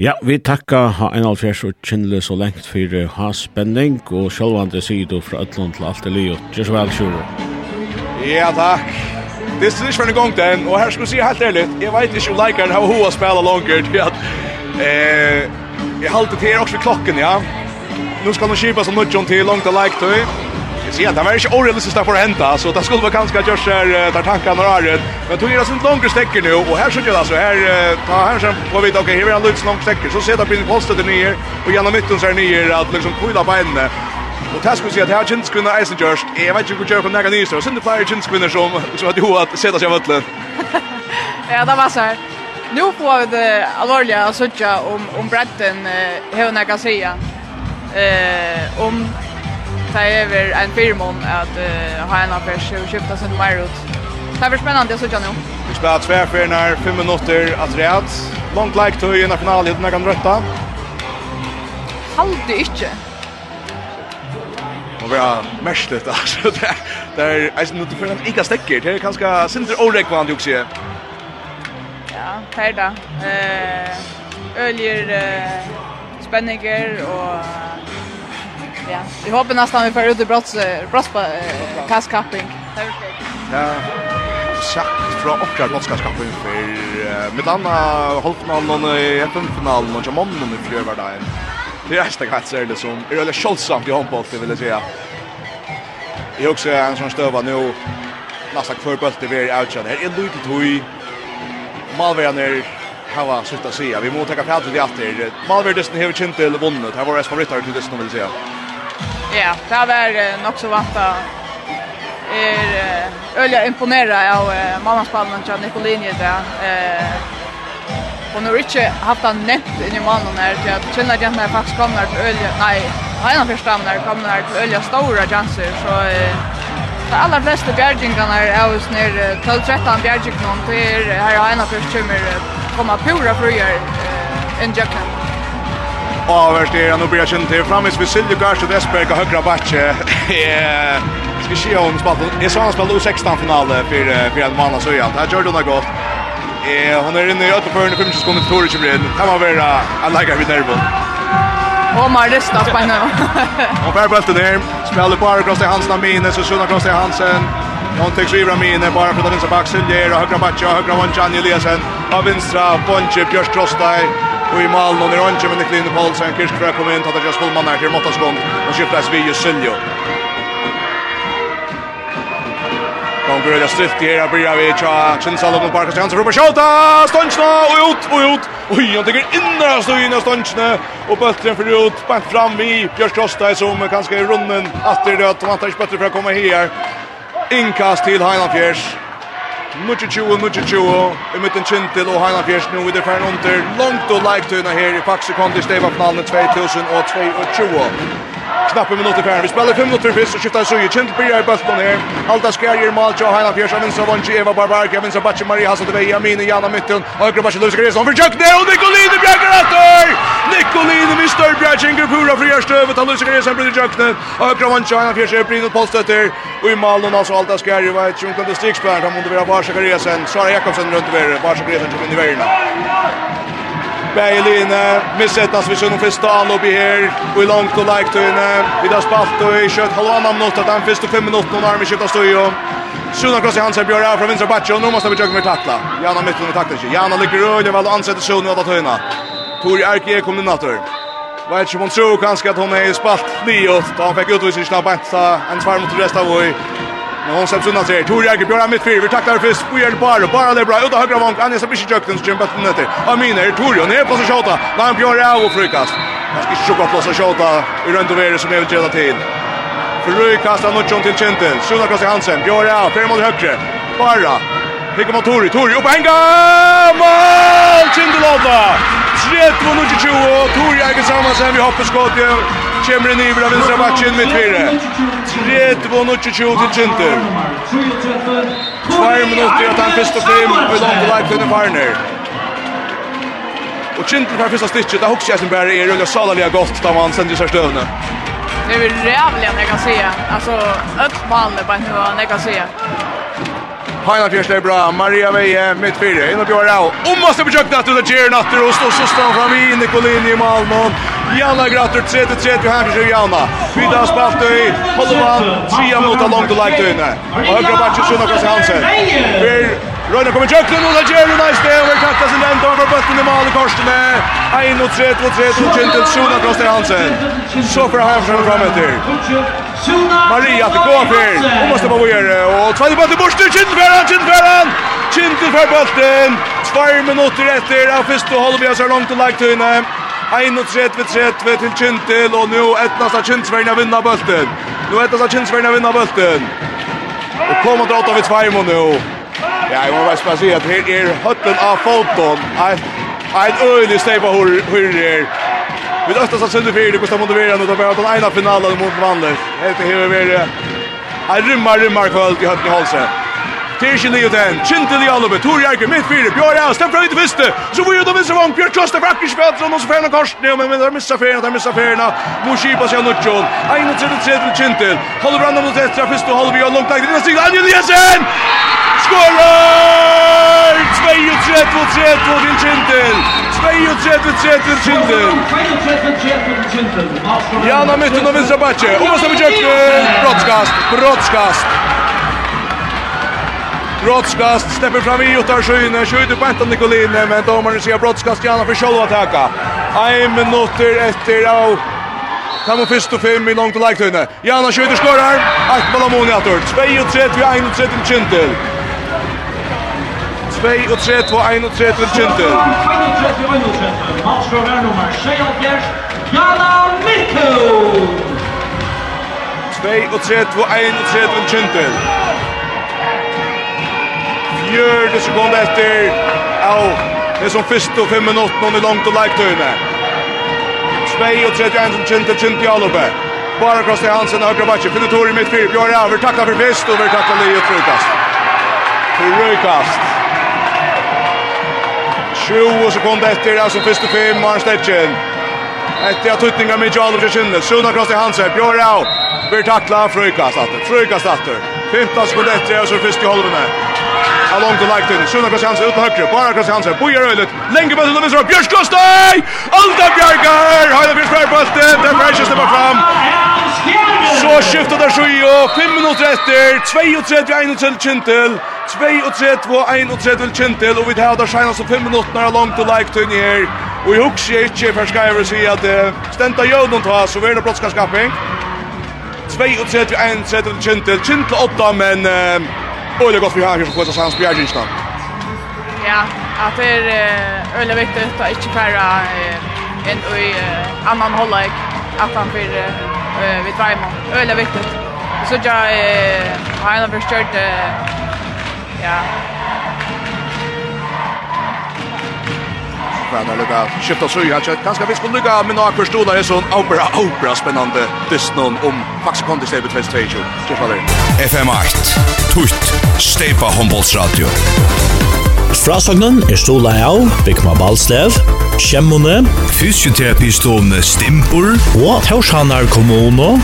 Ja, vi takka ha en alfjers og kjennelig så lengt for ha spenning, og sjølvande sido fra Øtlund til alt det livet. Gjør så vel, Sjure. Ja, takk. Det er ikke for en gang den, og her skal jeg si helt ærlig, jeg vet ikke om leikeren har hoa spela langer, [LAUGHS] til at eh, jeg halte til her også ved klokken, ja. Nå skal han kjipa som nødjon til langt av leiktøy, Jag ser att det var inte orealistiskt att få hända så det skulle vara ganska görs här där tankarna har det. Men tog ju sånt långt stäcker nu och här skjuter det alltså här ta här sen på vid okej här är han lutsen långt stäcker så ser det bilden postet det ner och genom mitten så är ner att liksom kvila på henne. Och tack skulle säga att här chins kunna Eisen Josh. Jag vet inte hur jag kommer några nyheter. Och sen det flyer chins som, som så att ju att sätta sig av öllen. [LAUGHS] Ja, det var så här. Nu får vi det allvarliga att söka om, om bretten. eh, hur jag kan säga. Eh, om det är över en firmon att uh, ha en affär och köpta sin mer ut. Det är blir spännande att såg jag nu. Vi spelar tvärfärna, fem minuter att rätt. Långt like to i en nationalheten jag kan rötta. Halvde inte. Och vi har märsligt alltså. Det är alltså nu för en ika stäcker. Det är ganska synder orekvant också. Ja, det är det. Eh, öljer eh, spänningar och Ja. Vi hoppas nästan vi får ut i brotts brottskapping. Ja. Sagt fra okra brottskapping för mitt anna halvfinalen i FN-finalen og Jamonnen i fjärde. Det er nästa kvart ser det som er veldig Scholzamt i håndbolten, vil jeg si. Jeg er også en sån stöva nu nästa kvar bulten blir outchan. Här är Luke Toy. Malvern är hava å si. Vi må ta kapitel i atter. Malvern dessen hever til vunnet. Her var det som rittare till dessen vill säga. Ja, det har varit nok så vant vanta är öliga imponera av uh, mammaspallaren Jan Nicolini där. Eh Och nu har inte haft han nett in i mannen här till att känna att jag faktiskt kommer till Ölja, nej, av första när jag kommer till Ölja stora chanser så de allra flesta bjärgingarna är oss ner 12-13 bjärgingarna till här av först kommer komma pura fröjer en jökna. Avers det nu blir känt till framis vid Siljogars och Desberg och högra backe. [LAUGHS] Ska se om spalten. Jag sa han spelade 16 finalen för för en månad så igen. Här gör det något gott. Eh hon är inne i återförande 5 sekunder till Torich blir. Kan man vara I like every nerve. Och man lyssnar på henne. Och [LAUGHS] Per bulten där. Spelar bara cross till Hansen Mine så sjunna cross till Hansen. Hon tycks rivra mine bara för den vänstra back Silje och högra backe och högra Juan Jan Eliasen. Av vänstra Bonche Björk Krostaj. Och i Malmö när Ronche med Nick Paulsen Kirsch för kom in att jag skulle manna här mot oss gång och skiftas vi ju Syljo. Kom Gröda strift här blir vi tja Chinsalo på Parkers chans för skjuta Stanchna och ut och ut. Oj, han tycker inne så in i Stanchna och bollen för ut bak fram vi Björn Krosta som kanske i runden att det att han tar spottet för att komma här. Inkast till Heiland Fjärs. Nuccio chuo. i mitten Kintil och Heina Fjärs nu i det färn under långt och like här i Faxe Kondi Steva finalen 2022. Knappe minutter kvar. Vi spelar 5 minutter fyrst och skiftar så ju Kindle Beer på bollen här. Alta Skärjer mål till Heina Fjärs av vänstra vånge Eva Barbarka, Kevin så Batche Maria Hasan till Amin Jana Mytten, Högra backen Lucas Gresson för Jack Neo Nicolini Bjärger åter. Nicolini med stor Bjärgen Pura, hurra för första över till Bryr, Jökne, blir Jack Neo. Högra vånge Heina Fjärs är brinner på stötter och i mål alltså Alta Skärjer var ett sjunkan han mot Vera Barsa Gresson. Sara Jakobsen runt över Barsa Gresson till in i vägen. Beiline missettas vi sjønum fyrsta anlopi her og i langt og leikt høyne vi da spalt og i kjøtt halvannan minutt at den fyrste fem minutt og nærmere skifta støyo Sjuna kross i Hansen Bjørn av fra vinstra batje og nå måste vi tjøkken med takla. Jana mitt under takla ikke Jana ligger røylig vel og ansetter Sjuna og at høyna Tori Erke er inn natter Vet ikke om hun tror kanskje at hun er spalt liot da han fikk utvisning snabbt en svar mot resten av henne. Nå släpps undan till Tor Jäger Björn mitt fyra. Vi tackar för Spjärn bara. Bara det bra. Ut högra vank. Anja Sabisi Jökten som kämpar till nätet. Aminer Tor och ner på så skjuta. Lan Björn är och frukast. Han ska skjuta på så skjuta. Vi runt över som är utredda til. Fröj kastar Nutchon till Kjentel. Suna kastar Hansen. Björn är fem mot högre. Bara. Hickamatori. Tor upp en gång. Mål! Kjentel 30 minutter 20, Tor Jæger Samansen vi hopper skått igjen, kommer inn i fra vinstra bakken med tvire. 30 minutter 20 til Kinter. 2 minutter at han fyrst og fem, og i langt og leit denne Farner. Og Kinter fra fyrsta stitchet, det hokser jeg som bare er, og det salalige godt da man sender seg støvne. Det är väl jävligt när jag kan se. Alltså, ett mål bara nu när jag kan se. Heina Tjerste är bra. Maria Veje mitt fyra. In och Björn av. Och måste försöka att det ger natter och står så stan fram i Nicolin i Malmö. Janna Gratter 3-3 här försöker Janna. Vidare spalt i Hollovan. Tria mot långt och lagt inne. Och högra backen Sunna Kås Hansen. Vill Røyna kommer jøkken, og det gjør hun en sted, og kakta sin lente, og han bøtten i Malmö korsene. 1-3-3 2-3, 2-3, 2-3, 2-3, 2-3, Maria till Gåfjärd. Hon måste bara göra. Och tvärde bollen bort. Kindfjärden, Kindfjärden. Kindfjärden bollen. Två minuter efter. Han första halvlek så långt och lagt inne. 31-30 til Kintil, og nå etnast av Kintsverna vinna bølten. Nå etnast av Kintsverna vinna bølten. Og kom og dra av i tveimo nå. Ja, jeg må bare spørre si at her er høtten av foton. Ein øylig steg på hur her. Vi løste oss av Sundefyr, det kostet mot Verden, og det var på den ene finalen mot Vanders. Helt til høyre Verden. Han rymmer, rymmer kvöld i høtten i halsen. Tirsen i den, Kinte i Alubi, Tor Jerker, mitt fire, Bjørn Jans, stemmer fra ut i viste, så vi ut av visse vang, Bjørn Kjøster, Brakkers, Fjaltron, og så ferien av men men der missa ferien, der missa ferien, Morskipa sier Nutsjon, 31-3 til Kinte, holder branda mot etter, fyrst og holder vi av langt, det er sikkert, Anjel Jensen! Skårer! 32-3 til Kinte! 32 30 Kindel. Ja, na mitten av vänstra backe. Och så bjuder brottskast, brottskast. Brottskast släpper fram i och tar skyne. Skjuter på Anton Nicolin, men domaren ser brottskast gärna för själva attacka. Ein minuter efter av Kamu fyrst og fem i langt og leiktunne. Jana Skjøyder skorar. Akt Malamoni atur. 32-31 Kindel. 2 og 3 2 1 og 3 til Kintel. 2 og 31. Mats Røver nummer 76. Jana Mikko. 2 og 3 2 1 og 3 til Kintel. Fjørde sekund etter. Au. Det er som først og fem minutter når vi langt og leiktøyene. 2 og 3 til 1 til Kintel, Kintel. Bara kross til Hansen, høyre bakke, finner Tor i mitt fyr, Bjørn Aver, takla for fest, og vi takla Lee og Frukast. Frukast. 20 sekunder efter etter, altså første fem, Maren stetchen. Etter at utninga med Jalov til Kynnes, Sjona Krosti Hansen, Bjørn Rau, blir takla, frøykast atter, frøykast atter. 15 sekunder etter, altså første halvene along the like in. Sjøna Kristian ut på høyre. Bara Kristian Hansen. Bojer Øylet. Lenge på til venstre. Bjørk Kostøy. Alta Bjørgar. Heile Bjørk på bolten. Den Bjørk slipper fram. Så skiftar det sju og 5 minutter etter 32 1 til Kintel 32 1 till Chintel och vi har där skenar så 5 minuter när along the like in här och jeg husker inte för ska jag se att at stenta jøden ta så vil det blått skal skaffing 32 1 till Chintel Chintel 8 men Och det går för här för att hans Bjärgenstam. Ja, att det är öle viktigt att inte färra en i annan hållag att han för eh vi drar man. Öle viktigt. Så jag har en av förstört ja, Men det lukka skifta så ju att kanske vi skulle lukka med några förstolar är sån opera opera spännande dyst om faktiskt kom Stable stäbe två. Just vad det. FM 8. Tutt, Stepa Humboldt Radio. Frasagnen er stola av Bikma Balslev, Kjemmone, Fysioterapistone Stimpur og Torshanar kommune.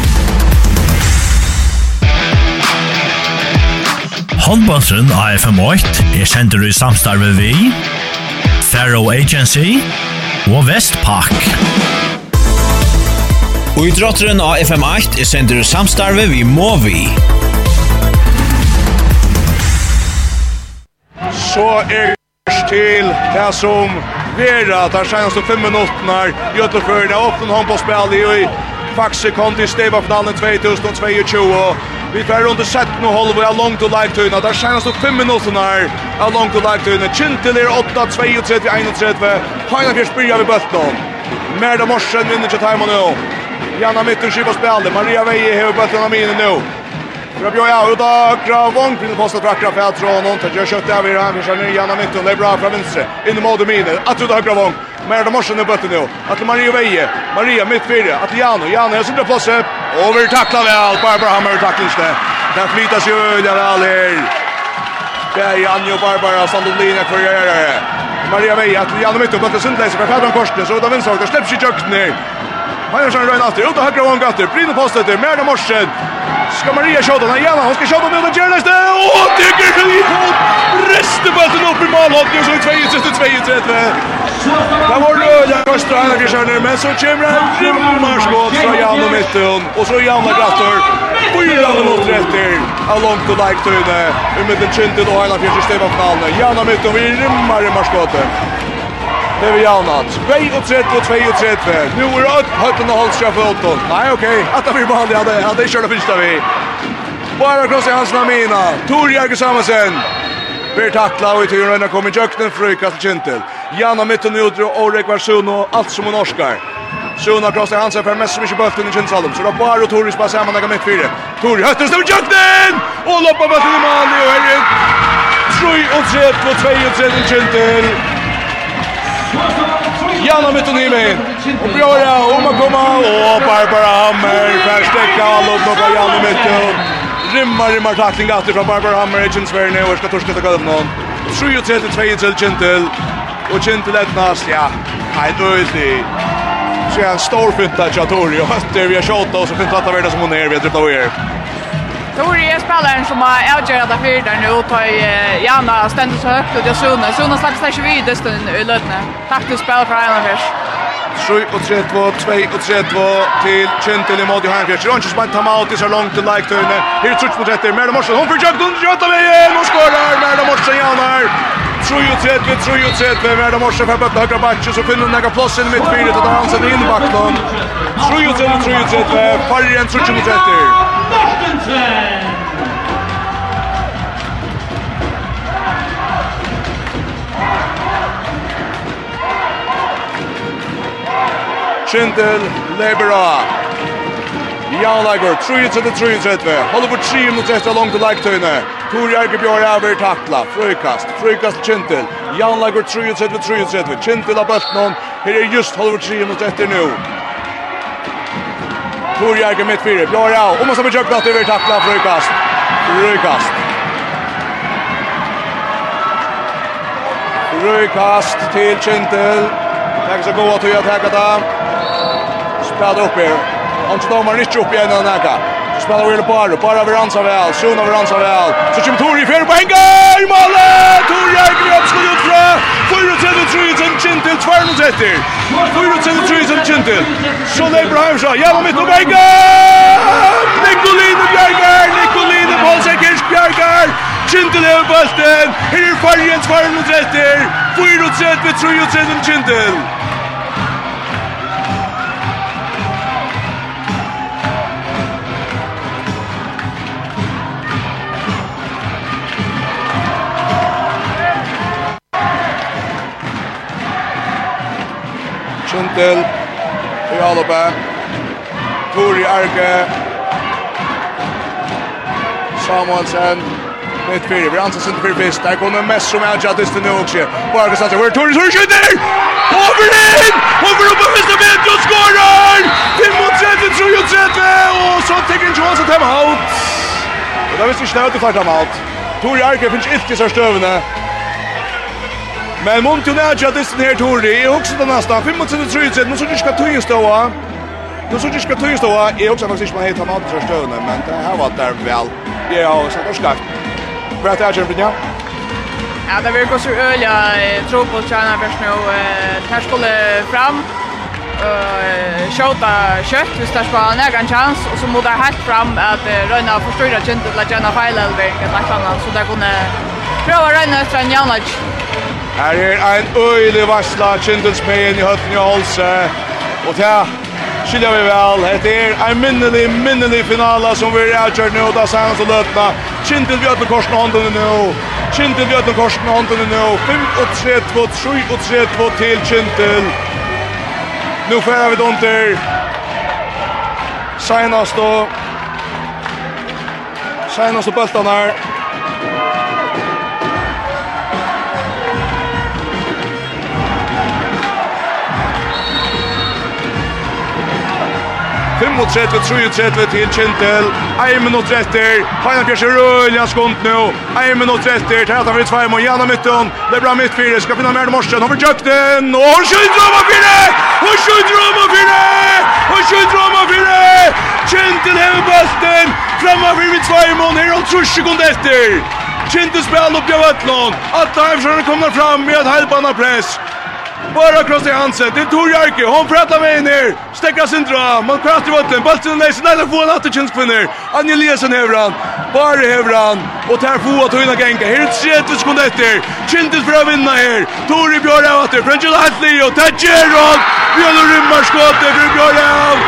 Håndbåndsen AFM8 er sender i samstarve vi Faro Agency og Vestpak. Og i drotteren av FM8 er sender samstarve vi må vi. Så er til det som vera tar senaste fem minuterna i Göteborg. Det är öppen i Faxe Conti Steva finalen 2022. Vi får rundt sett nå holder vi av langt og like tøyna. Der skjernes opp 5 minutter her av langt og like tøyna. Kintil er 8, 32, 31. Heina Fjers byrja vi bøtten. Merda Morsen vinner til timen nå. Janna Mitten skiva spillet. Maria Veie hever bøtten av mine nå. Fra Bjørn Bjøya ut av Gravong. finner postet fra Akra Krafet fra noen. til Gjør kjøttet av Iran. Vi skjerner Janna Mitten. Det er bra fra venstre. Inne mot mine. at Atrud av Gravong. Merda Morsen i bøtten nu. Atle Maria Veje. Maria mitt fyrre. Atle Jano. Jano er sindre plasse. Over takla vel. Barbara Hammer taklingste. Den flytas jo øyne vel her. Det er Janne og Barbara Sandolina for gjøre. Maria Veje. Atle Jano mitt og bøtten sindleise. Men Fedran korsen. Så da vinsvagt. Det slipper ikke jøkken her. Majorsson rör efter ut och högra vång gatter. Brinner postet där Merda Morsen. Ska Maria skjuta den igen. Hon ska skjuta med den Gerdes där. Åh, det går till i fot. Reste bollen upp i mål. målhållet så 2 2 2 3. Det var Röja Kostra här i skärner men så kommer en rymmarskott från Jan och mitten och så Jan och Grattor. Fyra mot rätter. Av långt och lajk tøyne. Umiddelkynden og Heiland Fjärsson Stefan Knallne. Jan och mitten vi rimmar i marskottet. Det vi javnat. 32 och 32. Nu är det höjden hötten och hållstra för Otton. Nej, okej. Att vi vann, ja, hade kört det första vi. Bara krossa hans namina. Tor Jörgen Samuelsen. Ber tackla och i turen rönna kommer Jöknen Frykast till Kintel. Janna mitten ut och Orek och allt som hon orskar. Suna krossar hans för mest som inte bulten i Kinsalm. Så då bara och Tor spassar samman där mitt fyra. Tor hötter står Jöknen! Och loppar bulten i mål och Herren. 3 och 3 och 2 och 3 och Kintel. Janna mitt och himmelen. Och Björja, om att komma. Och Barbara Hammer. Färstäcka alla upp på Janna mitt. och Rimmar, rimmar tackling efter från Barbara Hammer. I Kinsverne. Och ska torska ta gulv någon. 3-3-2 till Kintel. Och Kintel ätnas, Ja, nej, då är det. Så jag har en stor fynta i Chatori. Och det vi har tjata och så fynta att ta värda som hon är. Vi har dryptat av er. Tori är spelaren som har avgjort det fyra där nu och tar gärna ständigt så högt och det Sune. Sune slags där 20 det stund i lödne. Tack till spel för Islanders. 7 och 3 2 2 och 3 2 till Kentil i mål Hanfjärs. Hanfjärd. Ronchis man tar ut så långt till like turn. Här Trutsch mot rätter. Merda Morsen. Hon försöker hon skjuta vägen och skårar Merda Morsen Janar. 3 och 3 2 3 och 3 2 Merda Morsen för bättre högra backen så finner några plats i mittfältet och han sätter in backen. 3 och 3 3 och 3 2 Farren Trutsch mot rätter. Hansen! Kjindel Lebera. Jan Jaunlager, 3-3-3-3. Holder på 3 mot etter langt til leiktøyene. Tor Jerke Bjørn over takla, frøykast, frøykast Jan Jaunlager 3-3-3-3. Kjindel av bøttnån. Her er just holder på 3 mot etter nå. Tor Jerke mitt fyra. Blå Rau. Och måste försöka att över tackla för Rökast. Rökast. Rökast till Kintel. Tack så god att du har tackat där. Spelade upp här. Han står man inte upp igen och näka. Spelar Wille Bar, Bara över Ransa väl, Sjön över Ransa väl. Så kommer Tori i fjärde på Henga i målet! Tor Jägergren skulle ut fra 4-3-3 som Kintil 2-0-30. 4-3-3 som Kintil. Så lever är bra jävla mitt om Henga! Nikoline Bjergar, Nikoline Paulsekers Bjergar! Kintil över bulten, här är Fargens 2-0-30. 4-3-3 som Kintil. Kittel i Alope. Tori Arke. Samuelsen. Mitt fyrir, vi anses inte fyrir fyrst. Där kommer mest som är Jadis till nu också. Bara kan satsa, Tori som skjuter! Over in! Over uppe mest av Petro skorar! 35-33 och så tänker Johansson hem out. Och där visste vi snöt i fartam out. Tori Arke finns inte så stövande. Men Monti och Nadja distan här Tori. Jag också den nästa. 25-30. Nu så du ska tog ståa. Nu så du ska tog ståa. Är också faktiskt man heter Matt för stöden. Men det här var där väl. Ja, så då ska. Vad är det här Jörgen? Ja, det verkar så öliga tro på China först nu. Här skulle fram eh skjuta kött hvis det på en egen chans och så modar helt fram att röna förstöra kintet eller Jenna Feilalberg eller något annat så där kunde prova röna efter en jävla Her er ein øylig varsla Kindelsmeien i høtten i Holse. Og tja, skilja vi vel. Det er ein minnelig, minnelig finala som vi er avgjørt nå. Da sier han så løtna. Kindel vi øtler korsen hånden nå. Kindel vi øtler korsen hånden nå. 5-3-2, 3-3-2 til Kindel. Nu færer vi under. Seinast då. Seinast og bøltan her. 35, 33 til Kintel. 1 minutt etter. Heina Bjørs er rølja skunt nå. 1 minutt etter. Tæta vi i tvei må gjennom. Det er bra midtfire. Skal finne mer morsen. Har får kjøpt den. Og han skjønner om han fire! Han skjønner om han fire! Han skjønner om han fire! Kintel hever bøsten. Framma for i tvei må. Her er 30 sekunder etter. Kintel spiller opp i Vøtlån. Atta Heimsjøren kommer fram med et halvbana press bara kross i Hansen. Det tog Jarki. Hon pratar med ner. Stäcka sin dra. Man kraftar i vatten. Bulten nej, nej, får en åter chans kvinner. Anja Eliasson Hevran. Bara han. Och tar få att hinna gänga. Helt ett ut sekund efter. Chintis för att vinna här. Tori Björn åter. Frenchel Hartley och Tajeron. Björn rymmar skottet för Björn.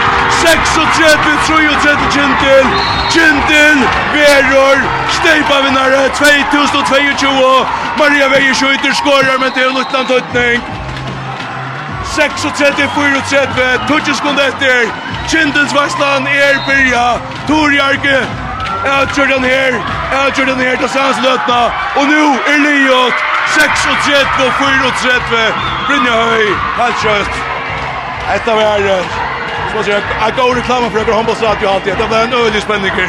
36 33 Chintil. Chintil Veror. Steipa vinnare 2022. Maria Vejer skjuter skorar men det är en utan tötning. 36-34, tutsi skund etter, Kindens Vestland er byrja, Tor Jarke, avgjør den her, avgjør den her til Sansløtna, og nu er Liot, 36-34, Brynja Høy, helt kjøst. Etta var, som man sier, jeg går reklama for økker håndballstratio alltid, det var en øyelig spenninger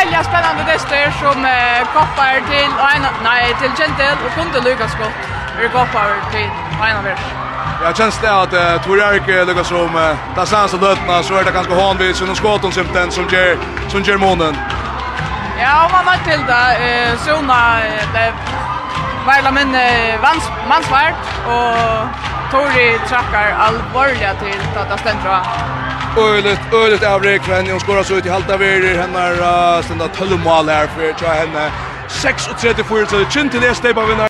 öliga spännande tester som eh, koppar till en, nej till Gentel och kunde lyckas gott. Vi koppar till en Vers. Jag känns det att uh, Tor Erik lyckas som uh, där sans och lötna så är det ganska hanvis sin skott som den som ger som ger månen. Ja, man har till det eh såna det Vajla men vans mansvart och Tori trackar allvarliga till att det ständra. öligt ölet för henne. hon skorar så ut i halta väder uh, stända 12 mål här för jag henne 36 för så det känns det stäpa vinner